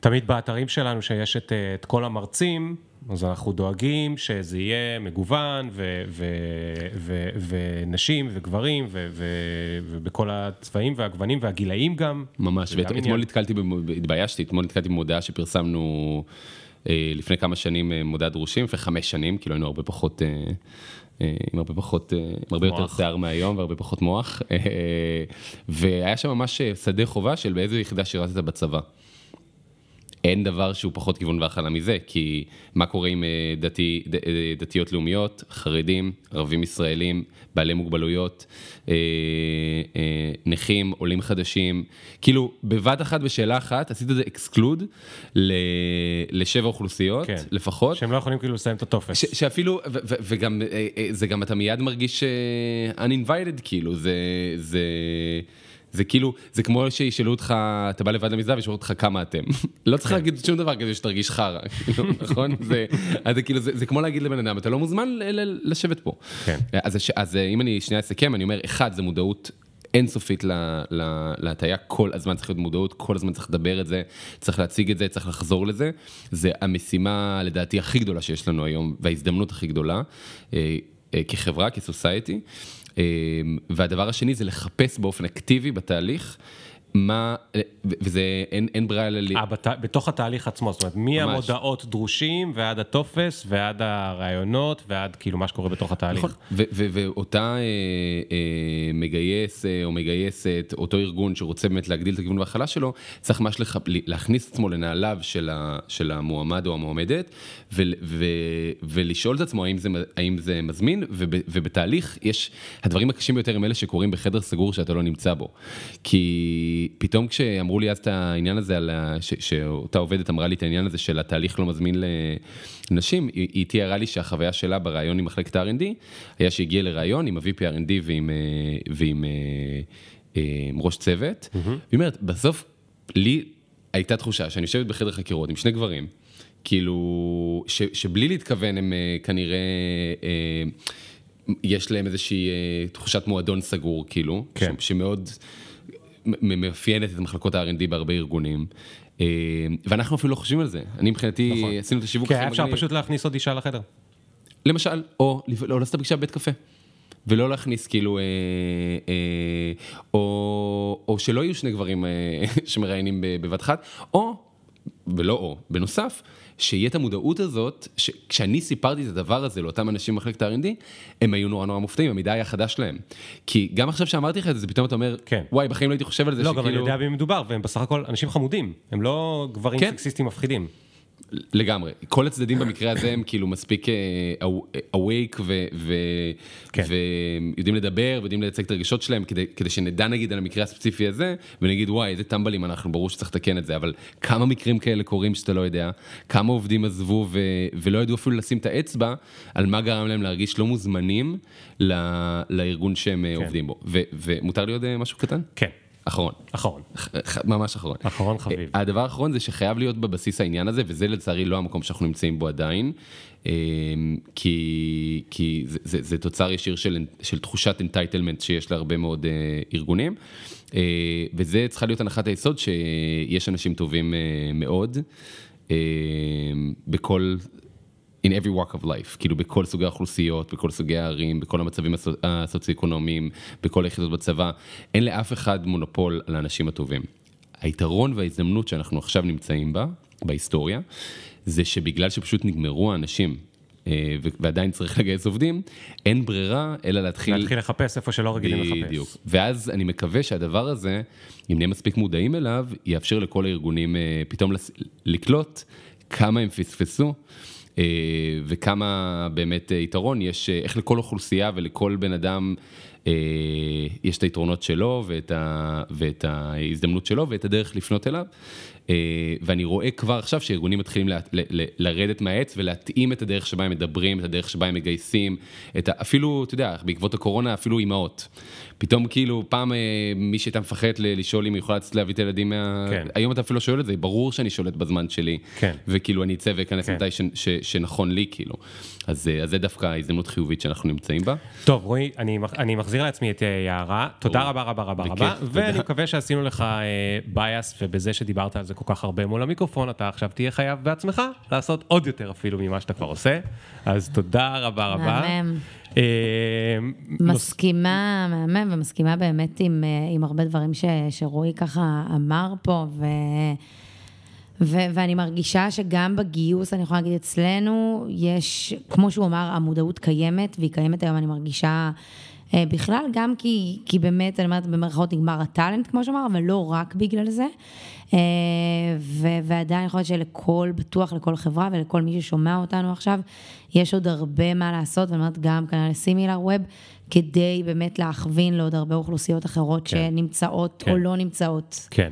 תמיד באתרים שלנו שיש את, את כל המרצים, אז אנחנו דואגים שזה יהיה מגוון, ו, ו, ו, ונשים וגברים, ו, ו, ובכל הצבעים והגוונים והגילאים גם. ממש, ואתמול עניין. נתקלתי, התביישתי, אתמול נתקלתי במודעה שפרסמנו לפני כמה שנים, אה, מודעת דרושים, לפני חמש שנים, כאילו היינו הרבה פחות, אה, אה, עם הרבה פחות, אה, עם הרבה יותר. שיער מהיום והרבה פחות מוח, אה, והיה שם ממש אה, שדה חובה של באיזה יחידה שירתת בצבא. אין דבר שהוא פחות כיוון והכלה מזה, כי מה קורה עם אה, דתי, ד, אה, דתיות לאומיות, חרדים, ערבים ישראלים, בעלי מוגבלויות, אה, אה, נכים, עולים חדשים, כאילו בבת אחת בשאלה אחת עשית את זה אקסקלוד ל, לשבע אוכלוסיות כן. לפחות. שהם לא יכולים כאילו לסיים את הטופס. ש, שאפילו, ו, ו, וגם, אה, אה, זה גם אתה מיד מרגיש uninvited, כאילו, זה, זה, זה כאילו, זה כמו שישאלו אותך, אתה בא לבד למזווה וישאלו אותך כמה אתם. לא צריך להגיד שום דבר כדי שתרגיש חרא, כאילו, נכון? זה, אז זה כאילו, זה, זה כמו להגיד לבן אדם, אתה לא מוזמן ל, ל, לשבת פה. כן. אז, הש- אז אה, אם אני שנייה אסכם, אני אומר, אחד, זה מודעות. אינסופית להטייה, כל הזמן צריך להיות מודעות, כל הזמן צריך לדבר את זה, צריך להציג את זה, צריך לחזור לזה. זה המשימה לדעתי הכי גדולה שיש לנו היום, וההזדמנות הכי גדולה, אה, אה, כחברה, כסוסייטי. אה, והדבר השני זה לחפש באופן אקטיבי בתהליך, מה, וזה, אין, אין ברירה אלא... ל- אה, בת... בתוך התהליך עצמו, זאת אומרת, מהמודעות דרושים ועד הטופס ועד הרעיונות ועד כאילו מה שקורה בתוך התהליך. נכון, ואותה אה, אה, מגייס אה, או מגייסת, אותו ארגון שרוצה באמת להגדיל את הגיוון וההכלה שלו, צריך ממש לח- להכניס את עצמו לנעליו של, ה- של המועמד או המועמדת, ו- ו- ולשאול את עצמו האם זה, האם זה מזמין, וב- ובתהליך יש, הדברים הקשים ביותר הם אלה שקורים בחדר סגור שאתה לא נמצא בו. כי פתאום כשאמרו לי אז את העניין הזה, על ה- ש- שאותה עובדת אמרה לי את העניין הזה של התהליך לא מזמין לנשים, היא, היא תיארה לי שהחוויה שלה בריאיון עם מחלקת ה-R&D, היה שהגיעה לריאיון עם ה-VP R&D ועם, אה, ועם אה, אה, עם ראש צוות, והיא אומרת, בסוף לי הייתה תחושה שאני יושבת בחדר חקירות עם שני גברים, כאילו, ש, שבלי להתכוון הם אה, כנראה... אה, יש להם איזושהי אה, תחושת מועדון סגור, כאילו, כן. ש, שמאוד מאפיינת את מחלקות ה-R&D בהרבה ארגונים. אה, ואנחנו אפילו לא חושבים על זה. אני מבחינתי, נכון. עשינו את השיווק היה אפשר מגניב. פשוט להכניס עוד אישה לחדר. למשל, או לא לעשות פגישה בבית קפה. ולא להכניס כאילו, אה, אה, או, או שלא יהיו שני גברים אה, שמראיינים בבת אחת, או, ולא או, בנוסף, שיהיה את המודעות הזאת, שכשאני סיפרתי את הדבר הזה לאותם אנשים במחלקת ה-R&D, הם היו נורא נורא מופתעים, המידע היה חדש להם. כי גם עכשיו שאמרתי לך את זה, פתאום אתה אומר, כן. וואי, בחיים לא הייתי חושב על זה לא, גם אני שכאילו... יודע במי מדובר, והם בסך הכל אנשים חמודים, הם לא גברים כן. סקסיסטים מפחידים. לגמרי. כל הצדדים במקרה הזה הם כאילו מספיק אה, awake ו- ו- כן. ויודעים לדבר ויודעים לייצג את הרגשות שלהם כדי, כדי שנדע נגיד על המקרה הספציפי הזה ונגיד וואי איזה טמבלים אנחנו ברור שצריך לתקן את זה אבל כמה מקרים כאלה קורים שאתה לא יודע כמה עובדים עזבו ו- ולא ידעו אפילו לשים את האצבע על מה גרם להם להרגיש לא מוזמנים ל- לארגון שהם כן. עובדים בו ו- ומותר לי עוד אה, משהו קטן? כן, אחרון. אחרון. ממש אחרון. אחרון חביב. הדבר האחרון זה שחייב להיות בבסיס העניין הזה, וזה לצערי לא המקום שאנחנו נמצאים בו עדיין, אה, כי, כי זה, זה, זה תוצר ישיר של, של תחושת אנטייטלמנט שיש להרבה מאוד אה, ארגונים, אה, וזה צריכה להיות הנחת היסוד שיש אנשים טובים אה, מאוד, אה, בכל... in every walk of life, כאילו בכל סוגי האוכלוסיות, בכל סוגי הערים, בכל המצבים הסו- הסוציו-אקונומיים, בכל היחידות בצבא, אין לאף אחד מונופול על האנשים הטובים. היתרון וההזדמנות שאנחנו עכשיו נמצאים בה, בהיסטוריה, זה שבגלל שפשוט נגמרו האנשים, אה, ועדיין צריך לגייס עובדים, אין ברירה אלא להתחיל... להתחיל לחפש איפה שלא רגילים לחפש. בדיוק. ואז אני מקווה שהדבר הזה, אם נהיה מספיק מודעים אליו, יאפשר לכל הארגונים אה, פתאום לקלוט כמה הם פספסו אה, וכמה באמת יתרון יש, איך לכל אוכלוסייה ולכל בן אדם יש את היתרונות שלו ואת, ה, ואת ההזדמנות שלו ואת הדרך לפנות אליו. ואני רואה כבר עכשיו שארגונים מתחילים ל, ל, ל, לרדת מהעץ ולהתאים את הדרך שבה הם מדברים, את הדרך שבה הם מגייסים, את ה, אפילו, אתה יודע, בעקבות הקורונה אפילו אימהות. פתאום כאילו פעם אה, מי שהייתה מפחדת לשאול אם היא יכולה לצאת להביא את הילדים מה... כן. היום אתה אפילו לא שואל את זה, ברור שאני שולט בזמן שלי. כן. וכאילו אני אצא ואכנס כן. מתי ש, ש, שנכון לי כאילו. אז, אה, אז זה דווקא הזדמנות חיובית שאנחנו נמצאים בה. טוב רועי, אני, אני מחזיר לעצמי את אה, יערה, תודה רבה רבה רבה רבה, ואני מקווה שעשינו לך בייס ובזה שדיברת על זה כל כך הרבה מול המיקרופון, אתה עכשיו תהיה חייב בעצמך לעשות עוד יותר אפילו ממה שאתה כבר עושה. אז תודה רבה רבה. מהמם. אה, מסכימה, מהמם, ומסכימה באמת עם, אה, עם הרבה דברים ש, שרועי ככה אמר פה, ו, ו, ואני מרגישה שגם בגיוס, אני יכולה להגיד אצלנו, יש, כמו שהוא אמר, המודעות קיימת, והיא קיימת היום, אני מרגישה... אה, בכלל, גם כי, כי באמת, אני אומרת, במרכאות נגמר הטאלנט, כמו שאמר, אבל לא רק בגלל זה. ו, ועדיין יכול להיות שלכל, בטוח לכל חברה ולכל מי ששומע אותנו עכשיו, יש עוד הרבה מה לעשות, ואני אומרת גם כנראה לסימילר ווב, כדי באמת להכווין לעוד הרבה אוכלוסיות אחרות כן. שנמצאות כן. או לא נמצאות. כן.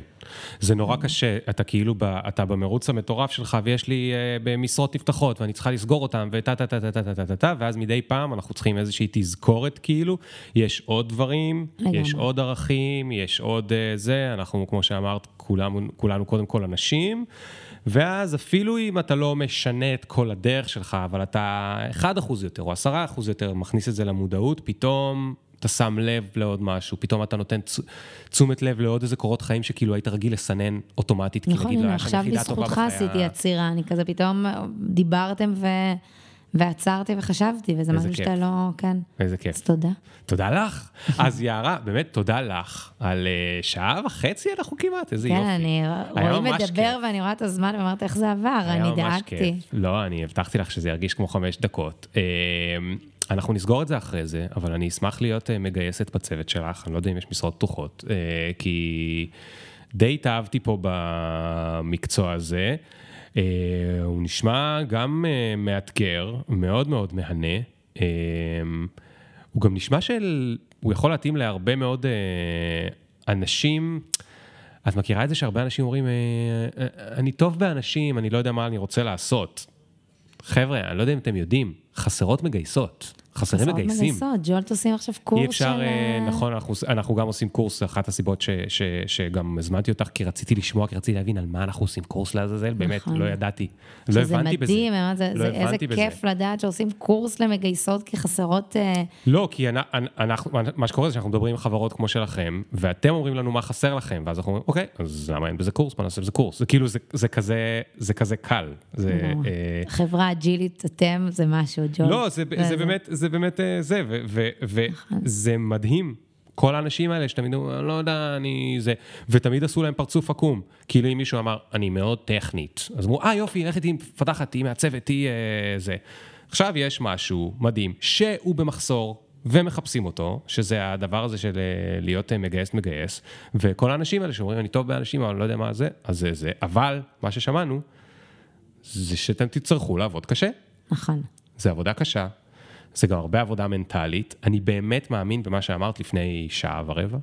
זה נורא קשה, אתה כאילו, ב, אתה במרוץ המטורף שלך, ויש לי uh, במשרות נפתחות, ואני צריכה לסגור אותן, וטה טה טה טה טה טה טה טה, ואז מדי פעם אנחנו צריכים איזושהי תזכורת, כאילו, יש עוד דברים, לגמרי. יש עוד ערכים, יש עוד uh, זה, אנחנו, כמו שאמרת, כולנו, כולנו קודם כל אנשים. ואז אפילו אם אתה לא משנה את כל הדרך שלך, אבל אתה 1% יותר או 10% יותר מכניס את זה למודעות, פתאום אתה שם לב לעוד משהו, פתאום אתה נותן תשומת לב לעוד איזה קורות חיים שכאילו היית רגיל לסנן אוטומטית, נכון, כי נגיד לא היה לך נפילה טובה בחיה. נכון, עכשיו בזכותך עשיתי עצירה, אני כזה פתאום דיברתם ו... ועצרתי וחשבתי, וזה משהו שאתה לא, כן. איזה כיף. אז תודה. תודה לך. אז יערה, באמת תודה לך על uh, שעה וחצי אנחנו כמעט, איזה כן, יופי. כן, אני רואה מדבר ואני רואה את הזמן ואמרת איך זה עבר, אני דאגתי. לא, אני הבטחתי לך שזה ירגיש כמו חמש דקות. Uh, אנחנו נסגור את זה אחרי זה, אבל אני אשמח להיות uh, מגייסת בצוות שלך, אני לא יודע אם יש משרות פתוחות, כי די התאהבתי פה במקצוע הזה. Uh, הוא נשמע גם uh, מאתגר, מאוד מאוד מהנה. Uh, הוא גם נשמע של... הוא יכול להתאים להרבה מאוד אנשים. את מכירה את זה שהרבה אנשים אומרים, אני טוב באנשים, אני לא יודע מה אני רוצה לעשות. חבר'ה, אני לא יודע אם אתם יודעים, חסרות מגייסות. חסרים מגייסים. מגייסות, ג'ולט עושים עכשיו קורס של... אי אפשר, של... אה, נכון, אנחנו, אנחנו גם עושים קורס, אחת הסיבות ש, ש, שגם הזמנתי אותך, כי רציתי לשמוע, כי רציתי להבין על מה אנחנו עושים קורס לעזאזל, באמת, נכון. לא ידעתי. לא הבנתי בזה. מדהים, זה, לא זה, איזה בזה. כיף לדעת שעושים קורס למגייסות כי חסרות... אה, לא, כי אנחנו, מה שקורה זה שאנחנו מדברים עם חברות כמו שלכם, ואתם אומרים לנו מה חסר לכם, ואז אנחנו אומרים, אוקיי, אז למה אין בזה קורס? בוא נעשה בזה קורס. זה כאילו, זה, זה, כזה, זה כזה קל. זה, אה... חברה אג'ילית, אתם, זה משהו, ג'ולט. לא, זה, זה, זה באמת, זה באמת אה, זה, וזה נכון. מדהים. כל האנשים האלה שתמיד אומרים, אני לא יודע, אני זה, ותמיד עשו להם פרצוף עקום. כאילו אם מישהו אמר, אני מאוד טכנית, אז אמרו, אה יופי, לכי תהיי מפתחת, תהיי מעצבת, תהיי אה, זה. עכשיו יש משהו מדהים, שהוא במחסור, ומחפשים אותו, שזה הדבר הזה של אה, להיות מגייס מגייס, וכל האנשים האלה שאומרים, אני טוב באנשים, אבל אני לא יודע מה זה, אז זה זה. אבל, מה ששמענו, זה שאתם תצטרכו לעבוד קשה. נכון. זה עבודה קשה, זה גם הרבה עבודה מנטלית. אני באמת מאמין במה שאמרת לפני שעה ורבע,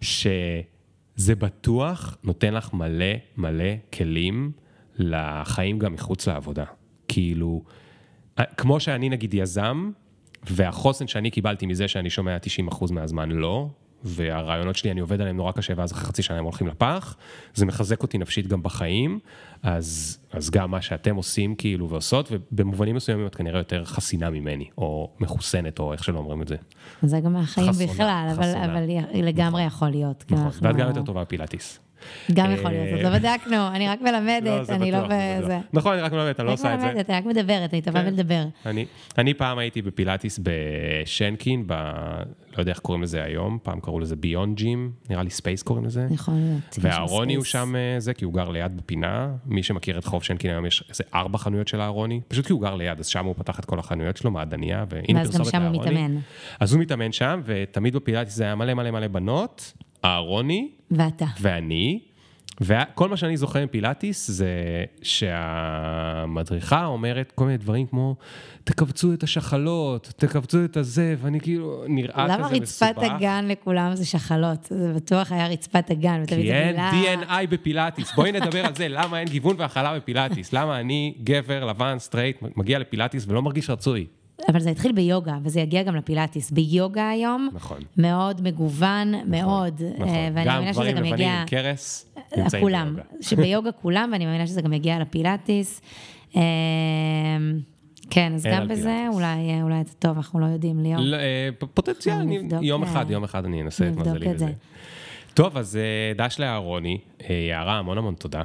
שזה בטוח נותן לך מלא מלא כלים לחיים גם מחוץ לעבודה. כאילו, כמו שאני נגיד יזם, והחוסן שאני קיבלתי מזה שאני שומע 90% מהזמן לא, והרעיונות שלי, אני עובד עליהם נורא קשה, ואז אחרי חצי שנה הם הולכים לפח. זה מחזק אותי נפשית גם בחיים, אז, אז גם מה שאתם עושים כאילו ועושות, ובמובנים מסוימים את כנראה יותר חסינה ממני, או מחוסנת, או איך שלא אומרים את זה. זה גם מהחיים בכלל, אבל, אבל לגמרי יכול להיות. נכון, ואת גם יותר טובה בפילאטיס. גם יכול להיות, עוד לא בדקנו, אני רק מלמדת, לא, אני לא בזה. נכון, אני רק מלמדת, אני לא עושה את זה. אני רק מדברת, אני טובה כן. בלדבר. אני פעם הייתי בפילאטיס בשנקין, ב... לא יודע איך קוראים לזה היום, פעם קראו לזה Beyond Gym, נראה לי Space קוראים לזה. יכול להיות. והארוני הוא שם אה, זה, כי הוא גר ליד בפינה. מי שמכיר את חוף שנקין היום יש איזה ארבע חנויות של הארוני, פשוט כי הוא גר ליד, אז שם הוא פתח את כל החנויות שלו, מעדניה, והנה פרסומת לארוני. ואז גם שם הוא מתאמן. אז הוא מתאמן שם, ותמיד בפילאטיס זה היה מלא מלא מלא בנות, הארוני. ואתה. ואני. וכל מה שאני זוכר מפילאטיס זה שהמדריכה אומרת כל מיני דברים כמו, תכווצו את השחלות, תכווצו את הזה, ואני כאילו, נראה למה כזה מסובך. רצפת האגן לכולם זה שחלות? זה בטוח היה רצפת האגן, כי אין. D&I בפילאטיס, בואי נדבר על זה, למה אין גיוון והכלה בפילאטיס, למה אני גבר, לבן, סטרייט, מגיע לפילאטיס ולא מרגיש רצוי. אבל זה התחיל ביוגה, וזה יגיע גם לפילאטיס. ביוגה היום, נכון. מאוד מגוון, מאוד. נכון, אה, ואני גם מאמינה שזה גברים גם לבנים יגיע... עם קרס, נמצאים כולם, ביוגה. שביוגה כולם, ואני מאמינה שזה גם יגיע לפילאטיס. אה, כן, אז גם בזה. אולי, אולי זה טוב, אנחנו לא יודעים, ליאור. לא, אה, פוטנציאל, אני- יום אה, אחד, יום אחד אני אנסה את מזלי. בזה. טוב, אז אה, דש לאהרוני, אה, יערה, המון המון תודה.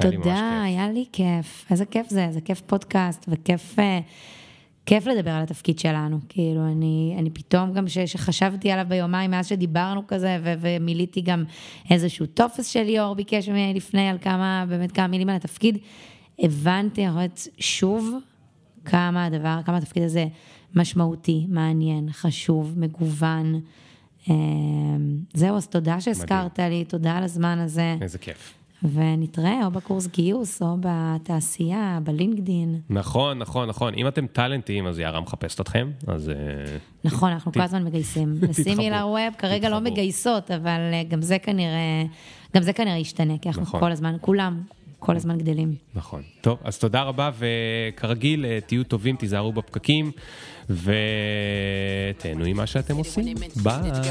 תודה. היה לי כיף. איזה כיף זה, זה כיף פודקאסט, וכיף אה, כיף לדבר על התפקיד שלנו. כאילו, אני, אני פתאום גם ש, שחשבתי עליו ביומיים מאז שדיברנו כזה, ו, ומילאתי גם איזשהו טופס של ליאור ביקש ממני לפני על כמה, באמת כמה מילים על התפקיד. הבנתי, שוב כמה הדבר, כמה התפקיד הזה משמעותי, מעניין, חשוב, מגוון. אה, זהו, אז תודה שהזכרת לי, תודה על הזמן הזה. איזה כיף. ונתראה או בקורס גיוס, או בתעשייה, בלינקדין. נכון, נכון, נכון. אם אתם טאלנטים, אז יערה מחפשת אתכם, אז... אה, נכון, אנחנו כל הזמן מגייסים. לסימילר ווב כרגע לא. מגייסות, אבל אה, גם זה כנראה, גם זה כנראה ישתנה, כי אנחנו נכון. כל הזמן, כולם, כל הזמן גדלים. נכון. טוב, אז תודה רבה, וכרגיל, אה, תהיו טובים, תיזהרו בפקקים, ותהנו עם מה שאתם עושים. ביי. Did